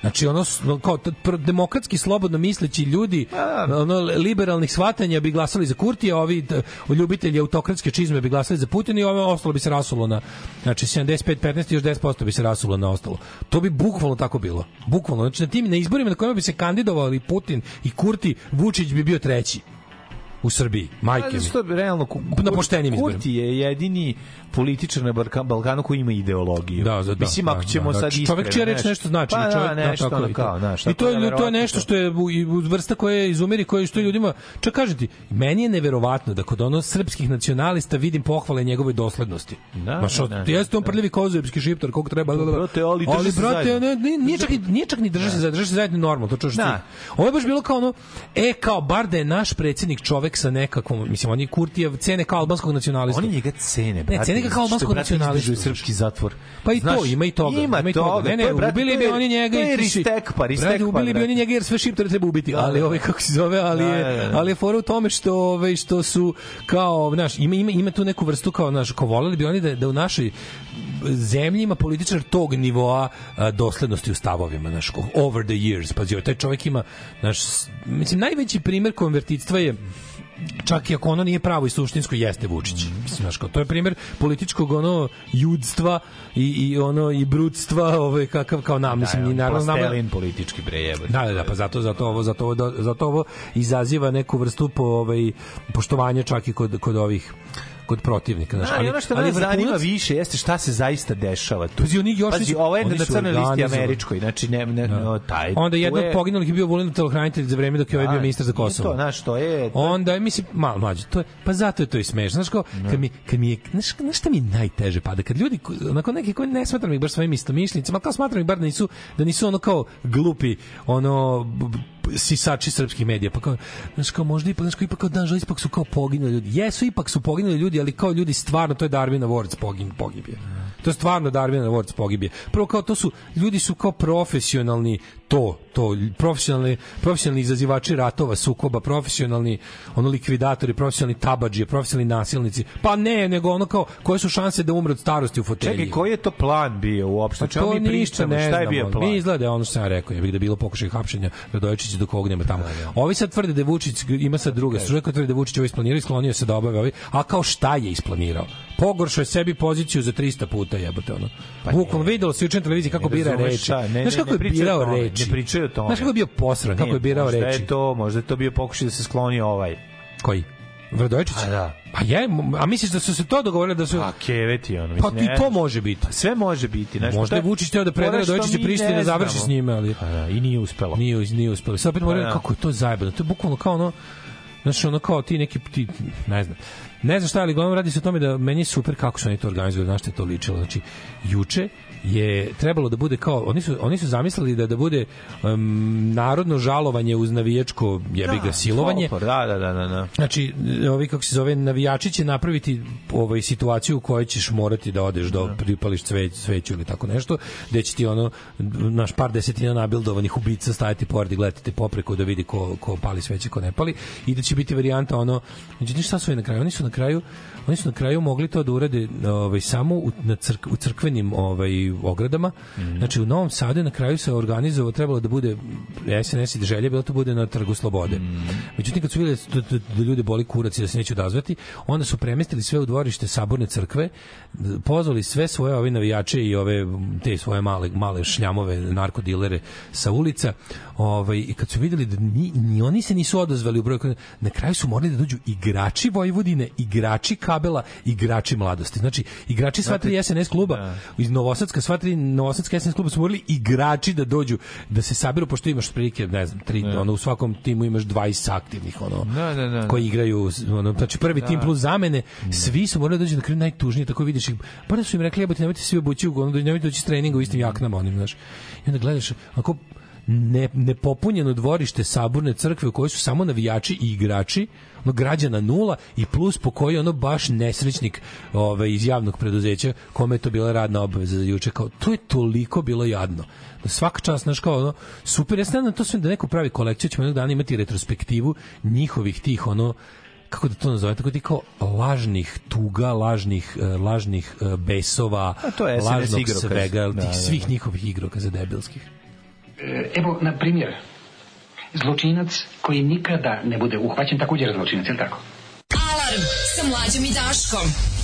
Znači ono kao demokratski slobodno misleći ljudi ono liberalnih shvatanja bi glasali za Kurtija, a ovi ljubitelji autokratske čizme bi glasali za Putina i ovo ostalo bi se rasulo na znači 75 15 i još 10% bi se rasulo na ostalo. To bi bukvalno tako bilo. Bukvalno znači na tim na izborima na kojima bi se kandidovali Putin i Kurti, Vučić bi bio treći u Srbiji. Majke mi. bi realno Na poštenim izborima. Kurti je jedini političar na Balka- Balkanu koji ima ideologiju. Da, da, da, Mislim, ako da, ćemo da, sad čovek iskreno, čija reč znaš, nešto znači, Pa čovek, da, da, nešto, tako ono kao, znaš. I to je, to je nešto što je vrsta koja je izumiri, koja što je ljudima, čak kažem ti, meni je neverovatno da kod ono srpskih nacionalista vidim pohvale njegovoj doslednosti. Da, Znaš, da, da, jeste on prljavi kozojepski šiptar, koliko treba. da, da, da. Brate, ali ali se brate, zajedno. ne, ne, nije čak, ni- nije čak ni drže se zajedno, drže se zajedno normalno, to čuješ Da. ti. Ovo je baš bilo kao ono, e, kao, bar da je naš predsjednik čovek sa nekakvom, mislim, on je Kurtijev cene kao albanskog nacionalista. Oni njega cene, brate. Ne, cene ga kao albanskog nacionalistu. srpski zatvor. Pa i to, Znaš, ima i toga. Ima, i toga. Ne, ne, to je, brate, ubili bi oni njega To i je ristek, pa ristek, Brate, pa, ubili bi oni njega jer sve šiptare treba ubiti. Da, ali da, ovaj da. kako se zove, ali je ali je fora u tome što ovaj što su kao, znaš, ima ima ima tu neku vrstu kao naš ko voleli bi oni da da u našoj zemlji ima političar tog nivoa a, doslednosti u stavovima, znaš, over the years. Pa taj čovjek ima, znaš, mislim, najveći primer konvertitstva je čak i ako ono nije pravo i suštinsko jeste Vučić. Mislim, kao, to je primer političkog ono judstva i, i ono i brudstva, ovaj kakav kao nam, mislim, Da, ni naravno nama- plastelin politički bre jebote. Da, da, da, pa zato zato ovo zato ovo zato ovo izaziva neku vrstu po ovaj poštovanja čak i kod kod ovih kod protivnika, znači. Da, i ono što zanima vrhunac- više jeste šta se zaista dešava tu. Pazi, oni još Pazi, ovo je na crnoj listi američkoj, znači ne, ne, no, taj. Onda od je- poginulih je bio Vulin telohranitelj za vreme dok je ovaj Da, bio ministar za Kosovo. To, znaš, to je... to Onda je, mislim, malo mlađe, to je, pa zato je to i smešno. Znaš, kao, kad mi, kad mi je, znaš, znaš šta mi najteže pada? Kad ljudi, ko- onako neki koji ne smatram ih baš svojim istomišljenicima, ali kao smatram ih bar da nisu, da nisu ono kao glupi, ono, sisači srpskih medija, pa kao, znaš, kao možda ipak, znaš, kao ipak kao dan, žal, ipak su kao poginuli ljudi. Jesu, ipak su poginuli ljudi, ali kao ljudi stvarno, to je Darwin Awards pogin, pogibije. To je stvarno Darwin Awards pogibije. Prvo kao to su, ljudi su kao profesionalni to, to, profesionalni, profesionalni izazivači ratova, sukoba, profesionalni ono likvidatori, profesionalni tabadžije, profesionalni nasilnici. Pa ne, nego ono kao, koje su šanse da umre od starosti u fotelji? Čekaj, koji je to plan bio uopšte? Pa to mi ništa pričamo? ne Šta je bio plan? Mi izgleda ono što sam ja rekao, je da je bilo pokušaj hapšenja Radojičića dok ovog nema tamo. Ovi sad tvrde da Vučić ima sad druga struja koja tvrde da Vučić ovo isplanirao i sklonio se da obave ovi, a kao šta je isplanirao? Pogoršao je sebi poziciju za 300 puta jebote ono. Pa Bukvalno videlo se juče na televiziji kako bira reči. Znaš kako je birao tome, reči? ne pričaju o tome. Znaš kako je bio posran, kako je birao možda reči? je to, možda je to bio pokušaj da se skloni ovaj. Koji? Vradojičić? A da. Pa je, a misliš da su se to dogovorili da su... A keveti ono. Pa mislim, i ne to može biti. Sve može biti. Znaš, Možda je šta- Vučić teo da preda fora što Radojičića mi Prištini ne da završi s njime, ali... Pa da, I nije uspelo. Nije, nije uspelo. Sad opet moraju, da. kako je to zajebano. To je bukvalno kao ono, Znaš, ono kao ti neki, ti, ne znam. ne znam šta, ali uglavnom radi se o tome da meni je super kako su oni to organizovali, znaš što je to ličilo. Znači, juče je trebalo da bude kao oni su oni su zamislili da da bude um, narodno žalovanje uz navijačko jebi ga silovanje. folklor, Da, da, da, da. da. Znači, ovi kako se zove navijači će napraviti ovaj situaciju u kojoj ćeš morati da odeš do pripališ cveć, sveću ili tako nešto, gde će ti ono naš par desetina nabildovanih ubica stajati pored i gledati te popreko da vidi ko, ko pali sveće, ko ne pali i da će biti varijanta ono, međutim šta su na kraju? Oni su na kraju oni su na kraju mogli to da urade ovaj samo u, na crk, u crkvenim ovaj ogradama. Znači u Novom Sadu na kraju se organizovao trebalo da bude SNS i da želje bilo to bude na Trgu Slobode. Međutim kad su videli da, da, da ljude boli kurac i da se neće odazvati, onda su premestili sve u dvorište Saborne crkve, pozvali sve svoje ove navijače i ove te svoje male male šljamove narkodilere sa ulica. Ovaj i kad su videli da ni, ni oni se nisu odazvali u broj na kraju su morali da dođu igrači Vojvodine, igrači Kabela, igrači Mladosti. Znači igrači sva tri SNS kluba iz Novosadska sva tri Novosadska SNS kluba su morali igrači da dođu da se saberu pošto imaš prilike ne znam tri ono u svakom timu imaš 20 aktivnih ono Da, da, da. koji igraju ono znači prvi tim plus zamene svi su morali da dođu na kraju najtužnije tako vidiš ih pa da su im rekli jebote nemojte svi obući u ono nemojte doći s treninga u istim jaknama onim znaš. I onda gledaš ako ne, nepopunjeno dvorište saborne crkve u kojoj su samo navijači i igrači ono građana nula i plus po koji ono baš nesrećnik ovaj, iz javnog preduzeća kome je to bila radna obaveza za juče kao to je toliko bilo jadno da svaka čast znaš kao ono super ja nadam da to sve da neko pravi kolekciju ćemo jednog dana imati retrospektivu njihovih tih ono kako da to nazove, tako ti kao lažnih tuga, lažnih, eh, lažnih eh, besova, A to je lažnog igrokaz. svega, Da, tih da, svih da. njihovih igrokaza debilskih. E, Evo, na primjer, zločinac koji nikada ne bude uhvaćen, također zločinac, je li tako? Alarm sa mlađom i Daškom.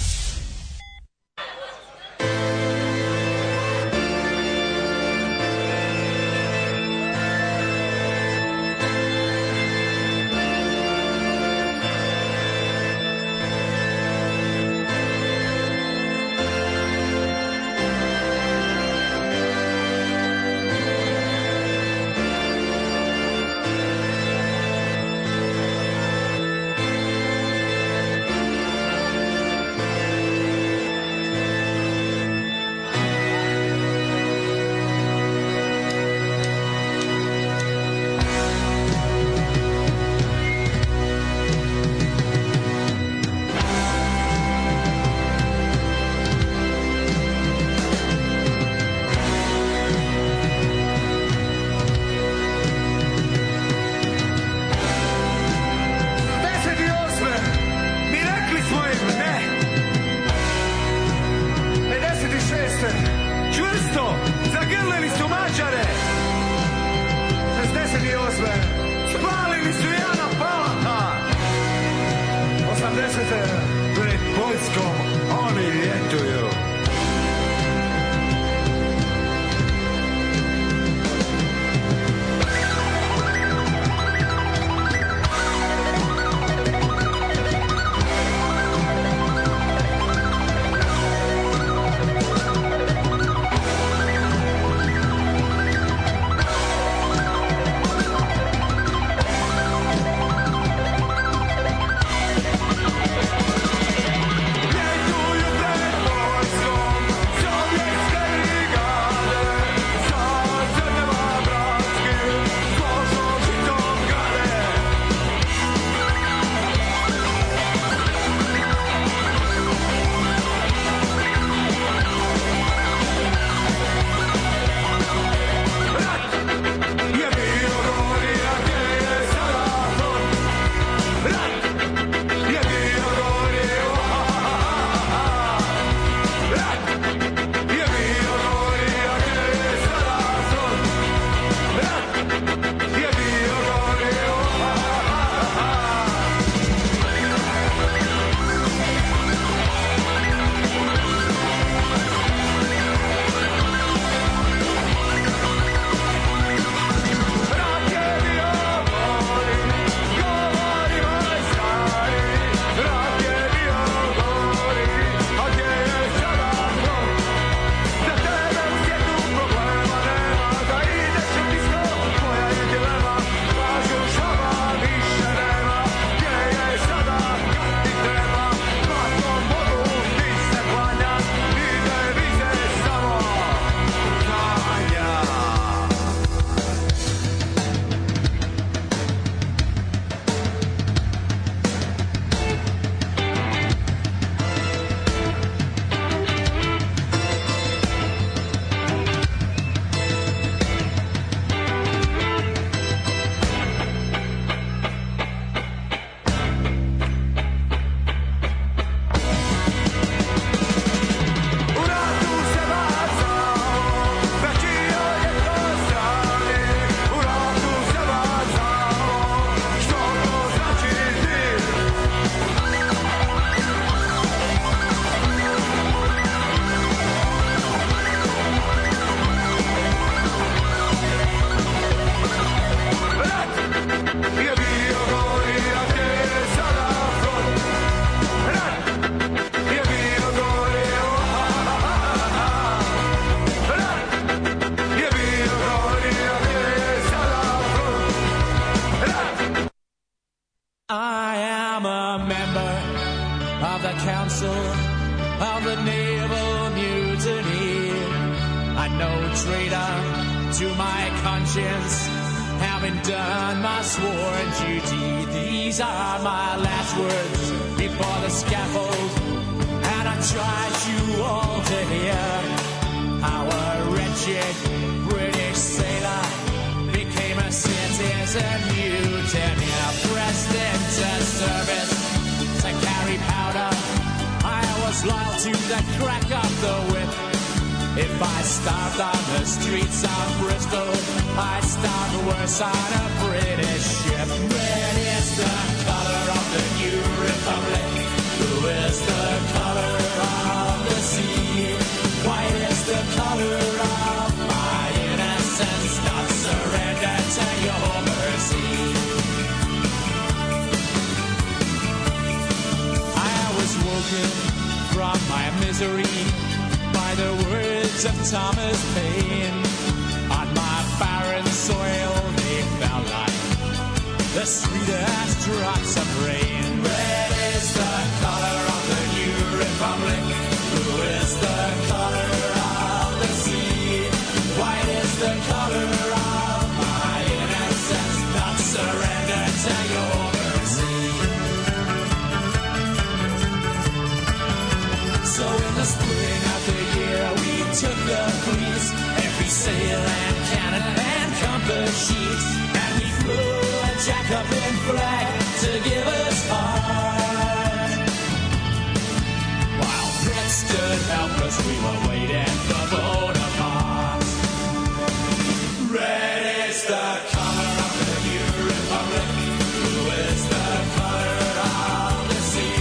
Is the color of the new republic. Blue the color of the sea.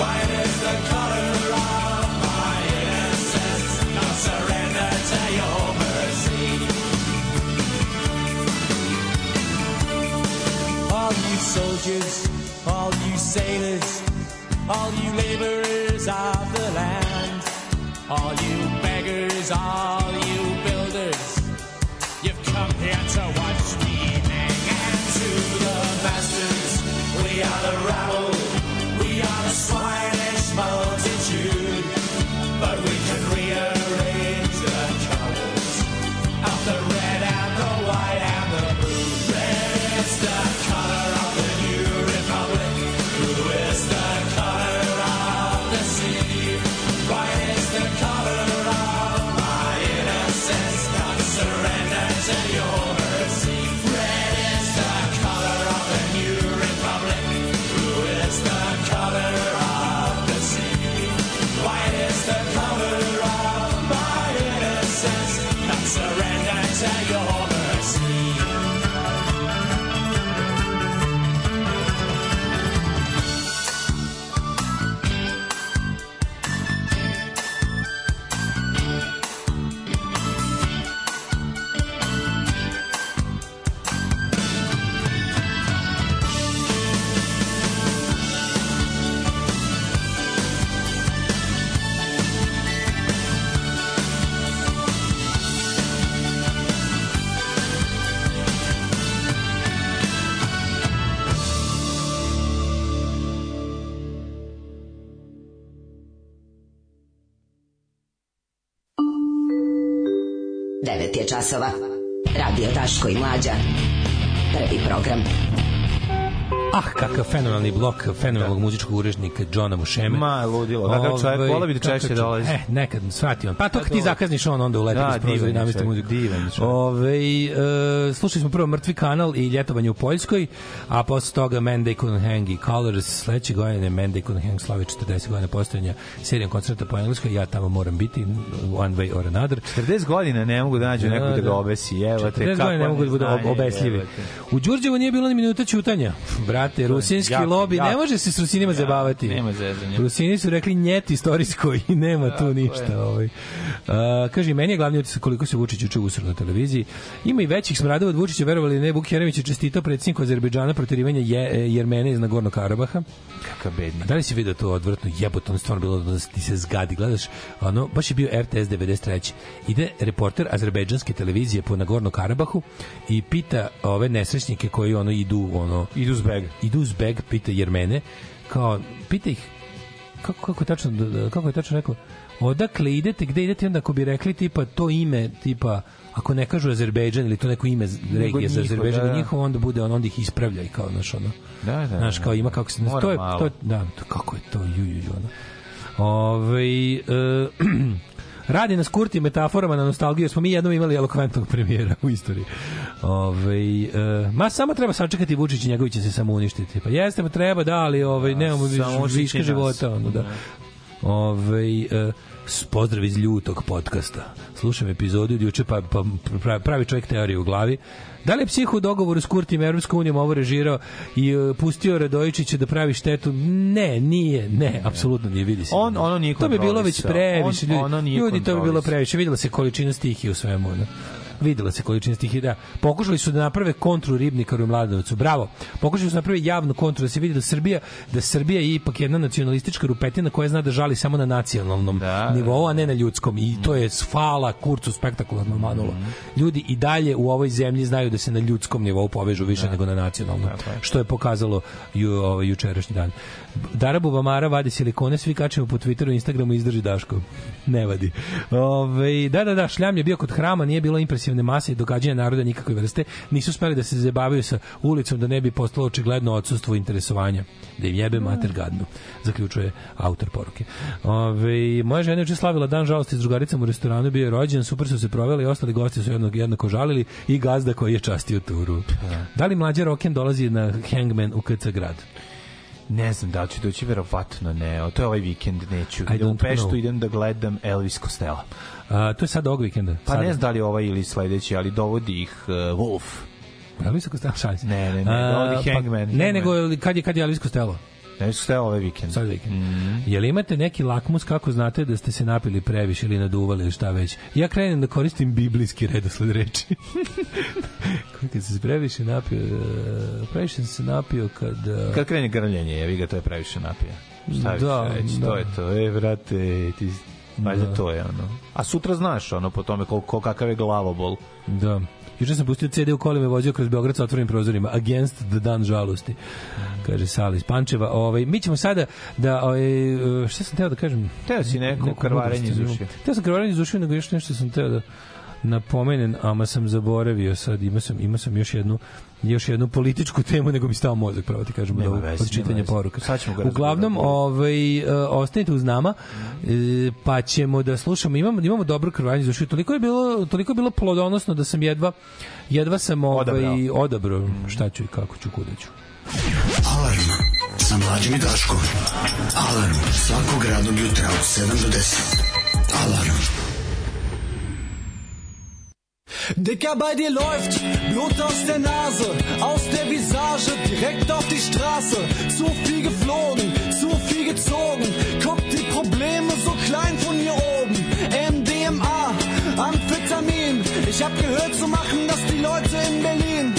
White is the color of my surrender to your mercy. All you soldiers, all you sailors, all you laborers of the land, all you beggars, builders, the answer fenomenalni blok fenomenalnog muzičkog urežnika Johna Mušeme. Ma, ludilo. Kakav čovjek, Ovaj, vola bi da češće dolazi. E, nekad, shvati on. Pa to kad ti zakazniš on, onda uleti Da, da, prozor i namesti čovjek, muziku. divan. Ove, e, slušali smo prvo Mrtvi kanal i ljetovanje u Poljskoj, a posle toga Man They Couldn't Hang i Colors. Sledeće godine Man They Couldn't Hang slavi 40 godina postojanja serijom koncerta po engleskoj. Ja tamo moram biti, one way or another. 40 godina ne mogu da nađu nekog da ga obesi. Evo te 40 kako godina ne mogu da budu obesljivi. U Đurđevu nije bilo ni minuta ćutanja. Brate, rusinski jako, lobi, ne može se s Rusinima Ja, zabavati. nema zezanja. Rusini su rekli njet istorijsko i nema tu ništa. Ovaj. Uh, kaže, meni je glavni utisak koliko se Vučić juče usro na televiziji. Ima i većih smradova od Vučića, verovali ne, Vuk Jeremić je čestitao predsjedniku Azerbejdžana proterivanje je, Jermene iz Nagorno Karabaha. Kakav bedni. A da li si vidio to odvrtno jebote, ono stvarno bilo da ti se zgadi, gledaš, ono, baš je bio RTS 93. Ide reporter azerbejdžanske televizije po Nagorno Karabahu i pita ove nesrećnike koji ono idu, ono, Idu uz beg. idu uz beg, pita Jermene, kao, pita ih, kako, kako je tačno, kako je tačno rekao, odakle idete, gde idete, onda ako bi rekli tipa to ime, tipa, ako ne kažu Azerbejdžan ili to neko ime regije za Azerbejdžan, da, da, njihovo, onda bude on, onda ih ispravlja i kao, znaš, ono, Da, da, znaš, da. kao ima kako se, Mora to je, malo. to je, da, to, kako je to, ju, ju, ju, ono. Ove, e, radi nas Kurti metaforama na nostalgiju, smo mi jednom imali elokventnog premijera u istoriji. Ove, e, ma samo treba sačekati Vučić i njegovi će se samo uništiti. Pa jeste, pa treba, da, ali ovaj, nemamo viš, viška života. Ono, da. Ove, e, pozdrav iz ljutog podcasta. Slušam epizodu od juče, pa, pa pravi čovjek teoriju u glavi. Da li je psiho u dogovoru s Kurtim Evropskom unijom ovo režirao i e, pustio Radojičića da pravi štetu? Ne, nije, ne, apsolutno nije, vidi se. On- ono nije To bi bilo već previše. On- Ljudi, ono ljudi to bi bilo previše. Videla se količina stihije u svemu. ono. Videla se količina stihije, da. Pokušali su da naprave kontru Ribnikaru i Mladenovcu. Bravo. Pokušali su da naprave javnu kontru, da se vidi da Srbija, da Srbija je ipak jedna nacionalistička rupetina koja zna da žali samo na nacionalnom nivou, a ne na ljudskom. I to je fala kurcu spektakularno manulo. Ljudi i dalje u ovoj zemlji znaju da se na ljudskom nivou povežu više nego na nacionalnom. Što je pokazalo ju, ovaj, jučerašnji dan. Dara Bubamara vadi silikone, svi kačemo po Twitteru, Instagramu, izdrži Daško. Ne vadi. Ove, da, da, da, šljam je bio kod hrama, nije bilo impresivne mase i događanja naroda nikakve vrste. Nisu speli da se zabavaju sa ulicom da ne bi postalo očigledno odsustvo interesovanja. Da im jebe mater gadnu, zaključuje autor poruke. Ove, moja žena je slavila dan žalosti s drugaricama u restoranu, bio je rođen, super su se proveli, ostali gosti su jednog, jednako žalili i gazda koji je častio turu. Da li mlađa Roken dolazi na Hangman u KC grad? Ne znam da li ću doći, verovatno ne. O, to je ovaj vikend, neću. Idem u Peštu, know. idem da gledam Elvis Costello. A, to je sad ovog vikenda. Pa Sada. ne znam da li ovaj ili sledeći, ali dovodi ih uh, Wolf. Elvis Costello, šalim se. Ne, ne, ne, dovodi pa- Hangman. Ne, Hangman. nego kad je, kad je Elvis Costello? Elvis Costello ovaj vikend. Sad vikend. Mm. Jel imate neki lakmus kako znate da ste se napili previše ili naduvali ili šta već? Ja krenem da koristim biblijski redosled reči. kad se previše napio, e, previše sam se napio kad... e, Kad krene grljenje, jevi ga, to je previše napija. Šta Da, da, reći, da. to je to. E, vrate, ti... Valjda Da. to je ono. A sutra znaš ono po tome koliko kakav je glavobol. Da. Juče sam pustio CD u kolima i vozio kroz Beograd sa otvorenim prozorima. Against the Dan žalosti. Kaže Sali iz Pančeva. Ovaj, mi ćemo sada da... Ovaj, šta sam teo da kažem? Teo si neko Neku krvarenje mudrost, iz ušiju. Teo sam krvarenje iz ušiju, nego još nešto sam teo da napomenem, ama sam zaboravio sad, ima sam, ima sam još jednu još jednu političku temu, nego mi stao mozak, pravo ti kažem, Nema od, veze, od čitanja poruka. Sad ćemo ga Uglavnom, ovaj, e, ostanite uz nama, e, pa ćemo da slušamo, imamo, imamo dobro krvanje ušiju, toliko je bilo, toliko je bilo plodonosno da sam jedva, jedva sam ovaj, Odabrao. odabrao šta ću i kako ću, kuda ću. Alarm sa mlađim i Daškom. Alarm svakog radnog jutra od 7 do 10. Alarm. Dicker, bei dir läuft Blut aus der Nase, aus der Visage, direkt auf die Straße. Zu viel geflogen, zu viel gezogen. Guck, die Probleme so klein von hier oben. MDMA, Amphetamin. Ich hab gehört, so machen das die Leute in Berlin.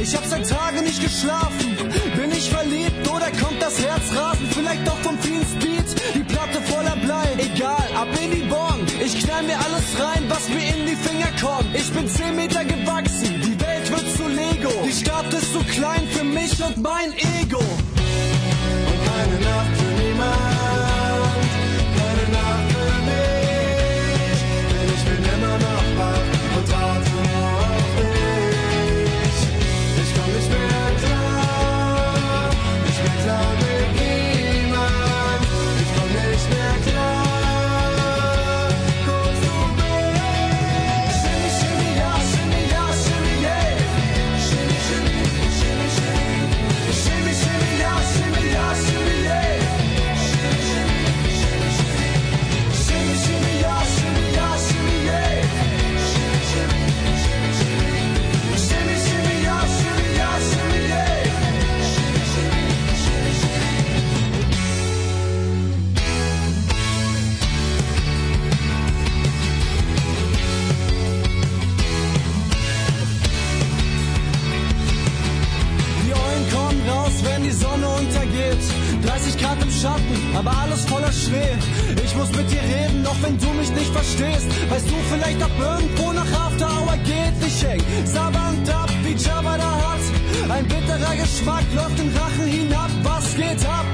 Ich hab seit Tagen nicht geschlafen. Bin ich verliebt oder kommt das Herz rasen? Vielleicht doch vom vielen Speed. Die Platte voller Blei. Egal, ab in die Born. Ich knall mir alles rein, was mir kommt. Ich bin 10 Meter gewachsen. Die Welt wird zu Lego. Die Stadt ist zu klein für mich und mein Ego. Und keine Nacht für niemand. ich grad im Schatten, aber alles voller Schnee. Ich muss mit dir reden, doch wenn du mich nicht verstehst. Weißt du vielleicht, ab irgendwo nach After Hour geht? Ich häng sabbernd ab, wie Jabba da hat. Ein bitterer Geschmack läuft den Rachen hinab. Was geht ab?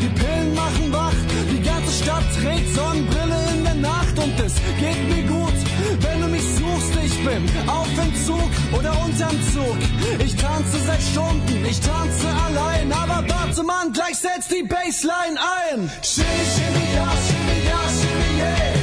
Die Pillen machen wach, die ganze Stadt trägt Sonnenbrille Nacht und es geht mir gut. Wenn du mich suchst, ich bin auf dem Zug oder unterm Zug. Ich tanze seit Stunden, ich tanze allein, aber warte Mann, gleich setzt die Bassline ein. Shimmy, shimmy, ja, shimmy, ja, shimmy, yeah.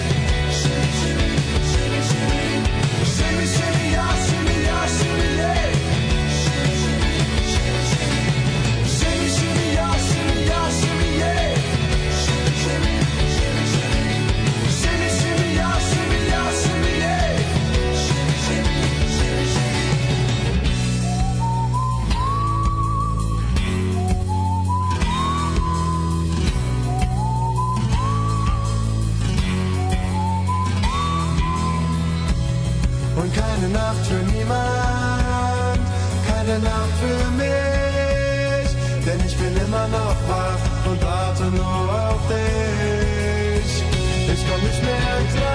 Keine Nacht für niemand, keine Nacht für mich, denn ich bin immer noch wach und warte nur auf dich. Ich komm nicht mehr klar.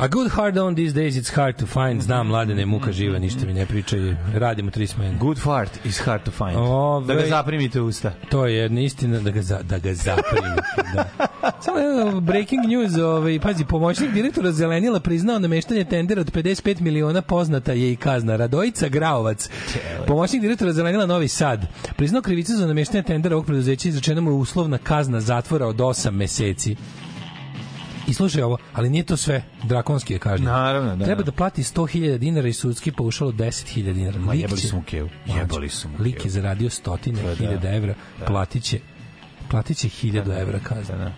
A good hard on these days it's hard to find. Znam, mladene, muka živa, ništa mi ne pričaju. Radimo tri smene. Good fart is hard to find. Ove- Da ga zaprimite usta. To je jedna istina da ga, za, da ga zaprimite. Da. Samo jedan breaking news, ovaj, pazi, pomoćnik direktora Zelenila priznao nameštanje tendera od 55 miliona, poznata je i kazna. Radojica Graovac, pomoćnik direktora Zelenila Novi Sad, priznao krivicu za nameštanje tendera ovog preduzeća, izrečena mu je uslovna kazna zatvora od 8 meseci. I slušaj ovo, ali nije to sve, drakonski je kažnjen. Naravno, da. Treba da plati 100.000 dinara i sudski paušal od 10.000 dinara. Ma Lik jebali su mu kevu. Jebali su mu Lik je zaradio stotine da. hiljada evra, Da. platit će platit će 1000 evra kazna. Da, da.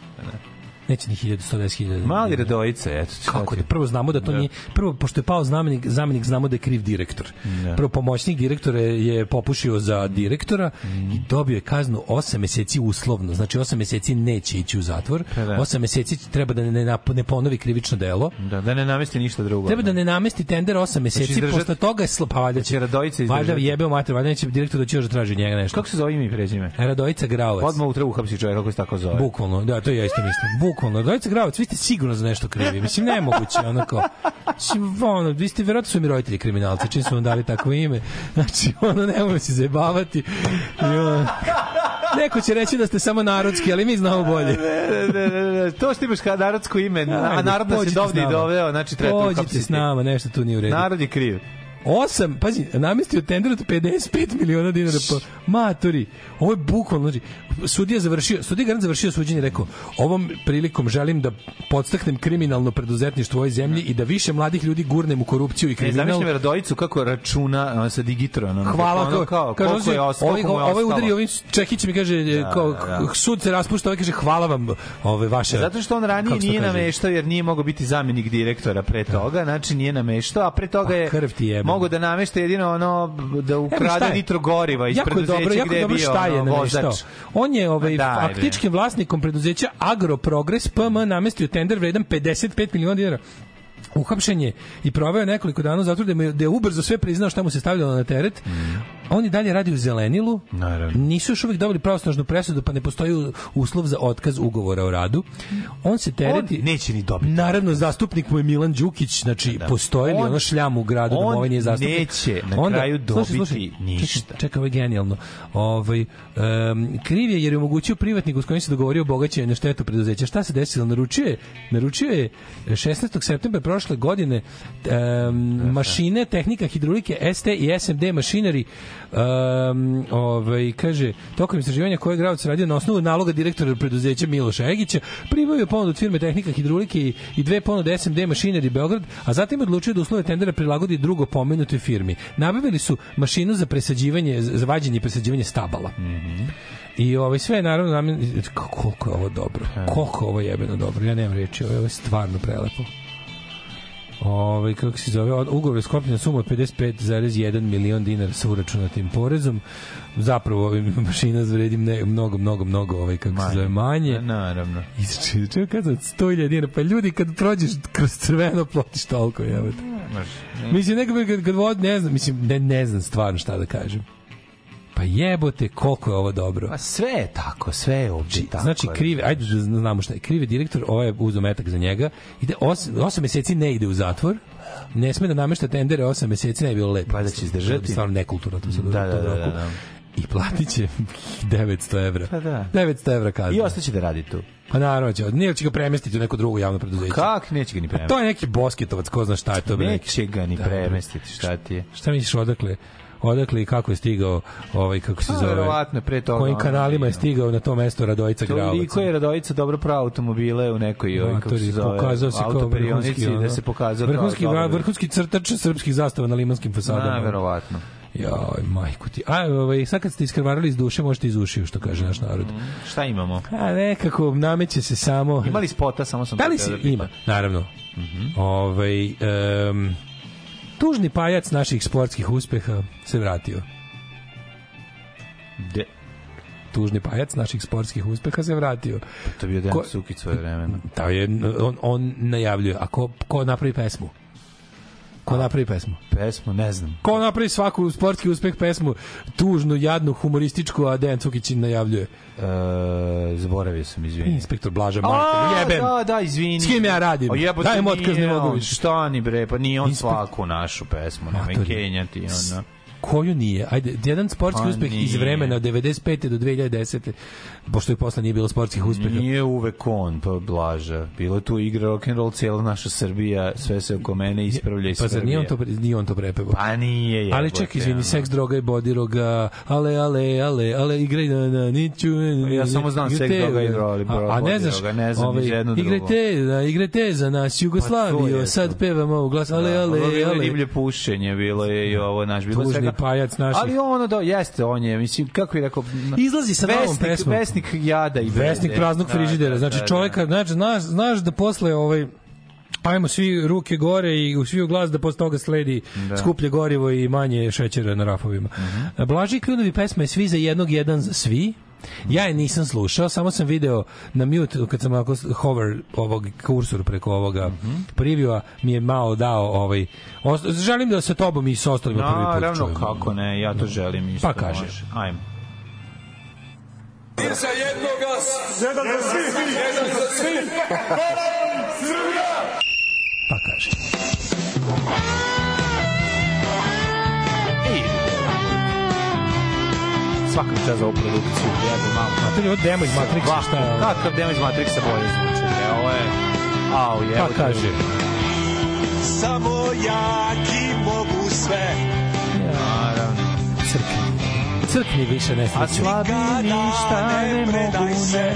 Neće ni 1000, 110.000. Mali Radojica, eto. Kako da prvo znamo da to Da. nije prvo pošto je pao zamenik zamenik znamo da je kriv direktor. Da. Prvo pomoćnik direktora je popušio za direktora i dobio je kaznu 8 meseci uslovno. Znači 8 meseci neće ići u zatvor. Pa da. 8 meseci treba da ne, ne, ponovi krivično delo. Da, da ne namesti ništa drugo. Treba da ne namesti tender 8 meseci, izdržati- posle toga je sl... pa valjda će Radojica Valjda izdržati. jebeo mater, valjda neće direktor će još da traži njega nešto. Kako se zove ime i prezime? Radojica Graovac. Odmah u trebu uhapsi čovjek kako se tako zove. Bukvalno, da, to ja isto mislim. Bukvalno, Radojica Gravac, vi ste sigurno za nešto krivi. Mislim, nemoguće, onako. Mislim, ono, vi ste, verovatno su mi roditelji kriminalci, čim su vam dali takvo ime. Znači, ono, nemojmo se zajebavati. I, ono, neko će reći da ste samo narodski, ali mi znamo bolje. Ne, ne, ne, ne, to što imaš kao narodsko ime, a narod nas je pođite dovde i doveo, znači treba te Pođite uhapsiti. s nama, nešto tu nije u redu. Narod je kriv. Osam, pazi, namestio tender od 55 miliona dinara po matori. Ovo je bukvalno, znači, sudija završio, sudija garant završio suđenje i rekao, ovom prilikom želim da podstaknem kriminalno preduzetništvo u ovoj zemlji i da više mladih ljudi gurnem u korupciju i Ne, kriminal. zamišljam Radojicu kako računa ono, sa digitronom. Hvala, ono, kao, kaže, koliko je ostalo, ovaj, je ovaj udari ovim čekićem i kaže, Da, kao, da, da. sud se raspušta, ovaj kaže, hvala vam ove vaše... Zato što on ranije nije nameštao jer nije mogao biti zamenik direktora pre toga, znači nije nameštao, a pre toga je Pa jebe. mogao da namešta jedino ono da šta ukrade je? nitro goriva iz je preduzeća gde je bio je ono, vozač. On je ovaj, Ma daj, bre. faktičkim vlasnikom preduzeća Agroprogres PM namestio tender vredan 55 miliona dinara uhapšen je i proveo nekoliko dana u zatvoru da, da je ubrzo sve priznao šta mu se stavljalo na teret. On i dalje radi u Zelenilu. Naravno. Nisu još uvijek dobili pravosnažnu presudu, pa ne postoji uslov za otkaz ugovora o radu. On se tereti... On neće ni dobiti. Naravno, zastupnik mu je Milan Đukić, znači postoji li On- ono šljam u gradu da mu on ovaj nije zastupnik? neće na kraju dobiti ništa. Čekaj, ovo je genijalno. Ovaj, em, kriv je jer je omogućio privatniku s kojim se dogovorio bogaćenje na štetu preduzeća. Šta se desilo? Naručio je, naručio je 16. septembra prošle godine em, mašine, tehnika hidrolike ST i SMD mašinari um, ovaj, kaže, tokom istraživanja koje je Gravac radio na osnovu naloga direktora preduzeća Miloša Egića, pribavio ponudu od firme tehnika hidrolike i, i dve ponude SMD mašinari Beograd, a zatim je odlučio da uslove tendera prilagodi drugo pomenutoj firmi. Nabavili su mašinu za presađivanje, za vađenje i presađivanje stabala. I ovaj sve je naravno namen... koliko je ovo dobro. Koliko je ovo jebeno dobro. Ja nemam reči, ovo je stvarno prelepo. Ovaj kako se zove, od- ugovor je sklopljen na sumu od 55,1 milion dinara sa uračunatim porezom. Zapravo ovaj mašina vredi ne, mnogo, mnogo, mnogo ovaj kako se zove manje. Naravno. I čekaj, kad od 100.000 dinara, pa ljudi kad prođeš kroz crveno platiš toliko, jebote. Mislim, nekako kad, kad vod, ne znam, mislim, ne, ne znam stvarno šta da kažem. Pa jebote, koliko je ovo dobro. Pa sve je tako, sve je ovdje tako. Znači, krive, ajde da znamo šta je. Krivi direktor, ovo je uzeo metak za njega. Ide os, osam meseci ne ide u zatvor. Ne sme da namešta tendere osam meseci, ne bi bilo lepo. Pa da će izdržati. Stvarno nekulturno to u Da, da, da, da, da. I platit će 900 evra. Pa da. 900 evra kazna. I ostaće da radi tu. Pa naravno će, nije će ga premestiti u neko drugo javno preduzeće. Kak neće ga ni Pa premestiti? to je neki bosketovac, ko zna šta je to. bre, neki- Neće ga ni Da, premestiti, šta ti je? Šta misliš odakle? Odakle i kako je stigao ovaj kako se A, zove? verovatno pre toga Kojim kanalima je stigao na to mesto Radojica Gravac? Toliko je Radojica dobro pravo automobile u nekoj ovoj, kako se zove, pokazao se kao vrhunski, da se pokazao vrhunski, kao vrhunski crtač srpskih zastava na limanskim fasadama. Na, verovatno. Joj, majku ti. A, ovaj, sad kad ste iskrvarili iz duše, možete iz ušiju, što kaže naš narod. Šta imamo? A nekako nameće se samo... Ima li spota, samo sam Da li si? da. Ima, naravno. Ovaj, em, tužni pajac naših sportskih uspeha se vratio. De, Tužni pajac naših sportskih uspeha se vratio. to je bio Dejan Sukić svoje vremena. Da je, on, on najavljuje, a ko, ko napravi pesmu? Ko napravi pesmu? Pesmu, ne znam. Ko napravi svaku sportski uspeh pesmu, tužnu, jadnu, humorističku, a Dejan Cukić najavljuje? E, zaboravio sam, izvini. Inspektor Blaža Marko, jebem. Da, da, izvini. S kim ja radim? O, jebote, Daj mu otkaz, ne mogu više. Šta ni bre, pa nije on Inspek- svaku našu pesmu, nemoj kenjati. Ono. Koju nije? Ajde, jedan sportski Pa uspeh iz nije. vremena od 95. do 2010. Pošto je posle nije bilo sportskih uspeha. Nije uvek on, pa Blaža. Bilo je tu igra rock'n'roll, cijela naša Srbija, sve se oko mene ispravlja i Pa zar nije on to, nije on to prepevao? Pa nije, jebote. Ali ček, izvini, seks, droga i bodiroga, ale, ale, ale, ale, igraj na, na, niću... Pa ja samo znam seks, droga i droli, A, ne znaš, ne znam ovaj, jedno drugo. igrajte, da, igrajte za nas Pa Jugoslaviju, je sad pevamo u glas, ale, Da, ale, ovo je bilo ale. riblje pušenje, bilo je i ovo, naš, bilo je svega. pajac naših. Ali ono da, jeste, on je, mislim, kako je rekao... Izlazi sa novom vesnik, pesmom. Vesnik jada i bede. Vesnik praznog Da, frižidera. da, Znači da, čovjeka, znači, znaš, znaš da posle ovaj ajmo svi ruke gore i u svi u glas da posle toga sledi Da. skuplje gorivo i manje šećera na rafovima. Mhm. Blaži Kljunovi pesma je svi za jednog, jedan za svi. Ja je nisam slušao, samo sam video na mute kad sam ako hover ovog kursor preko ovoga Mhm. previewa mi je malo dao ovaj os- želim da se tobom i sa ostalima prvi put Naravno, čujem. kako ne, ja to želim isto. Pa kaže. može. Ajmo. Za jednoga, jedan za svi, jedan za svi. Srbija! Pa kaže. Svaka čast za ovu produkciju. Jebe malo. A to je ovo demo iz Matrixa, šta je ovo? Kakav demo iz Matrixa bolje zvuči? E, ovo je... Au, je. Pa kaže. Samo jaki mogu sve. Naravno. Crkni. Crkni više ne A sreće. slabi ništa ne mogu ne.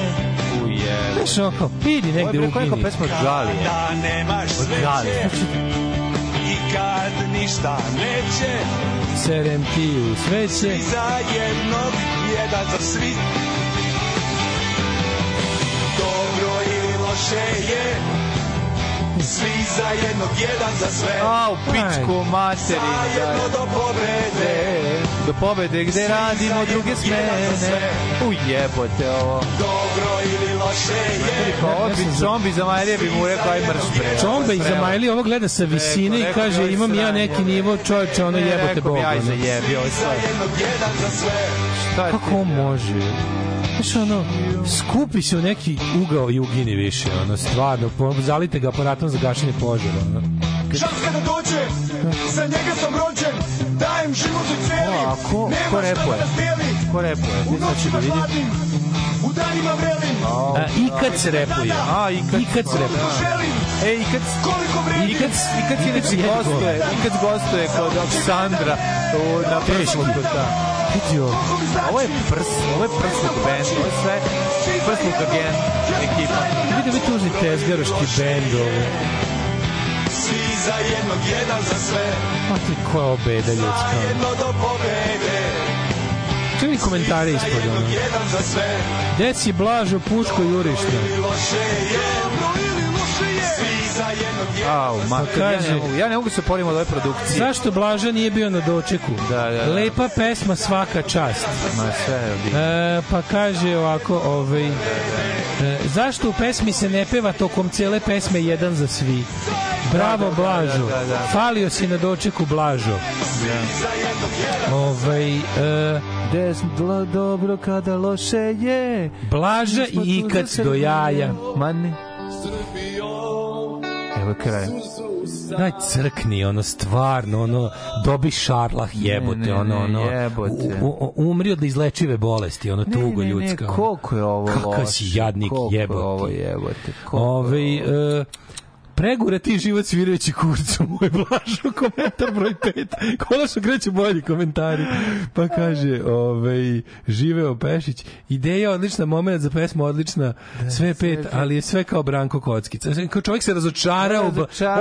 Uje. Znaš, ono kao, idi Ovo je negde preko neka ugini. pesma od Galije. Da nemaš Od Galije. sreće i kad ništa neće, Serem ti u sveće. svi za jednog, jedan za svi. Dobro ili loše je, svi za jednog, jedan za sve. A, u pičku materinu, da. Zajedno do pobede, Do pobede gde radimo druge smene. U jebote ovo. dobro ili loše je. Pa ovo zombi za Marije bi mu rekao aj mrš bre. Čomba iz Zamajli ovo gleda sa visine i kaže rekao, imam ja neki nivo čovječe, ono Ne, jebote rekao Bog. bi, aj ono. zajebi, ovo je Za jedan za sve. Kako može? Znaš, ono, skupi se u neki ugao i ugini više, ono, stvarno, po- zalite ga aparatom za gašenje požara, ono. Čas kada dođe, za njega sam rođen, dajem život u cijeli. O, a ko- Nema ko repuje? da. Ko repuje? U Ti ću da noćima vidim. u danima vrelim. A, I kad se repuje. A, i kad, I kad se repuje. E, i kad, koliko vredim. i kad, i kad I kad gostuje, i kad gostuje kod Aleksandra u, na prsluku, da. Vidi ovo. Ovo je prs, ovo je prsluk band, ovo je sve prsluk again ekipa. Vidi ovi tužni tezgaroški bend, ovo. Za jednog, jedan za sve. Ma ti koja je obeda ljudska. Zajedno do pobede, mi komentare ispod, ono. za. Deci blažo puško jurište. Ili loše je, Au, ma, ja kaže- ne mogu, ja ne mogu se porim od ove produkcije. Zašto Blaža nije bio na dočeku? Da, da, da. Lepa pesma svaka čast. Ma sve, bi. E, pa kaže ovako, ovaj, e, zašto u pesmi se ne peva tokom cele pesme jedan za svi? Bravo Blažo. da, da, da. Falio si na dočeku Blažo. Ovaj, e, Desno dobro kada loše je. Blaža i ikac za do jaja. Ma ne. Evo je kraj. Daj crkni, ono, stvarno, ono, dobi šarlah, jebote, Ne, ne, ono, ono, ne, jebote. u- u- umri od izlečive bolesti, ono, tugo ne, ne, ljudska. ono. koliko je ovo Kakav si jadnik, koliko jebote. je ovo jebote. koliko je Ove, ovo. e, pregure ti život svirajući kurcu, moj blažo, komentar broj 5. Konačno kreću bolji komentari. Pa kaže, ovaj, živeo Pešić, ideja odlična, moment za pesmu odlična, sve pet, ali je sve kao Branko Kockica. Znači, Kao čovjek se razočarao,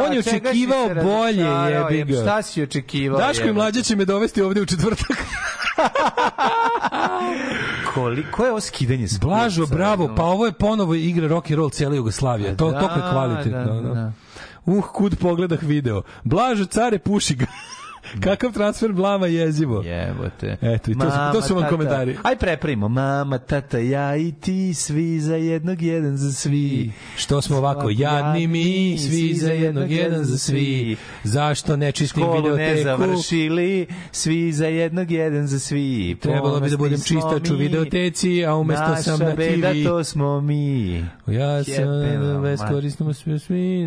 on je očekivao bolje, jebi ga. Šta si očekivao? Daško i mlađa će me dovesti ovde u četvrtak. Koliko je ovo skidanje s Blažo, bravo, pa ovo je ponovo igra rock and roll cijela Jugoslavija. To, Da, to je kvalitetno. da, da. Uh, kud pogledah video. Blažo, care, puši ga. Kakav transfer blama jezivo. Jebote. Eto, i to su, to su vam komentari. Aj prepravimo. Mama, tata, ja i ti, svi za jednog, jedan za svi. Što smo ovako jadni mi, svi za jednog, jedan za svi. Zašto ne čistim Školu ne završili, svi za jednog, jedan za svi. Trebalo bi da budem čistač u videoteci, a umesto Naša sam na beda, TV. to smo mi. Ja sam Jebem vam, bez ma- koristimo sve svi,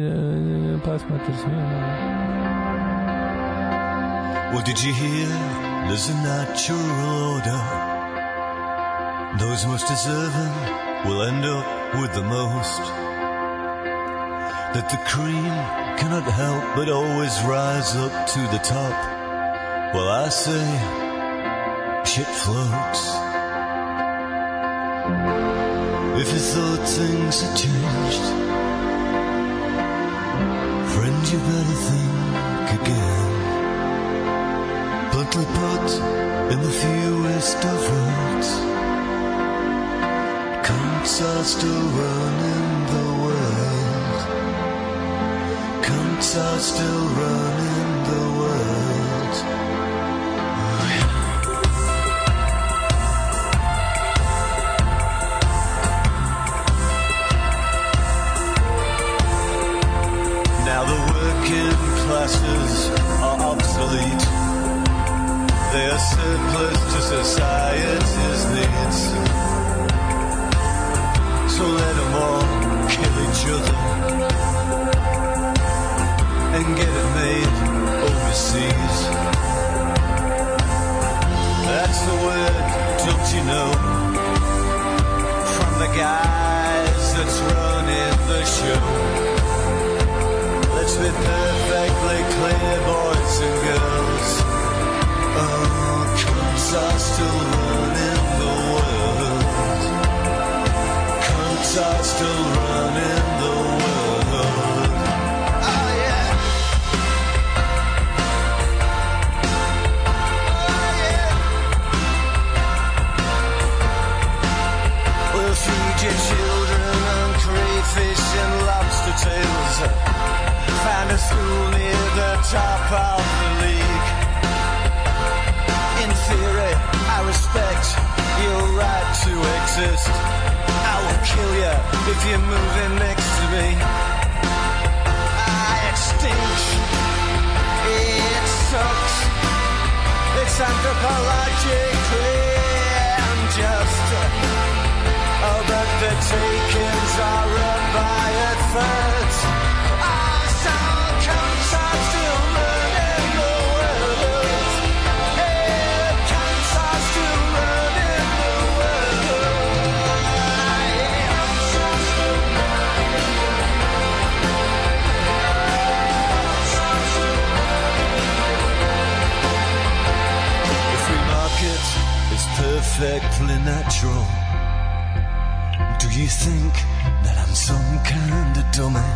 pa smatar sve. Well, did you hear? There's a natural order. Those most deserving will end up with the most. That the cream cannot help but always rise up to the top. Well, I say, shit floats. If you thought things had changed, friend, you better think again. Bluntly put in the fewest of words, cunts are still running the world. Cunts are still running the world. Now the working classes are obsolete. They are surplus to society's needs. So let them all kill each other and get it made overseas. That's the word, don't you know? From the guys that's running the show. Let's be perfectly clear, boys and girls. Find a school near the top of the league. I respect your right to exist. I will kill you if you're moving next to me. It stinks. It sucks. It's anthropologically unjust. Oh, but the takings are run by a third. Perfectly natural. Do you think that I'm some kind of dummy?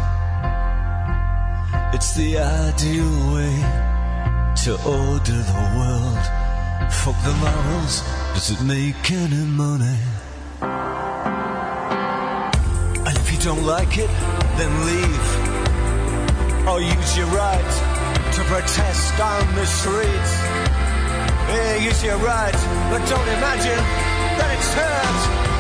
It's the ideal way to order the world. Fuck the morals, does it make any money? And if you don't like it, then leave. Or use your right to protest on the streets. Yeah, use your right, but don't imagine that it's hurt.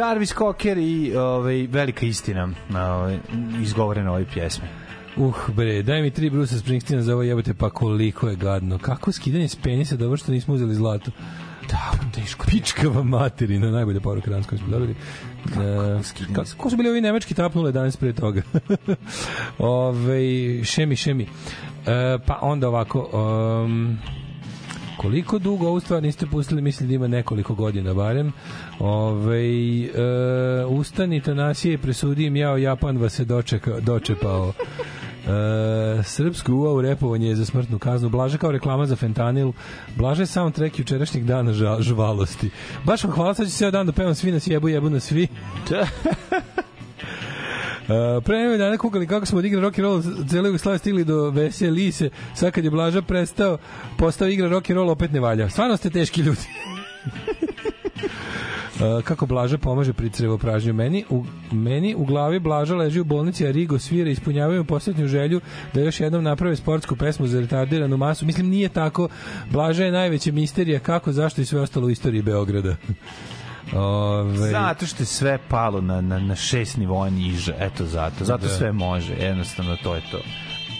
Jarvis Cocker i ovaj, velika istina ovaj, izgovorena u ovoj pjesmi. Uh, bre, daj mi tri Brusa Springsteena za ovo jebote, pa koliko je gadno. Kako skidanje s penisa, dobro što nismo uzeli zlato. Da, teško. Pičkava materina, najbolja poruka danas koju smo dobili. Uh, kako, ko su bili ovi nemački tapnule danas pre toga? Ove, šemi, šemi. Uh, pa onda ovako... Um, Koliko dugo ovu stvar niste pustili, mislim da ima nekoliko godina barem. Ove, e, ustani Tanasije, presudim jao, Japan vas se dočeka, dočepao. E, srpsku UA repovanje je za smrtnu kaznu. Blaže kao reklama za fentanil. Blaže soundtrack jučerašnjeg dana žvalosti. Baš vam hvala, sad ću ceo dan da pevam svi nas jebu, jebu nas svi. Uh, pre nego dana kukali kako smo odigrali rock and roll cele Jugoslavije stigli do Vesije Lise sad kad je Blaža prestao postao igra rock and roll opet ne valja stvarno ste teški ljudi Uh, kako Blaža pomaže pri crevopražnju. Meni u, meni u glavi Blaža leži u bolnici, a Rigo svira ispunjavaju posljednju želju da još jednom naprave sportsku pesmu za retardiranu masu. Mislim, nije tako. Blaža je najveća misterija kako, zašto i sve ostalo u istoriji Beograda. Ove, Zato što je sve palo na, na, na šest nivoa niže. Eto zato. Zato Da. sve može. Jednostavno to je to.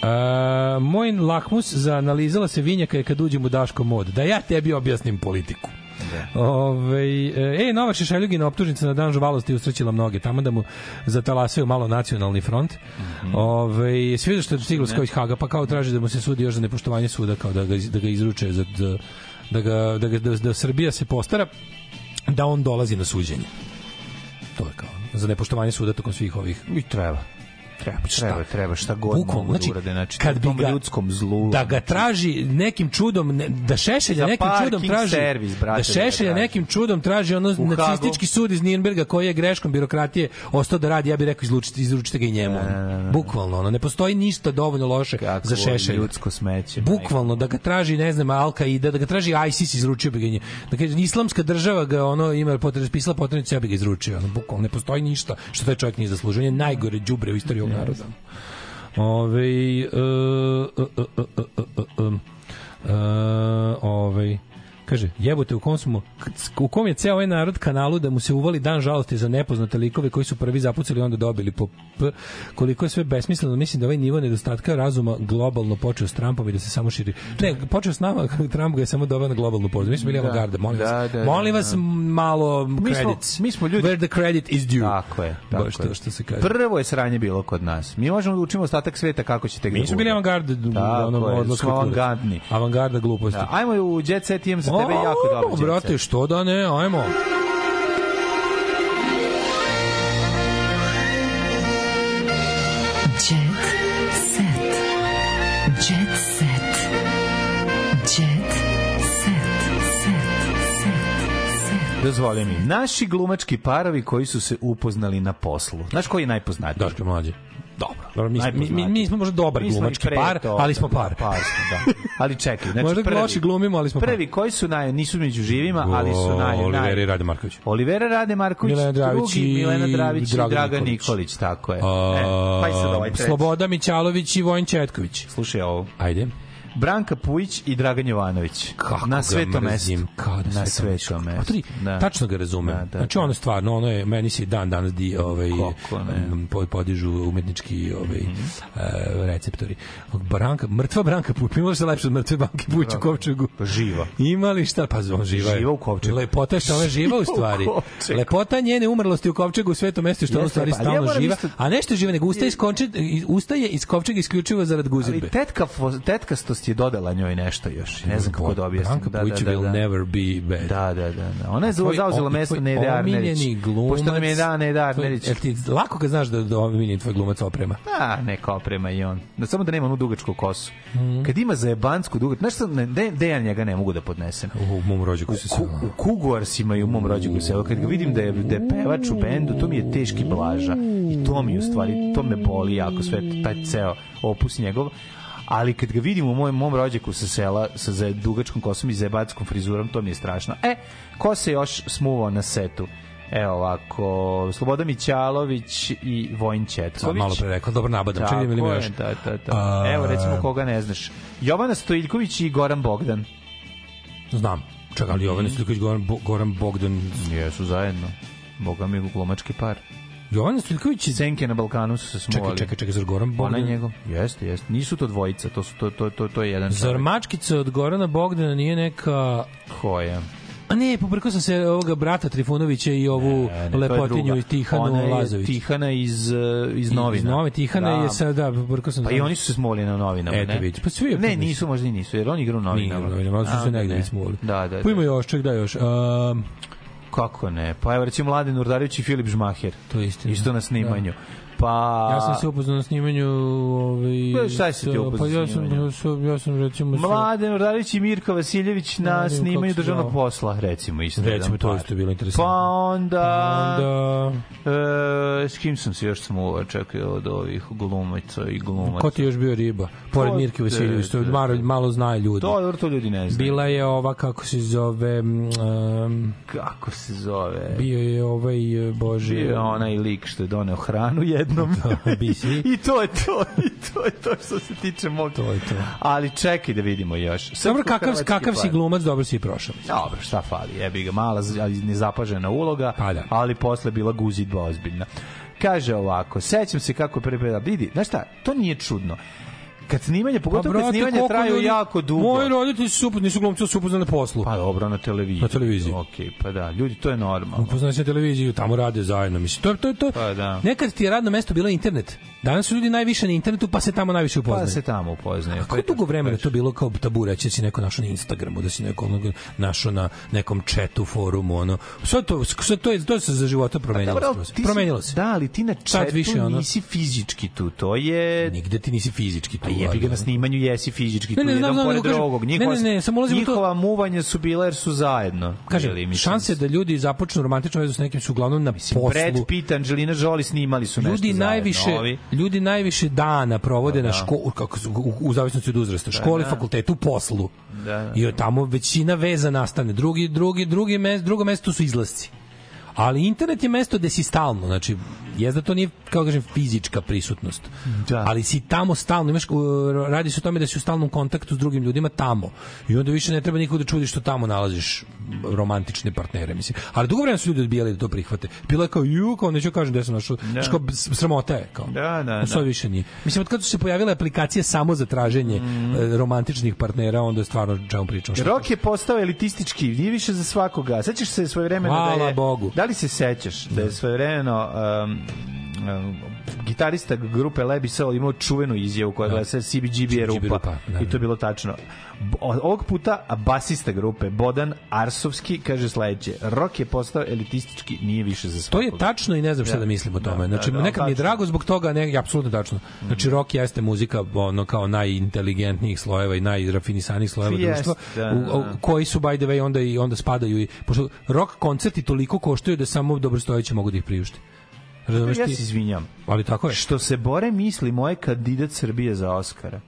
A, moj lakmus za analizala se vinjaka je kad uđem u Daško mod. Da ja tebi objasnim politiku. Ove, e, Nova Šešeljugina optužnica na dan žvalosti usrećila mnoge, tamo da mu zatalasaju malo nacionalni front. Ove, svi da što je stiglo Ne. iz Haga, pa kao traži da mu se sudi još za nepoštovanje suda, kao da ga, da ga izruče, za, da, da, ga, da, ga, da, da Srbija se postara da on dolazi na suđenje. To je kao za nepoštovanje suda tokom svih ovih I treba. Treba, Šta? treba, treba, šta god Bukvalno, mogu da znači, urade. Znači, kad bi ga- ljudskom zlu. da ga traži nekim čudom ne, da Šešelja nekim čudom traži servis, brate, da Šešelja nekim čudom traži ono U nacistički sud iz Nirnberga koji je greškom birokratije ostao da radi ja bih rekao izlučite izručite ga i njemu bukvalno ono ne postoji ništa dovoljno loše za Šešelja ljudsko smeće. bukvalno da ga traži ne znam Alka i da, da ga traži ISIS izručio bi ga nje. da kaže islamska država ga ono ima potrebe pisala potrebno ja bi ga izručio ono bukvalno ne postoji ništa što taj čovjek nije zaslužio On je najgore đubre u istoriji naroda Ove, e, e, e, e, e, e, e, e, ovaj kaže jebote u kom smo u kom je ceo ovaj narod kanalu da mu se uvali dan žalosti za nepoznate likove koji su prvi zapucali onda dobili po p koliko je sve besmisleno mislim da ovaj nivo nedostatka razuma globalno počeo s Trumpom i da se samo širi ne počeo s nama Trump ga je samo doveo na globalnu poziciju mi smo bili Da. avangarda molim Da, vas da, da, molim da. vas malo Mi smo- credits mi smo ljudi- where the credit is due Tako je. Tako baš to je. što se kaže Prvo je sranje bilo kod nas. Mi možemo da učimo ostatak sveta kako će tek mi smo bili avangarda Tako ono je, smo avangardni. avangarda gluposti Da, ajmo u Jet Set, imam tebe jako dobro brate, što da ne, ajmo. Jet set. Jet set. Jet set. Set. Dozvoli mi. Naši glumački parovi koji su se upoznali na poslu. Znaš koji je najpoznatiji? Daško mlađe. Dobro. Dobro, mi, mi, mi, mi smo možda dobar Mi glumački par, toga, ali smo par. Par smo, da. Ali čekaj, znači Možda prvi, glumimo, ali smo par. Prvi koji su naj, nisu među živima, ali su naj... naj Oliveri Rade Marković. Olivera Rade Marković, Milena Dravić drugi i Milena Dravić i Dragan Dragan Nikolić. Nikolić, tako je. e, A, pa i sad ovaj treći. Sloboda Mićalović i Vojin Četković. Slušaj ovo. Ajde. Branka Pujić i Dragan Jovanović. Kako na svetom mestu. kao da na svetom mestu. tri, Da. tačno ga razumem. Da, da, znači da. ono stvarno, ono je meni se dan danas di ovaj Kako podižu umetnički ovaj e, receptori. Branka, mrtva Branka Pujić, ima li šta lepše od mrtve Branke Pujić u Kovčegu? Pa živa. Ima li šta? Pa on živa. Živa u Kovčegu. Lepota što ona živa u stvari. Kovčegu. Lepota njene umrlosti u Kovčegu u svetom mestu što ona u stvari pa, ja stalno moram živa, isto- a nešto živa nego ustaje iz, konče, ustaje iz Kovčega isključivo zarad Ali guzidbe. tetka, tetkastost je dodala njoj nešto još. Ne znam kako da objasnim. Branka Da, da, da, will da. never be bad. Da, da, da. da. Ona je zauzela mesto Nede Arnerić. omiljeni. Pošto nam je da Nede Arnerić. Jel ti lako kad znaš da, da omiljen tvoj glumac oprema? A, neka oprema i on. Da, samo da nema onu dugačku kosu. Mhm. Kad ima zajebansku dugačku, znaš de, de ja njega ne mogu da podnesem. U mom rođaku se Ku, u Kuguarsima i u mom rođaku selu. Kad ga vidim da je, da je pevač u bendu, to mi je teški blaža. I to mi u stvari, to me boli jako sve, taj ceo opus njegov. Ali kad ga vidim u mojem mom rođaku sa sela sa za dugačkom kosom i zajebatskom frizurom, to mi je strašno. E, ko se još smuvao na setu? Evo ovako, Sloboda Mićalović i Vojin Sam Četković. malo pre rekao, dobro nabadam. Čekaj da mi još. da, da, da. A, Evo recimo koga ne znaš. Jovana Stojiljković i Goran Bogdan. Znam. Čekaj, ali Jovan Stojković, Goran, Bo- Goran Bogdan. Jesu zajedno. Boga mi glumački par. Jovan Stojković i Senke na Balkanu su se smuvali. Čekaj, čekaj, čekaj, zar Goran Ona Bogdan? njegov. Jeste, jeste. Nisu to dvojica, to su to to to to je jedan. Zar mačkica od Gorana Bogdana nije neka... Ko je? A ne, pobrkao sam se ovoga brata Trifunovića i ovu Ne, ne, je lepotinju i Tihanu Ona je Lazović. Tihana iz, eh, iz I- novina. Iz nove Tihana je sad, da, pobrkao sam. Pa i oni su se smoli na novinama, Eto, ne? pa svi- ne, nisu, možda i nisu, jer oni igra u novinama. Nije u novinama, ali su se negde ne. već smuli. Da, da, Pa ima da. još, ček da još. Um, Kako ne? Pa evo recimo Mladen Urdarević i Filip Žmaher. To je istina. Isto na snimanju. Pa... ja sam se upoznao na snimanju ovaj Pa šta si ti upoznao Pa ja sam, ja sam, ja sam recimo Mladen Urdarević i Mirka Vasiljević na kako snimanju državnog zvao? posla, recimo. Isto Recimo, to isto je bilo interesantno. Pa onda... onda E, s kim sam se još smuvao, čekaj, od ovih glumaca i glumaca. Ko ti je još bio riba? Pored Mirke Vasiljević, to malo, malo znaju ljudi. To, to ljudi ne znaju. Bila je ova, kako se zove, um, Kako se zove? bio je ovaj, e, bože... Bio je onaj lik što je doneo hranu jednom. Da. I to je to, i to je to što se tiče mog. To je to. Ali čekaj da vidimo još. Dobro, kakav, kakav si glumac, dobro si i prošao. Dobro, šta fali, jebi ga, mala, nezapažena uloga, Pa da. ali posle bila guzidba ozbiljna. Kaže ovako, sećam se kako je prvi put, vidi, znaš šta, to nije čudno. Kad snimanje, pogotovo kad snimanje Pa, koliko traju ljudi- jako dugo. Moji roditelji su upod, nisu glumci, su upoznali na poslu. Pa dobro, na televiziji. Na televiziji. Okej, pa da, ljudi, to je normalno. Upoznali se na televiziju, tamo rade zajedno. Mislim, to, to, to, Pa da. Nekad ti je radno mesto bilo internet. Danas su ljudi najviše na internetu, pa se tamo najviše upoznaju. Pa se tamo upoznaju. Kako dugo vremena to bilo kao tabu reći da si neko našao na Instagramu, da si neko ono našao na nekom chatu, forumu, ono. Sve to, sve to, je, to se za života promenilo. Dobro, skroz. ti si- promenilo se. Da, ali ti na chatu više, ono- nisi fizički tu, to je... Nigde ti nisi fizički tu. Pa jebi ga na snimanju jesi fizički Ne, tu, ne, znam, jedan znam, pored drugog. ne, Njihova, ne, ne, samo ulazimo u to- njihova muvanja su bila jer su zajedno. Mislim. šanse da ljudi započnu romantičnu vezu s nekim su uglavnom na poslu. Brad Pitt, Angelina Jolie snimali su nešto ljudi zajedno. najviše Ovi. ljudi najviše dana provode Da, na da. školu kako su, u, u zavisnosti od uzrasta škole da. fakultetu poslu Da, da. i tamo većina veza nastane drugi drugi drugi mes, drugo mesto su izlasci ali internet je mesto gde si stalno, znači, jezda to nije, kao kažem, fizička prisutnost, Da. ali si tamo stalno, imaš, uh, radi se o tome da si u stalnom kontaktu s drugim ljudima tamo i onda više ne treba nikog da čudi što tamo nalaziš romantične partnere, mislim. Ali dugo vremena su ljudi odbijali da to prihvate. Bilo je kao, ju, kao, neću kažem da sam našao, da. kao, s- sramota je, kao. Da, da, da. više nije. Mislim, od kada su se pojavile aplikacije samo za traženje Mm. romantičnih partnera, onda je stvarno čemu pričamo. šta Rok je postao elitistički, nije više za svakoga. Sećaš se svoje vremena da Hvala je... Bogu. Da li se sećaš da je svoje vremeno um, um, gitarista grupe Lebi Soul imao čuvenu izjavu koja gleda se CBGB je rupa. rupa, da, I to je bilo tačno. Ovog puta basista grupe Bodan Arsovski kaže sledeće. Rok je postao elitistički, nije više za To svakoga. je tačno i ne znam šta Da. da mislim o tome. Da, Znači, da, da, nekad mi je drago zbog toga, ne, apsolutno tačno. Znači, rock jeste muzika ono kao najinteligentnijih slojeva i najrafinisanijih slojeva Jeste, društva, da, u- u- da. koji su, by the way, onda, i, onda spadaju i... Pošto rock koncerti toliko koštaju da samo dobrostojeći mogu da ih priušti. Razumeš ja ti? se izvinjam. Ali tako je. Što se bore misli moje kandidat Srbije za Oscara.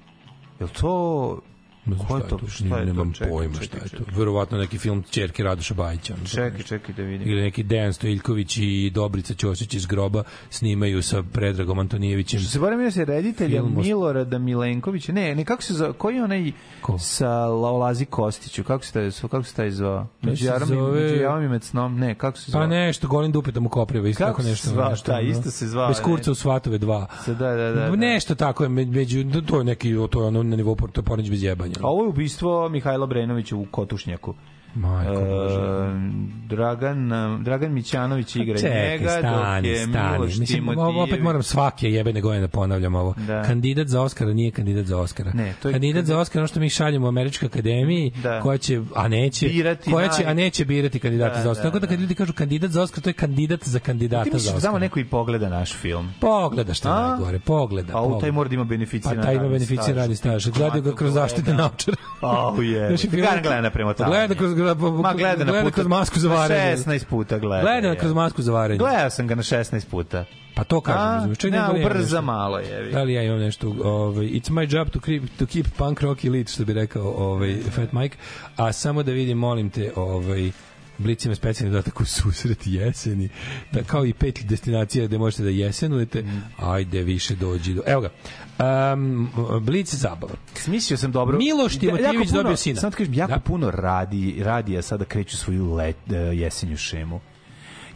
Jel to... Ne znam Ko je šta to? je to, Šta je nemam Čekaj, pojma čekaj, šta je to. Verovatno neki film Ćerke Radoša Bajića. Čekaj, čekaj da vidim. ili neki Dejan Stojiljković i Dobrica Ćosić iz groba snimaju sa Predragom Antonijevićem. Što se bore mi se reditelja Film Milorada Milenkovića. Ne, ne, kako se zove, koji je onaj sa Laolazi Kostiću? Kako se taj, kako se taj zvao? Među jarom zove- među javom i med snom? Ne, kako se zvao? Pa nešto, golim dupetom u kopriva, isto Kako tako se nešto. zvao? nešto, Da, ono, isto se zvao, Bez kurca u svatove dva. Se, da, da, da, da. Nešto tako je, me- među, to je neki, to je ono na nivou, to je pornić bez jebanja. Ovo je ubistvo Mihajla Brenovića u Kotušnjaku. Majko. E, Dragan, Dragan Mićanović igra Čekaj, njega, stani, dok je stani. Miloš Mislim, ovo Timotijević. opet moram svake jebene godine da ponavljam ovo. Da. Kandidat za Oscara nije kandidat za Oscara. Ne, to je kandidat za Oscara ono što mi šaljemo u Američkoj akademiji, Da. koja će, a neće, Birati koja će, naj- a neće birati kandidata Da, za Oscara. da, Tako da kad ljudi kažu kandidat za Oscar, to je kandidat za kandidata za da Oscar. samo neko i pogleda naš film? Pogleda šta A? je najgore, pogleda. A u taj mora da ima beneficiran Pa taj ima beneficiran radni staž. Gledaju ga Kako kroz zaštitne gleda. naučare. Au je. Znači, film- Gleda, gleda premotavanje. Gleda Ma gleda na gleda kroz masku za varenje. 16 puta gleda. Gleda je. kroz masku za varenje. Gledao sam ga na 16 puta. Pa to kažem, razumiješ. Čekaj, Ne, ubrza nešto? malo je. Da li ja imam nešto, ovaj, it's my job to keep, to keep punk rock elite, što bi rekao ovaj, Fat Mike, a samo da vidim, molim te, ovaj, Blic ima specijalni dodatak u susret jeseni, da, kao i pet destinacija gde možete da jesenujete, Mm. ajde više dođi do... Evo ga, um, Blic zabava. Smislio sam dobro. Miloš Da, Timotijević dobio sina. Samo ti kažem, jako Da. puno radi, radija sada kreću svoju let, uh, jesenju šemu.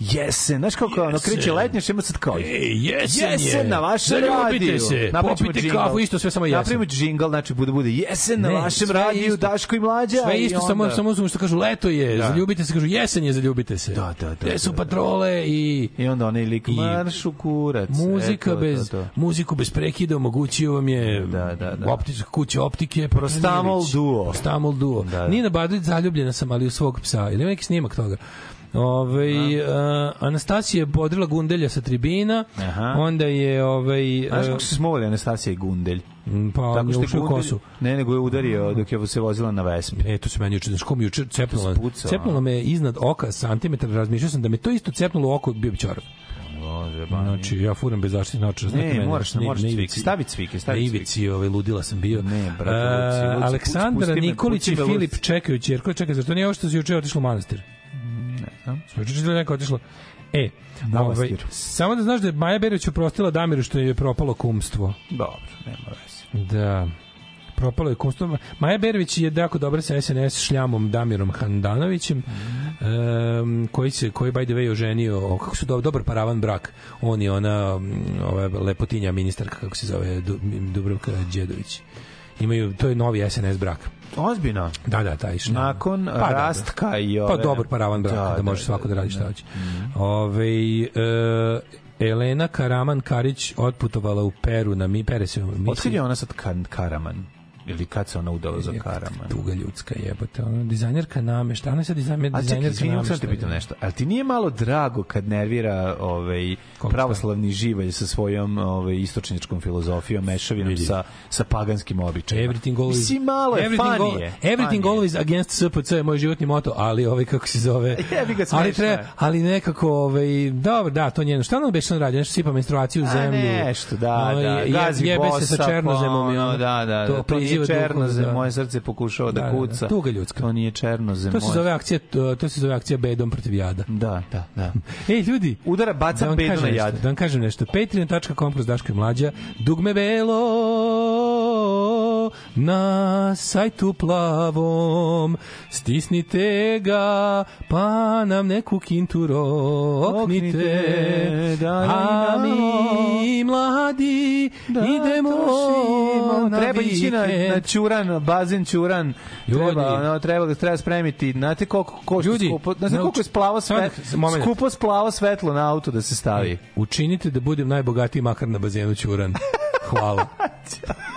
Jesen, znaš kako ono kreće letnje, što ima sad kao, Ej, jesen je. jesen na vašem radiju. se, džingl. kafu, isto sve samo jesen. Napravimo džingl, znači bude, bude jesen na Ne, vašem sve radiju, isto. Daško i Mlađa. Sve i isto, onda- samo, samo uzmemo što kažu leto je, Da. zaljubite se, kažu jesen je, zaljubite se. Da, da, da, Gde su da, da. patrole i... I onda onaj lik, marš u kurac. Muzika E, to, bez to, to. muziku bez prekida omogućio vam je Da, da, da. optička kuća optike Prostamol Petronijević. duo. Prostamol duo. Da, da. Nina Badrić zaljubljena sam ali u svog psa. Ili ima neki snimak toga. Ove, Anastasija je podrila gundelja sa tribina, Aha. onda je ovaj, Znaš e, kako se smovali Anastasija i Gundelj? pa Tako što je ušao kosu. Ne, nego je udario dok je se vozila na Vespi. E, to se meni juče, znaš ko mi juče cepnulo, cepnulo me iznad oka santimetar, razmišljao sam da me to isto cepnulo oko, bio bi ba. Znači, ja furam bez zaštitnih naočara. Ne, mene, moraš, na- moraš cvike. Stavi cvike, stavi Na ivici, ovaj, ludila sam bio. Ne, brate, E, Luci, Luci, Aleksandra Nikolić i Filip čekaju ćerku. Čekaj, zašto nije ovo što se juče otišlo u manastir? Ne znam. Smo juče čitali neko otišlo. E, ovaj, samo da znaš da je Maja Berović oprostila Damiru što je propalo kumstvo. Dobro, nema veze. Da. Propalo je kumstvo. Maja Berović je jako dobra sa SNS šljamom Damirom Handanovićem, em, koji se koji by the way oženio, o, kako su do, dobar paravan brak. On i ona mm, ova lepotinja ministarka kako se zove Du, Dubravka Đedović. Imaju to je novi SNS brak. Ozbiljno. Da, da, taj šljam. Nakon Pa, da, da. rastka i ove... Pa dobar paravan brak, da, Da, može da, svako da, da, radi da. šta hoće. Ove, e, Elena Karaman Karić otputovala u Peru na mi Pere se. Otkad je ona sad Karaman? Ili kad se ona udala za Karaman? Tuga ljudska jebote, ona dizajnerka namešta, ona je sad dizajner, A čekaj, dizajnerka izvinjam, sam namešta. te pitam nešto. Ali ti nije malo drago kad nervira ovaj, pravoslavni živalj sa svojom ovaj, istočničkom filozofijom, mešavinom Vidi. sa, sa paganskim običajima? Everything always, Mislim, malo je everything, je. everything always against SPC je moj životni moto, ali ovaj kako se zove. Ali treba, je. ali nekako ovaj dobro, da, to njeno. Šta nam beše on radi? Nešto sipa menstruaciju u A, zemlju. nešto, da, Ovaj, da, gazi jebe bosa, se sa černozemom pa ono, da, da, da, to, duhom, černozem, da. moje srce pokušava da, Da, da, da. kuca. Tuga ljudska. To nije černozem. To se zove akcija, to, to se zove akcija bedom protiv jada. Da, da, da. Ej, ljudi, Udara, baca da kažem na jad. Da vam kažem nešto. Patreon.com kroz Daško i Mlađa. Dugme belo na sajtu plavom. Stisnite ga, pa nam neku kintu roknite. Oknite, da A mi mladi idemo na treba ići na, na čuran, bazen čuran. Ljudi. Treba, ono, treba, treba spremiti. Znate koliko, koliko, Ljudi, skupo, znate nauči- koliko je splavo Samo svet, da- moment. skupo splavo svetlo na auto da se stavi. Učinite da budem najbogatiji makar na bazenu Ćuran. Hvala.